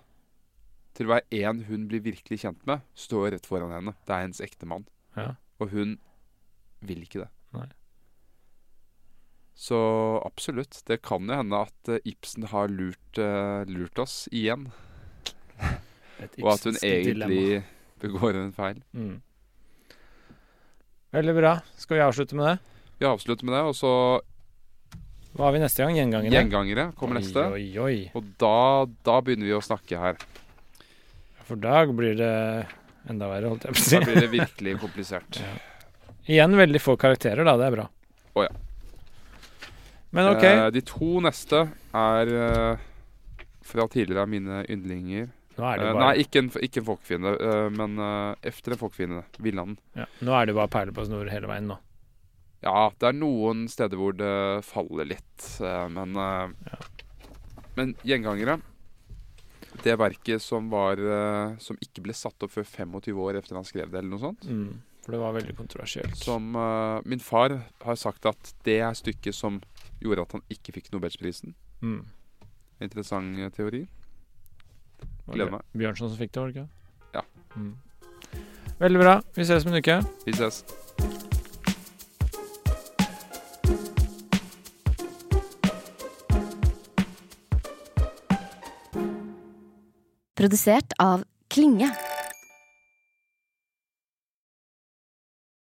til hver en hun blir virkelig kjent med, står rett foran henne. Det er hennes ektemann. Ja. Og hun vil ikke det. Nei. Så absolutt. Det kan jo hende at eh, Ibsen har lurt, eh, lurt oss igjen. Og at hun egentlig dilemma. begår en feil. Mm. Veldig bra. Skal vi avslutte med det? Vi avslutter med det, og så Hva har vi neste gang? Gjengangere? Gjengangere kommer neste. Oi, oi, oi. Og da, da begynner vi å snakke her. For da blir det enda verre, holdt jeg på å si. Da blir det virkelig komplisert. Igjen veldig få karakterer, da. Det er bra. Å, ja. Men ok. Eh, de to neste er eh, fra tidligere mine yndlinger. Nå er det Eh, bare, nei, ikke en, ikke en folkefiende, eh, men eh, efter en folkefiende. Villanden. ja, nå er det bare perler på snor hele veien nå. Ja, det er noen steder hvor det faller litt, men ja. Men gjengangere Det verket som var Som ikke ble satt opp før 25 år etter han skrev det, eller noe sånt. Mm, for det var veldig kontroversielt. Som uh, Min far har sagt at det er stykket som gjorde at han ikke fikk Nobelsprisen. Mm. Interessant eh, teori. Gleder meg. Bjørnson som fikk det, var det ikke? Ja. Mm. Veldig bra. Vi ses om en uke. Vi ses. Produsert av Klinge.